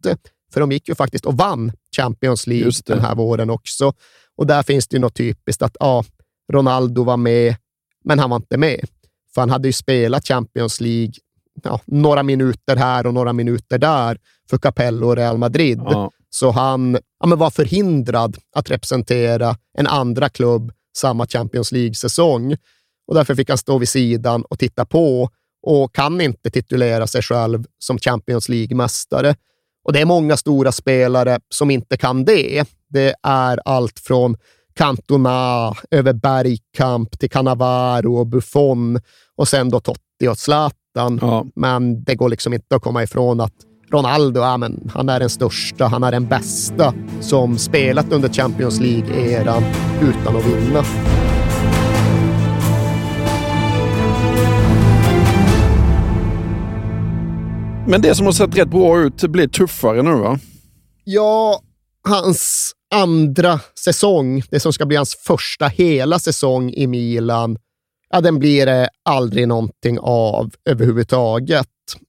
för de gick ju faktiskt och vann Champions League den här våren också. Och där finns det ju något typiskt att ja, Ronaldo var med, men han var inte med. För han hade ju spelat Champions League ja, några minuter här och några minuter där för Capello och Real Madrid. Ja. Så han ja, men var förhindrad att representera en andra klubb samma Champions League-säsong. Och därför fick han stå vid sidan och titta på och kan inte titulera sig själv som Champions League-mästare. Och det är många stora spelare som inte kan det. Det är allt från Cantona över Bergkamp till Cannavaro och Buffon och sen då Totti och Zlatan. Ja. Men det går liksom inte att komma ifrån att Ronaldo, ja, men han är den största, han är den bästa som spelat under Champions League-eran utan att vinna. Men det som har sett rätt bra ut blir tuffare nu va? Ja, hans andra säsong, det som ska bli hans första hela säsong i Milan, ja, den blir det aldrig någonting av överhuvudtaget.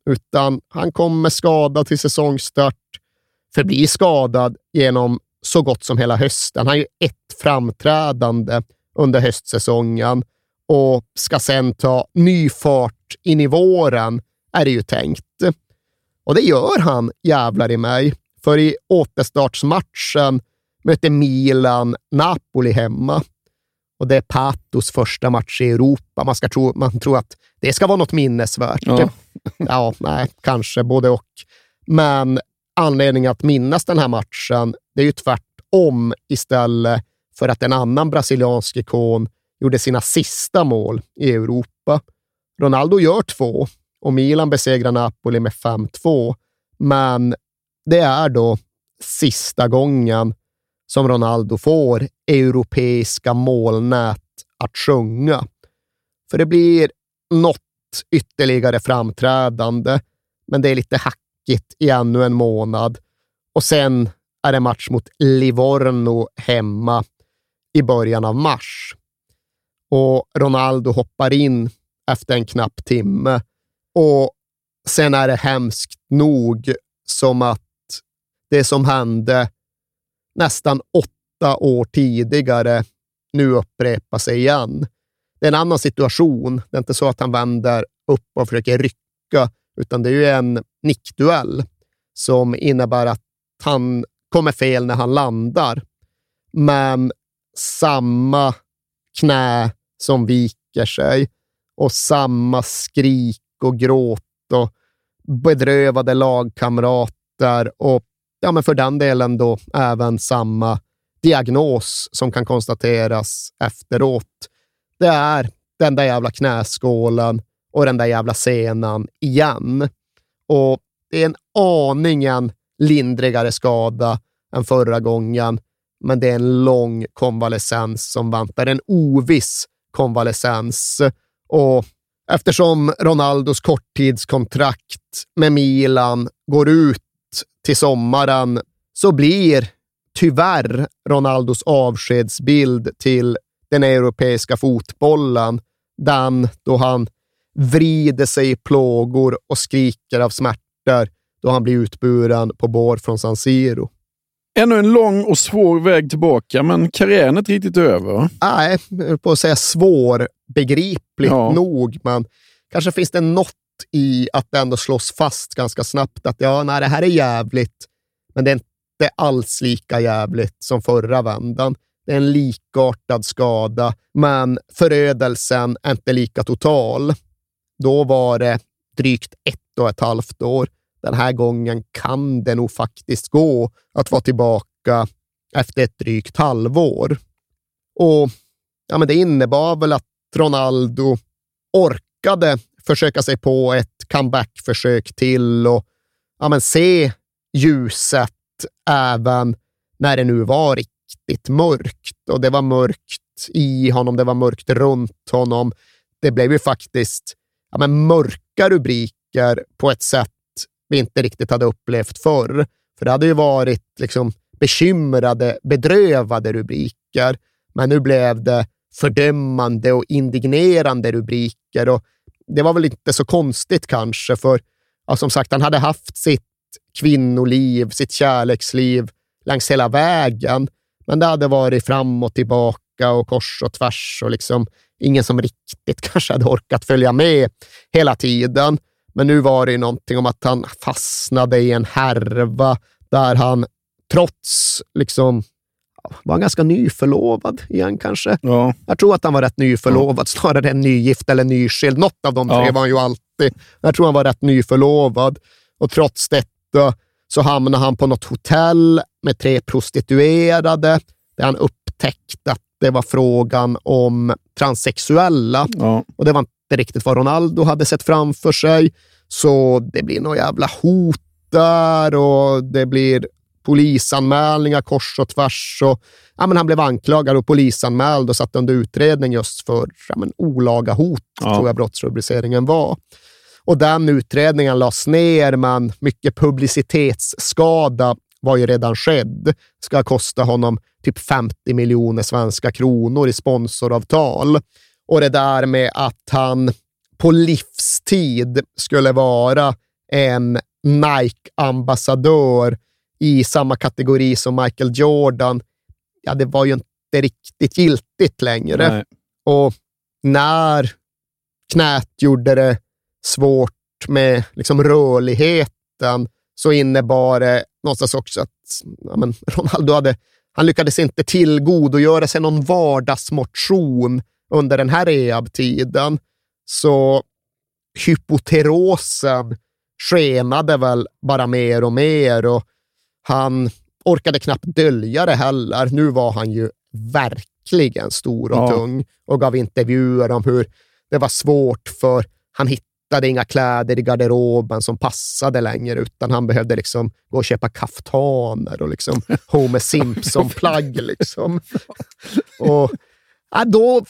Utan han kommer skadad till säsongstart, förblir skadad genom så gott som hela hösten. Han har ju ett framträdande under höstsäsongen och ska sen ta ny fart in i våren, är det ju tänkt. Och det gör han, jävlar i mig. För i återstartsmatchen möter Milan Napoli hemma. Och det är Patos första match i Europa. Man, ska tro, man tror att det ska vara något minnesvärt. Ja. ja, nej, kanske både och. Men anledningen att minnas den här matchen, det är ju tvärtom istället för att en annan brasiliansk ikon gjorde sina sista mål i Europa. Ronaldo gör två och Milan besegrar Napoli med 5-2. Men det är då sista gången som Ronaldo får europeiska målnät att sjunga. För det blir något ytterligare framträdande, men det är lite hackigt i ännu en månad. Och sen är det match mot Livorno hemma i början av mars. Och Ronaldo hoppar in efter en knapp timme. Och sen är det hemskt nog som att det som hände nästan åtta år tidigare nu upprepar sig igen. Det är en annan situation. Det är inte så att han vänder upp och försöker rycka, utan det är ju en nickduell som innebär att han kommer fel när han landar. Men samma knä som viker sig och samma skrik och gråt och bedrövade lagkamrater och ja, men för den delen då även samma diagnos som kan konstateras efteråt. Det är den där jävla knäskålen och den där jävla senan igen. Och det är en aningen lindrigare skada än förra gången, men det är en lång konvalescens som väntar. En oviss konvalescens. Och eftersom Ronaldos korttidskontrakt med Milan går ut till sommaren så blir tyvärr Ronaldos avskedsbild till den europeiska fotbollen den då han vrider sig i plågor och skriker av smärtor då han blir utburen på bår från San Siro. Ännu en lång och svår väg tillbaka, men karriären är inte riktigt över. Nej, jag på att säga svårbegripligt ja. nog, men kanske finns det något i att det ändå slås fast ganska snabbt att ja, nej, det här är jävligt, men det är inte alls lika jävligt som förra vändan. Det är en likartad skada, men förödelsen är inte lika total. Då var det drygt ett och ett halvt år. Den här gången kan det nog faktiskt gå att vara tillbaka efter ett drygt halvår. Och ja, men det innebar väl att Ronaldo orkade försöka sig på ett comeback-försök till och ja, men se ljuset även när det nu var riktigt mörkt. Och det var mörkt i honom, det var mörkt runt honom. Det blev ju faktiskt ja, men mörka rubriker på ett sätt vi inte riktigt hade upplevt förr. För det hade ju varit liksom bekymrade, bedrövade rubriker. Men nu blev det fördömande och indignerande rubriker. Och det var väl inte så konstigt kanske, för ja, som sagt, han hade haft sitt kvinnoliv, sitt kärleksliv längs hela vägen. Men det hade varit fram och tillbaka och kors och tvärs och liksom ingen som riktigt kanske hade orkat följa med hela tiden. Men nu var det någonting om att han fastnade i en härva där han trots liksom var ganska nyförlovad igen kanske. Ja. Jag tror att han var rätt nyförlovad, ja. snarare än nygift eller nyskild. Något av de tre ja. var han ju alltid. Jag tror han var rätt nyförlovad och trots detta så hamnade han på något hotell med tre prostituerade där han upptäckte att det var frågan om transsexuella. Ja. Och det var inte riktigt vad Ronaldo hade sett framför sig. Så det blir några jävla hot där och det blir polisanmälningar kors och tvärs. Och, ja, men han blev anklagad och polisanmäld och satt under utredning just för ja, men, olaga hot, ja. tror jag brottsrubriceringen var. Och den utredningen lades ner, men mycket publicitetsskada var ju redan skedd. Ska kosta honom typ 50 miljoner svenska kronor i sponsoravtal. Och det där med att han på livstid skulle vara en Nike-ambassadör i samma kategori som Michael Jordan, ja, det var ju inte riktigt giltigt längre. Nej. Och när knät gjorde det svårt med liksom rörligheten så innebar det någonstans också att ja, men Ronaldo hade, han lyckades inte tillgodogöra sig någon vardagsmotion under den här rehab-tiden. Så hypoterosen skenade väl bara mer och mer och han orkade knappt dölja det heller. Nu var han ju verkligen stor och Ja. tung och gav intervjuer om hur det var svårt för han hittade inga kläder i garderoben som passade längre, utan han behövde liksom gå och köpa kaftaner och liksom Homer Simpson-plagg. Liksom. Och, ja, då,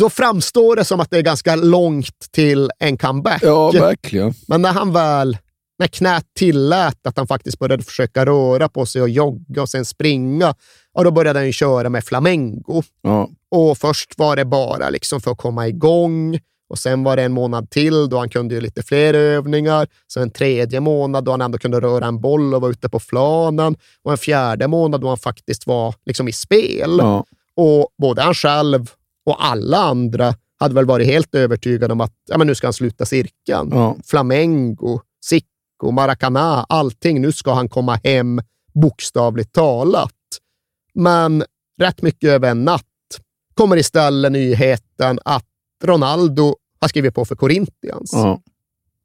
då framstår det som att det är ganska långt till en comeback. Ja, verkligen. Men när han väl, när knät tillät att han faktiskt började försöka röra på sig och jogga och sen springa, ja, då började han köra med flamengo. Ja. Och först var det bara liksom för att komma igång och sen var det en månad till då han kunde göra lite fler övningar. Sen en tredje månad då han ändå kunde röra en boll och vara ute på planen. Och en fjärde månad då han faktiskt var liksom i spel. Ja. Och både han själv och alla andra hade väl varit helt övertygade om att ja, men nu ska han sluta cirkeln. Ja. Flamengo, Sicko, Maracana, allting. Nu ska han komma hem, bokstavligt talat. Men rätt mycket över en natt kommer istället nyheten att Ronaldo har skrivit på för Corinthians. Ja.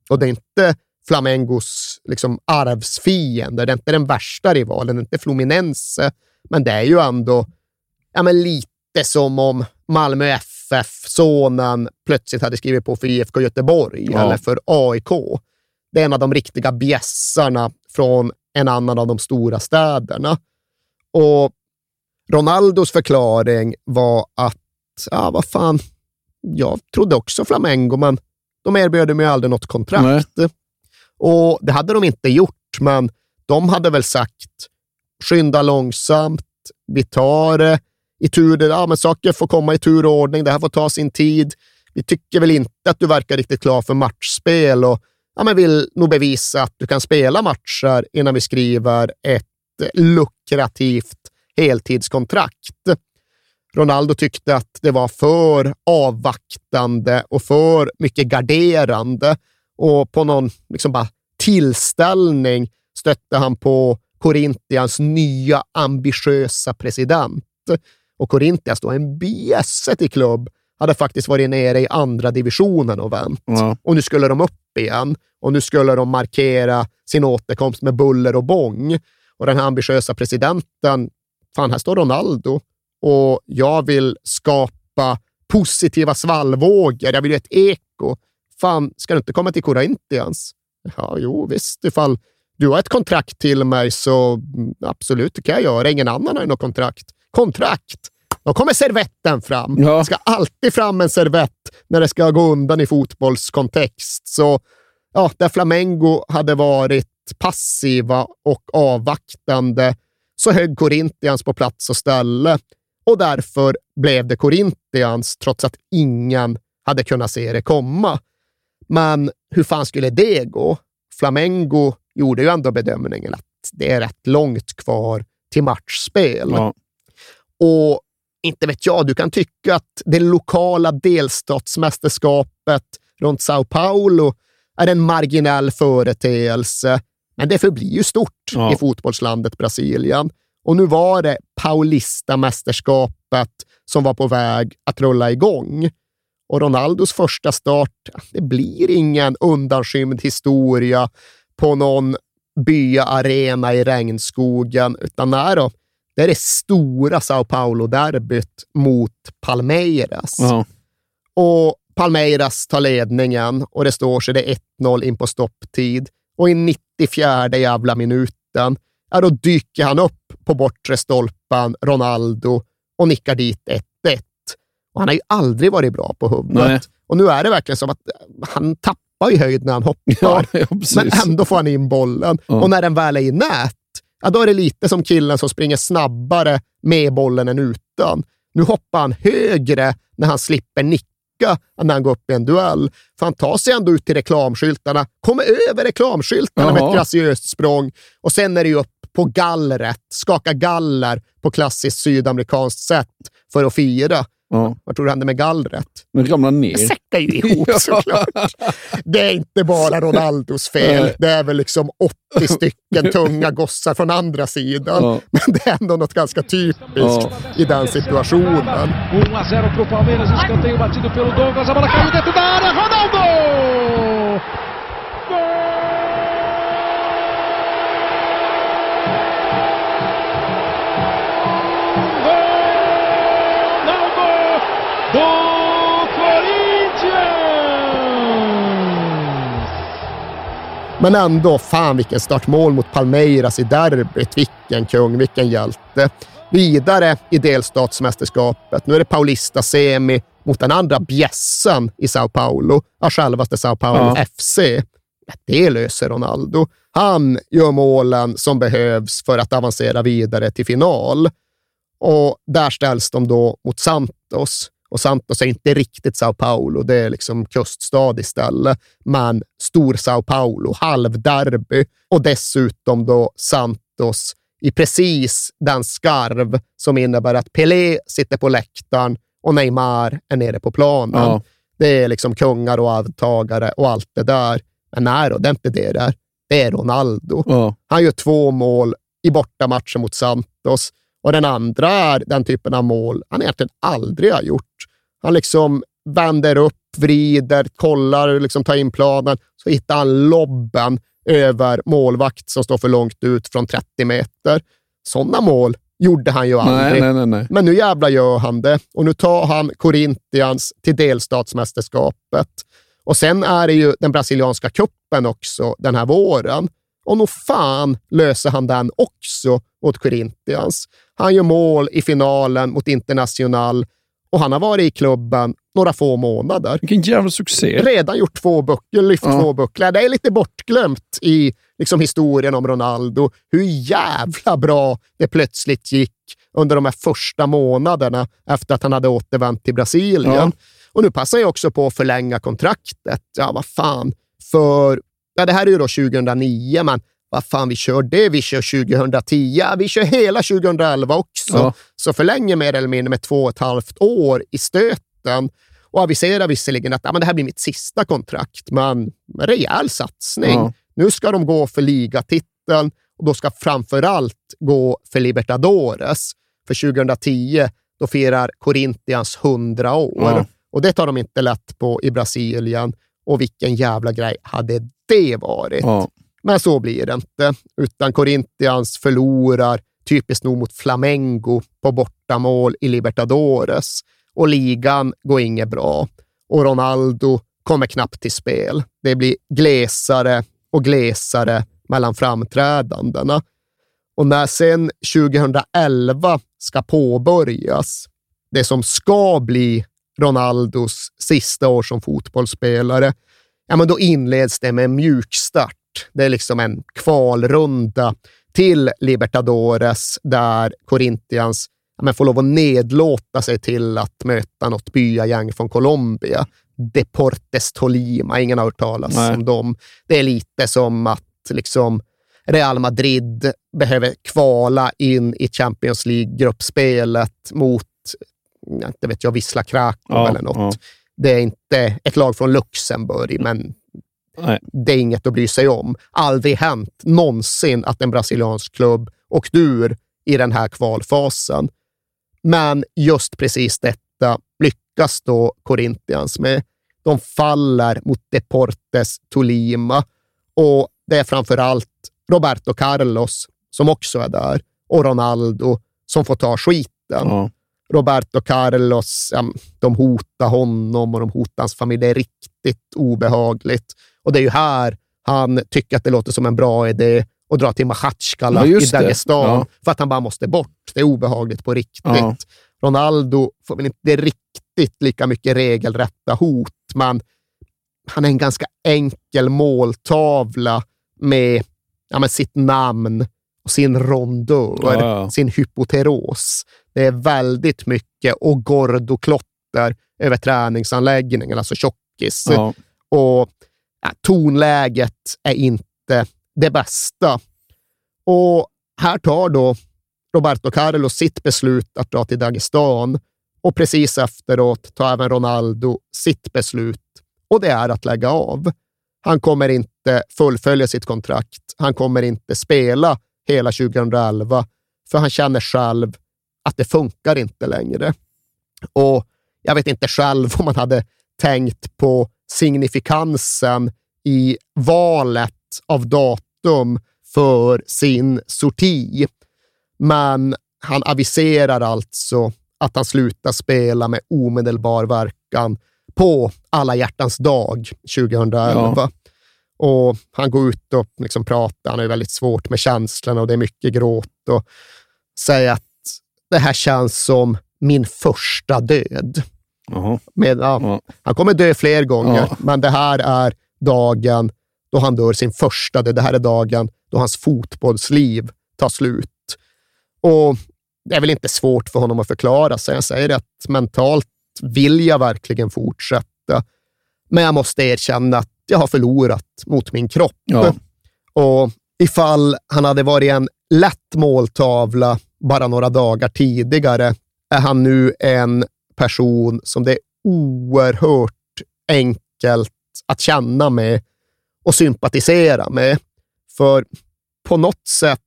Och det är inte Flamengos liksom, arvsfiende, det är inte den värsta rivalen, det är inte Fluminense, men det är ju ändå ja, men lite som om Malmö FF, sonen, plötsligt hade skrivit på för IFK Göteborg Ja. eller för AIK. Det är en av de riktiga bjässarna från en annan av de stora städerna. Och Ronaldos förklaring var att, ja vad fan, jag trodde också Flamengo, men de erbjöd mig aldrig något kontrakt. Och det hade de inte gjort, men de hade väl sagt skynda långsamt, vi tar det i tur, ja, men saker får komma i tur och ordning, det här får ta sin tid. Vi tycker väl inte att du verkar riktigt klar för matchspel och ja, men vill nog bevisa att du kan spela matcher innan vi skriver ett lukrativt heltidskontrakt. Ronaldo tyckte att det var för avvaktande och för mycket garderande och på någon liksom bara tillställning stötte han på Corinthians nya ambitiösa president. Och Corinthians, då en bjässe klubb, hade faktiskt varit nere i andra divisionen och vänt. Ja. Och nu skulle de upp igen och nu skulle de markera sin återkomst med buller och bång. Och den här ambitiösa presidenten, fan här står Ronaldo och jag vill skapa positiva svallvågor. Jag vill göra ett eko. Fan, ska du inte komma till Corinthians? Ja, jo, visst, ifall du har ett kontrakt till mig så mm, absolut, det kan jag göra. Ingen annan har ju något kontrakt. Kontrakt! Då kommer servetten fram. Det ska alltid fram en servett när det ska gå undan i fotbollskontext. Så ja, där Flamengo hade varit passiva och avvaktande så högg Corinthians på plats och ställe och därför blev det Corinthians trots att ingen hade kunnat se det komma. Men hur fan skulle det gå? Flamengo gjorde ju ändå bedömningen att det är rätt långt kvar till matchspel. Ja. Och inte vet jag, du kan tycka att det lokala delstatsmästerskapet runt Sao Paulo är en marginell företeelse, men det förblir ju stort Ja. i fotbollslandet Brasilien. Och nu var det Paulista-mästerskapet som var på väg att rulla igång. Och Ronaldos första start, det blir ingen undanskymd historia på någon byaarena i regnskogen, utan nej då, det är det stora Sao Paulo-derbyt mot Palmeiras. Ja. Och Palmeiras tar ledningen och det står sig det är 1-0 in på stopptid. Och i 94 jävla minuten, ja, då dyker han upp på bortre stolpen, Ronaldo, och nickar dit 1-1. Och han har ju aldrig varit bra på huvudet. Nej. Och nu är det verkligen som att han tappar i höjd när han hoppar, Ja, men ändå får han in bollen. Ja. Och när den väl är i nät, ja, då är det lite som killen som springer snabbare med bollen än utan. Nu hoppar han högre när han slipper nicka än när han går upp i en duell. För han tar sig ändå ut till reklamskyltarna, kommer över reklamskyltarna med Jaha. ett graciöst språng och sen är det ju upp på gallret, skaka galler på klassiskt sydamerikanskt sätt för att fira. Ja. Vad tror du hände med gallret? Men ramlar ner. Det säckar ju ihop såklart. Det är inte bara Ronaldos fel. Det är väl liksom 80 stycken tunga gossar från andra sidan. Ja. Men det är ändå något ganska typiskt Ja. i den situationen. 1 a 0 para o Palmeiras, escanteio batido pelo Douglas, a bola caiu dentro da área, Ronaldo! Ronaldo Men ändå, fan vilken startmål mot Palmeiras i derbyt. Vilken kung, vilken hjälte. vidare i delstatsmästerskapet. Nu är det Paulista Semi mot den andra bjässen i Sao Paulo, av självaste Sao Paulo Ja. FC. Det löser Ronaldo. Han gör målen som behövs för att avancera vidare till final. Och där ställs de då mot Santos. Och Santos är inte riktigt Sao Paulo, det är liksom kuststad istället. Men stor Sao Paulo, halvderby och dessutom då Santos i precis den skarv som innebär att Pelé sitter på läktaren och Neymar är nere på planen. Ja. Det är liksom kungar och arvtagare och allt det där. Men nej då, det är inte det där. Det är Ronaldo. Ja. Han gör två mål i bortamatchen mot Santos och den andra är den typen av mål han egentligen aldrig har gjort. Han liksom vänder upp, vrider, kollar, liksom tar in planen, så hittar han lobben över målvakt som står för långt ut från 30 meter. Sådana mål gjorde han ju aldrig. Nej, nej, nej. Men nu jävla gör han det och nu tar han Corinthians till delstatsmästerskapet. Och sen är det ju den brasilianska kuppen också den här våren. Och nog fan löser han den också mot Corinthians. Han gör mål i finalen mot International och han har varit i klubben några få månader. Vilken jävla succé. Redan gjort två böcker, lyft Ja. två bucklar. Det är lite bortglömt i liksom, historien om Ronaldo. Hur jävla bra det plötsligt gick under de här första månaderna efter att han hade återvänt till Brasilien. Ja. Och nu passar jag också på att förlänga kontraktet. Ja, vad fan. För, ja, det här är ju då 2009, men vad fan, vi kör det. Vi kör 2010. Ja, vi kör hela 2011 också. Ja. Så förlänger mer eller mindre med två och ett halvt år i stöten och aviserar visserligen att ja, men det här blir mitt sista kontrakt, men en rejäl satsning. Ja. Nu ska de gå för ligatiteln och då ska framför allt gå för Libertadores. För 2010, då firar Corinthians 100 år. Ja. Och det tar de inte lätt på i Brasilien. Och vilken jävla grej hade det varit? Ja. Men så blir det inte, utan Corinthians förlorar typiskt nog mot Flamengo på bortamål i Libertadores och ligan går inget bra och Ronaldo kommer knappt till spel. Det blir glesare och glesare mellan framträdandena. Och när sen 2011 ska påbörjas, det som ska bli Ronaldos sista år som fotbollsspelare, ja, men då inleds det med en mjukstart. Det är liksom en kvalrunda till Libertadores där Corinthians men får lov att nedlåta sig till att möta något byagäng från Colombia. Deportes Tolima, ingen har hört talas Nej. om dem. Det är lite som att liksom Real Madrid behöver kvala in i Champions League-gruppspelet mot, ja, inte vet jag, Wisla Krakow Ja, eller något. ja. Det är inte ett lag från Luxemburg, men Nej. det är inget att bry sig om. Aldrig hänt någonsin att en brasiliansk klubb åkt ur i den här kvalfasen. Men just precis detta lyckas då Corinthians med. De faller mot Deportes Tolima och det är framför allt Roberto Carlos som också är där och Ronaldo som får ta skiten. Ja. Roberto Carlos, de hotar honom och de hotar hans familj. Det är riktigt obehagligt. Och det är ju här han tycker att det låter som en bra idé att dra till Machatjkala Ja, i. Dagestan Ja. för att han bara måste bort. Det är obehagligt på riktigt. Ja. Ronaldo får väl inte riktigt lika mycket regelrätta hot, men han är en ganska enkel måltavla med, ja, med sitt namn och sin rondör, Ja, sin hypoteros. Det är väldigt mycket och gordoklotter över träningsanläggningen, alltså tjockis. Och ja, tonläget är inte det bästa. Och här tar då Roberto Carlos sitt beslut att dra till Dagestan och precis efteråt tar även Ronaldo sitt beslut och det är att lägga av. Han kommer inte fullfölja sitt kontrakt. Han kommer inte spela hela 2011 för han känner själv att det funkar inte längre. Och jag vet inte själv om man hade tänkt på signifikansen i valet av datum för sin sorti. Men han aviserar alltså att han slutar spela med omedelbar verkan på alla hjärtans dag 2011. Ja. Och han går ut och liksom pratar, han är väldigt svårt med känslorna och det är mycket gråt och säger att det här känns som min första död. Med, ja, Han kommer dö fler gånger, Ja. men det här är dagen då han dör sin första död. Det här är dagen då hans fotbollsliv tar slut. Och det är väl inte svårt för honom att förklara sig. Han säger att mentalt vill jag verkligen fortsätta, men jag måste erkänna att jag har förlorat mot min kropp. Ja. Och ifall han hade varit en lätt måltavla bara några dagar tidigare, är han nu en person som det är oerhört enkelt att känna med och sympatisera med. För på något sätt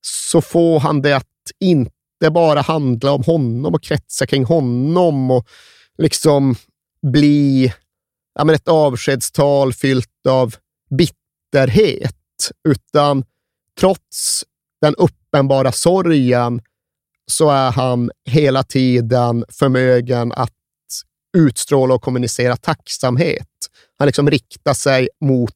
så får han det att inte bara handla om honom och kretsa kring honom och liksom bli ja, men ett avskedstal fyllt av bitterhet, utan trots den uppenbara sorgen så är han hela tiden förmögen att utstråla och kommunicera tacksamhet. Han liksom riktar sig mot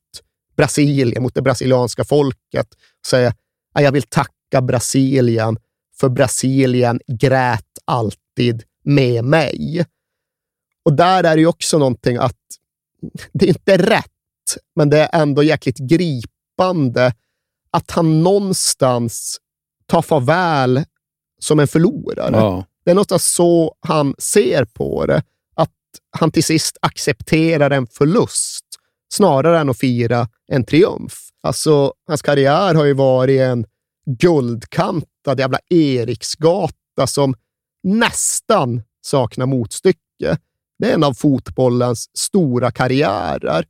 Brasilien, mot det brasilianska folket och säger jag vill tacka Brasilien för Brasilien grät alltid med mig. Och där är det ju också någonting att det är inte rätt, men det är ändå jäkligt gripande att han någonstans tar farväl som en förlorare. Ja. Det är någonstans så han ser på det, att han till sist accepterar en förlust snarare än att fira en triumf. Alltså, hans karriär har ju varit en guldkantad jävla Eriksgata som nästan saknar motstycke. Det är en av fotbollens stora karriärer.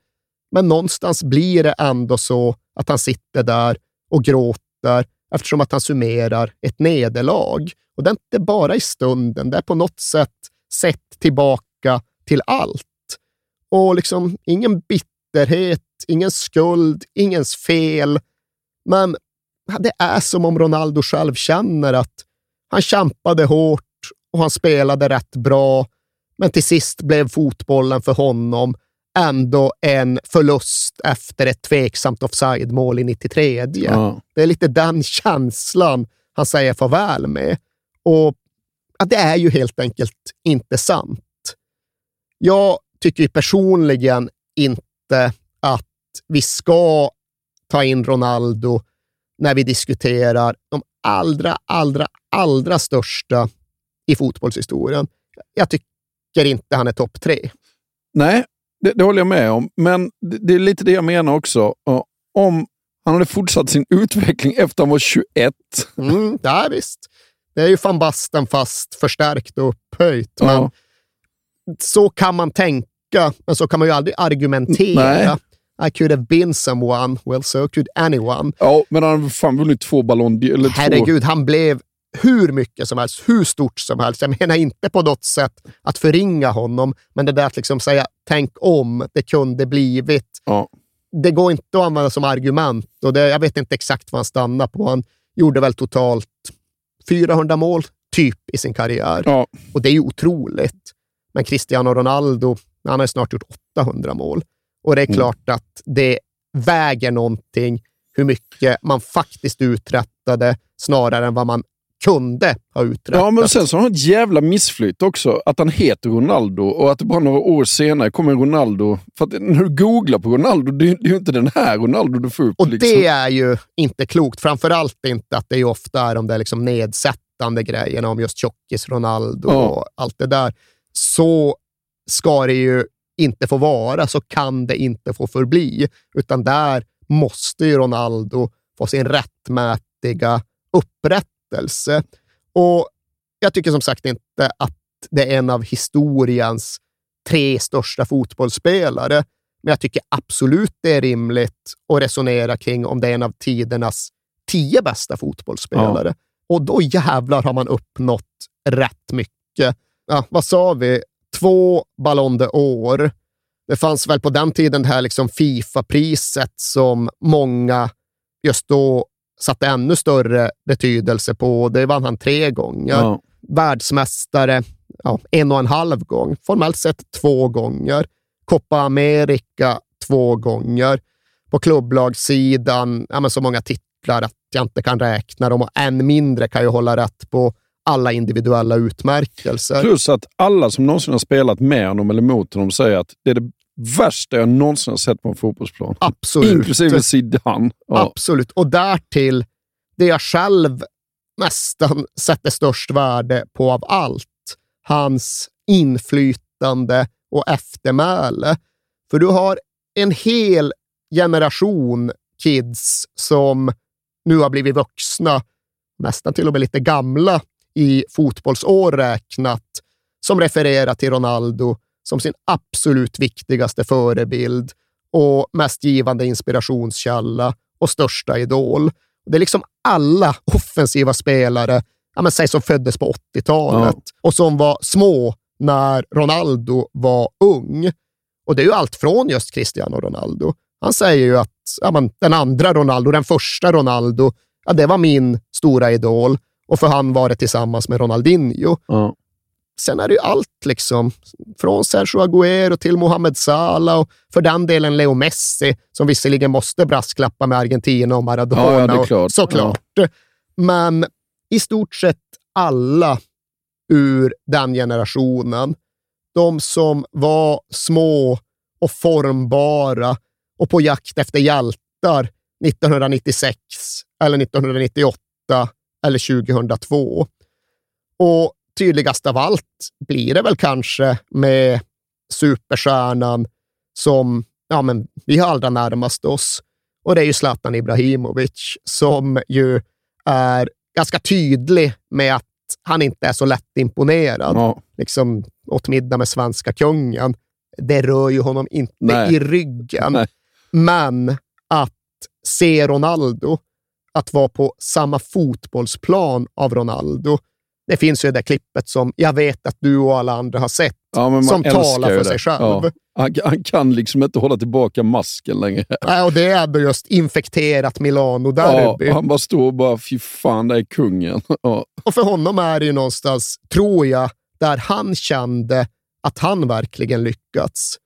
Men någonstans blir det ändå så att han sitter där och gråter eftersom att han summerar ett nederlag. Och det är inte bara i stunden, det är på något sätt sett tillbaka till allt. Och liksom ingen bitterhet, ingen skuld, ingens fel. Men det är som om Ronaldo själv känner att han kämpade hårt och han spelade rätt bra, men till sist blev fotbollen för honom ändå en förlust efter ett tveksamt offside-mål i 93. Ja. Det är lite den känslan han säger farväl med. Och ja, det är ju helt enkelt inte sant. Jag tycker personligen inte att vi ska ta in Ronaldo när vi diskuterar de allra, allra, allra största i fotbollshistorien. Jag tycker inte han är topp tre. Nej, det, det håller jag med om. Men det, det är lite det jag menar också. Om han hade fortsatt sin utveckling efter han var 21. Mm, ja, visst. Det är ju fan Basten fast förstärkt och upphöjt. Men Ja. Så kan man tänka, men så kan man ju aldrig argumentera. Nej. I could have been someone, well so could anyone. Ja, men han har fan vunnit två Ballon eller två. Herregud, han blev hur mycket som helst, hur stort som helst. Jag menar inte på något sätt att förringa honom, men det där att liksom säga tänk om, det kunde blivit. Ja. Det går inte att använda som argument och det, jag vet inte exakt vad han stannade på. Han gjorde väl totalt 400 mål, typ, i sin karriär. Ja. Och det är ju otroligt. Men Cristiano Ronaldo, han har snart gjort 800 mål. Och det är Mm. klart att det väger någonting hur mycket man faktiskt uträttade snarare än vad man kunde ha uträttat. Ja, men sen så har han ett jävla missflytt också. Att han heter Ronaldo och att det bara några år senare kommer Ronaldo. För att när du googlar på Ronaldo, det är det är ju inte den här Ronaldo du får upp. Och liksom. det är ju inte klokt. Framförallt inte att det ju ofta är de där liksom nedsättande grejerna om just tjockis Ronaldo Ja. och allt det där. Så ska det ju inte få vara, så kan det inte få förbli. Utan där måste ju Ronaldo få sin rättmätiga upprättelse. Och jag tycker som sagt inte att det är en av historiens tre största fotbollsspelare, men jag tycker absolut det är rimligt att resonera kring om det är en av tidernas tio bästa fotbollsspelare. Och då jävlar har man uppnått rätt mycket. Ja, vad sa vi? Två Ballon d'Or. Det fanns väl på den tiden det här liksom Fifa-priset som många just då satte ännu större betydelse på. Det vann han tre gånger. Ja. Världsmästare ja, en och en halv gång. Formellt sett två gånger. Copa America två gånger. På klubblagssidan, ja, men så många titlar att jag inte kan räkna dem och än mindre kan jag hålla rätt på alla individuella utmärkelser. Plus att alla som någonsin har spelat med honom eller mot honom säger att det är det värsta jag någonsin har sett på en fotbollsplan. Absolut. Inklusive Zidane. Ja. Absolut. Och därtill, det jag själv nästan sätter störst värde på av allt, hans inflytande och eftermäle. För du har en hel generation kids som nu har blivit vuxna, nästan till och med lite gamla i fotbollsår räknat, som refererar till Ronaldo som sin absolut viktigaste förebild och mest givande inspirationskälla och största idol. Det är liksom alla offensiva spelare, ja, men säg som föddes på 80-talet Ja. och som var små när Ronaldo var ung. Och det är ju allt från just Cristiano Ronaldo. Han säger ju att ja, men, den andra Ronaldo, den första Ronaldo, ja, det var min stora idol och för han var det tillsammans med Ronaldinho. Ja. Sen är det ju allt, liksom. från Sergio Agüero till Mohamed Salah och för den delen Leo Messi, som visserligen måste brasklappa med Argentina och Maradona. Ja, ja, och- klart. Såklart. Men i stort sett alla ur den generationen, de som var små och formbara och på jakt efter hjältar 1996 eller 1998 eller 2002. Och tydligast av allt blir det väl kanske med superstjärnan som ja, men vi har allra närmast oss. Och det är ju Zlatan Ibrahimovic som ju är ganska tydlig med att han inte är så lätt imponerad. Ja. Liksom åt middag med svenska kungen. Det rör ju honom inte Nej. i ryggen. Nej. Men att se Ronaldo, att vara på samma fotbollsplan av Ronaldo. Det finns ju det där klippet som jag vet att du och alla andra har sett, Ja, som talar för det. sig själv. Ja. Han, han kan liksom inte hålla tillbaka masken längre. Nej, och det är just infekterat Ja, Milano-derby. och han bara står och bara, fy fan, det är kungen. Ja. Och för honom är det ju någonstans, tror jag, där han kände att han verkligen lyckats.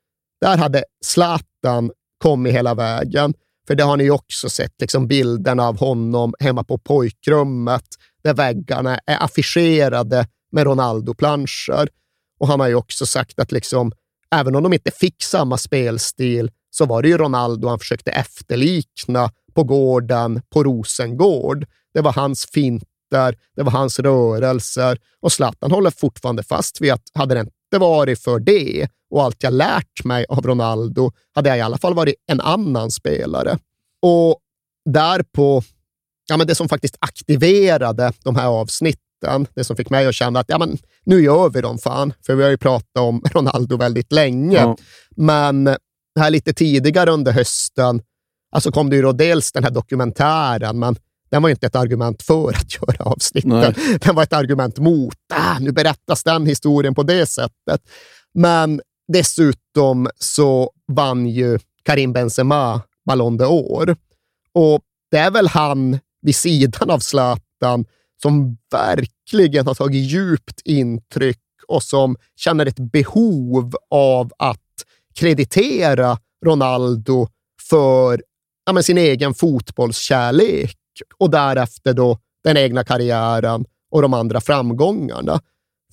Där hade Zlatan kommit hela vägen. För det har ni också sett, liksom bilderna av honom hemma på pojkrummet, där väggarna är affischerade med Ronaldo-planscher. Och han har ju också sagt att liksom, även om de inte fick samma spelstil, så var det ju Ronaldo han försökte efterlikna på gården på Rosengård. Det var hans finter, det var hans rörelser och Zlatan håller fortfarande fast vid att hade det inte varit för det och allt jag lärt mig av Ronaldo hade jag i alla fall varit en annan spelare. Och därpå, ja, men det som faktiskt aktiverade de här avsnitten, det som fick mig att känna att ja, men, nu gör vi dem fan, för vi har ju pratat om Ronaldo väldigt länge. Ja. Men här lite tidigare under hösten alltså kom det ju då dels den här dokumentären, men den var ju inte ett argument för att göra avsnitten. Nej. Den var ett argument mot. Ah, nu berättas den historien på det sättet. Men dessutom så vann ju Karim Benzema Ballon d'Or. Och det är väl han vid sidan av Zlatan som verkligen har tagit djupt intryck och som känner ett behov av att kreditera Ronaldo för ja, men sin egen fotbollskärlek och därefter då den egna karriären och de andra framgångarna.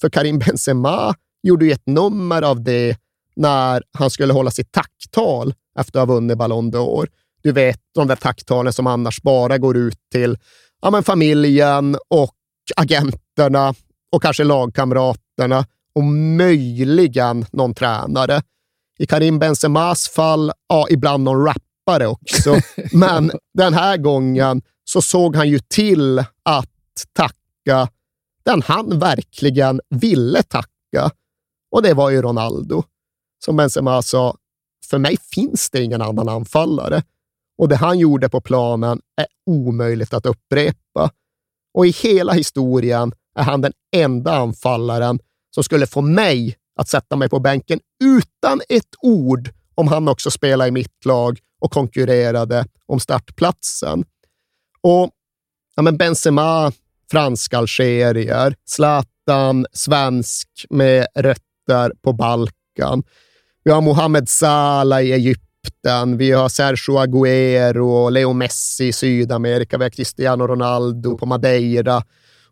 För Karim Benzema gjorde ju ett nummer av det när han skulle hålla sitt tacktal efter att ha vunnit Ballon d'Or. Du vet, de där tacktalen som annars bara går ut till ja, men familjen och agenterna och kanske lagkamraterna och möjligen någon tränare. I Karim Benzemas fall, ja, ibland någon rappare också. Men den här gången så såg han ju till att tacka den han verkligen ville tacka. Och det var ju Ronaldo. Som Benzema sa, för mig finns det ingen annan anfallare. Och det han gjorde på planen är omöjligt att upprepa. Och i hela historien är han den enda anfallaren som skulle få mig att sätta mig på bänken utan ett ord om han också spelade i mitt lag och konkurrerade om startplatsen. Och ja, men Benzema, fransk-algerier, Zlatan, svensk med rötter på Balkan. Vi har Mohamed Salah i Egypten, vi har Sergio Agüero och Leo Messi i Sydamerika, vi har Cristiano Ronaldo på Madeira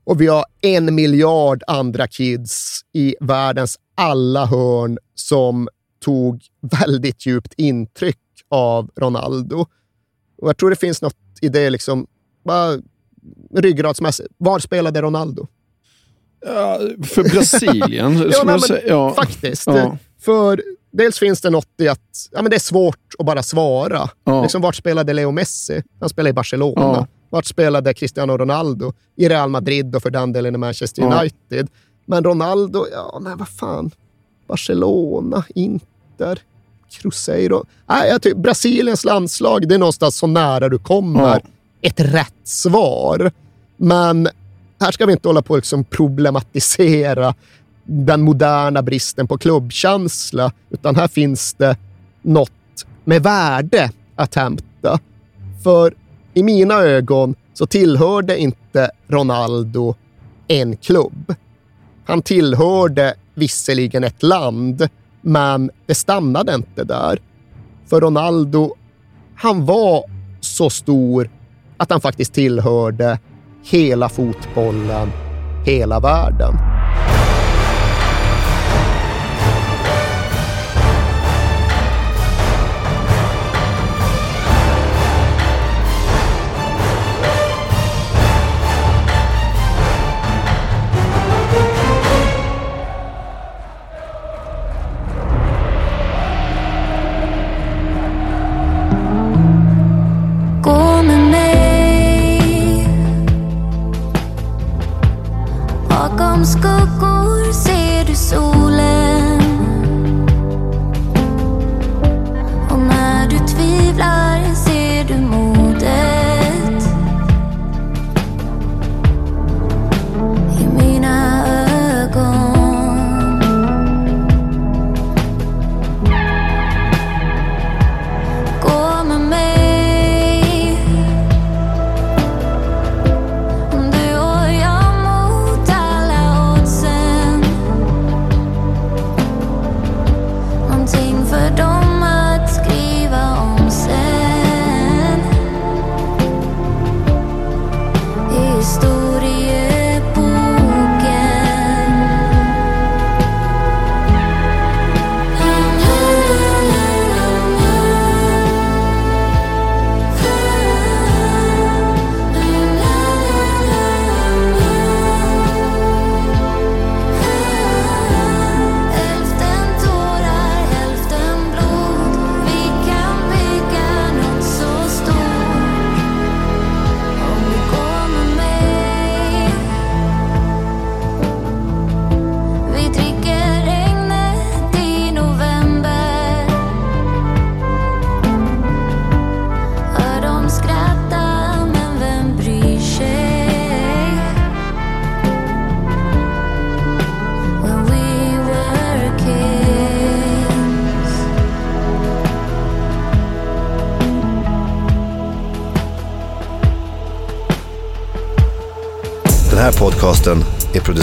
Och vi har en miljard andra kids i världens alla hörn som tog väldigt djupt intryck av Ronaldo. Och jag tror det finns något i det, liksom, bara ryggradsmässigt. Var spelade Ronaldo? Ja, för Brasilien, ja, jag säga. Ja. Faktiskt. Ja. För dels finns det något i att ja, men det är svårt att bara svara. Ja. Liksom, vart spelade Leo Messi? Han spelade i Barcelona. Ja. Vart spelade Cristiano Ronaldo? I Real Madrid och för den delen i Manchester Ja. United. Men Ronaldo, ja, nej vad fan. Barcelona, Inter, Cruzeiro. Nej, jag tycker Brasiliens landslag, det är någonstans så nära du kommer Ja. ett rätt svar. Men här ska vi inte hålla på och liksom problematisera den moderna bristen på klubbkänsla, utan här finns det något med värde att hämta. För i mina ögon så tillhörde inte Ronaldo en klubb. Han tillhörde visserligen ett land, men det stannade inte där. För Ronaldo, han var så stor att han faktiskt tillhörde hela fotbollen, hela världen. Bakom skuggor. Ser du sol?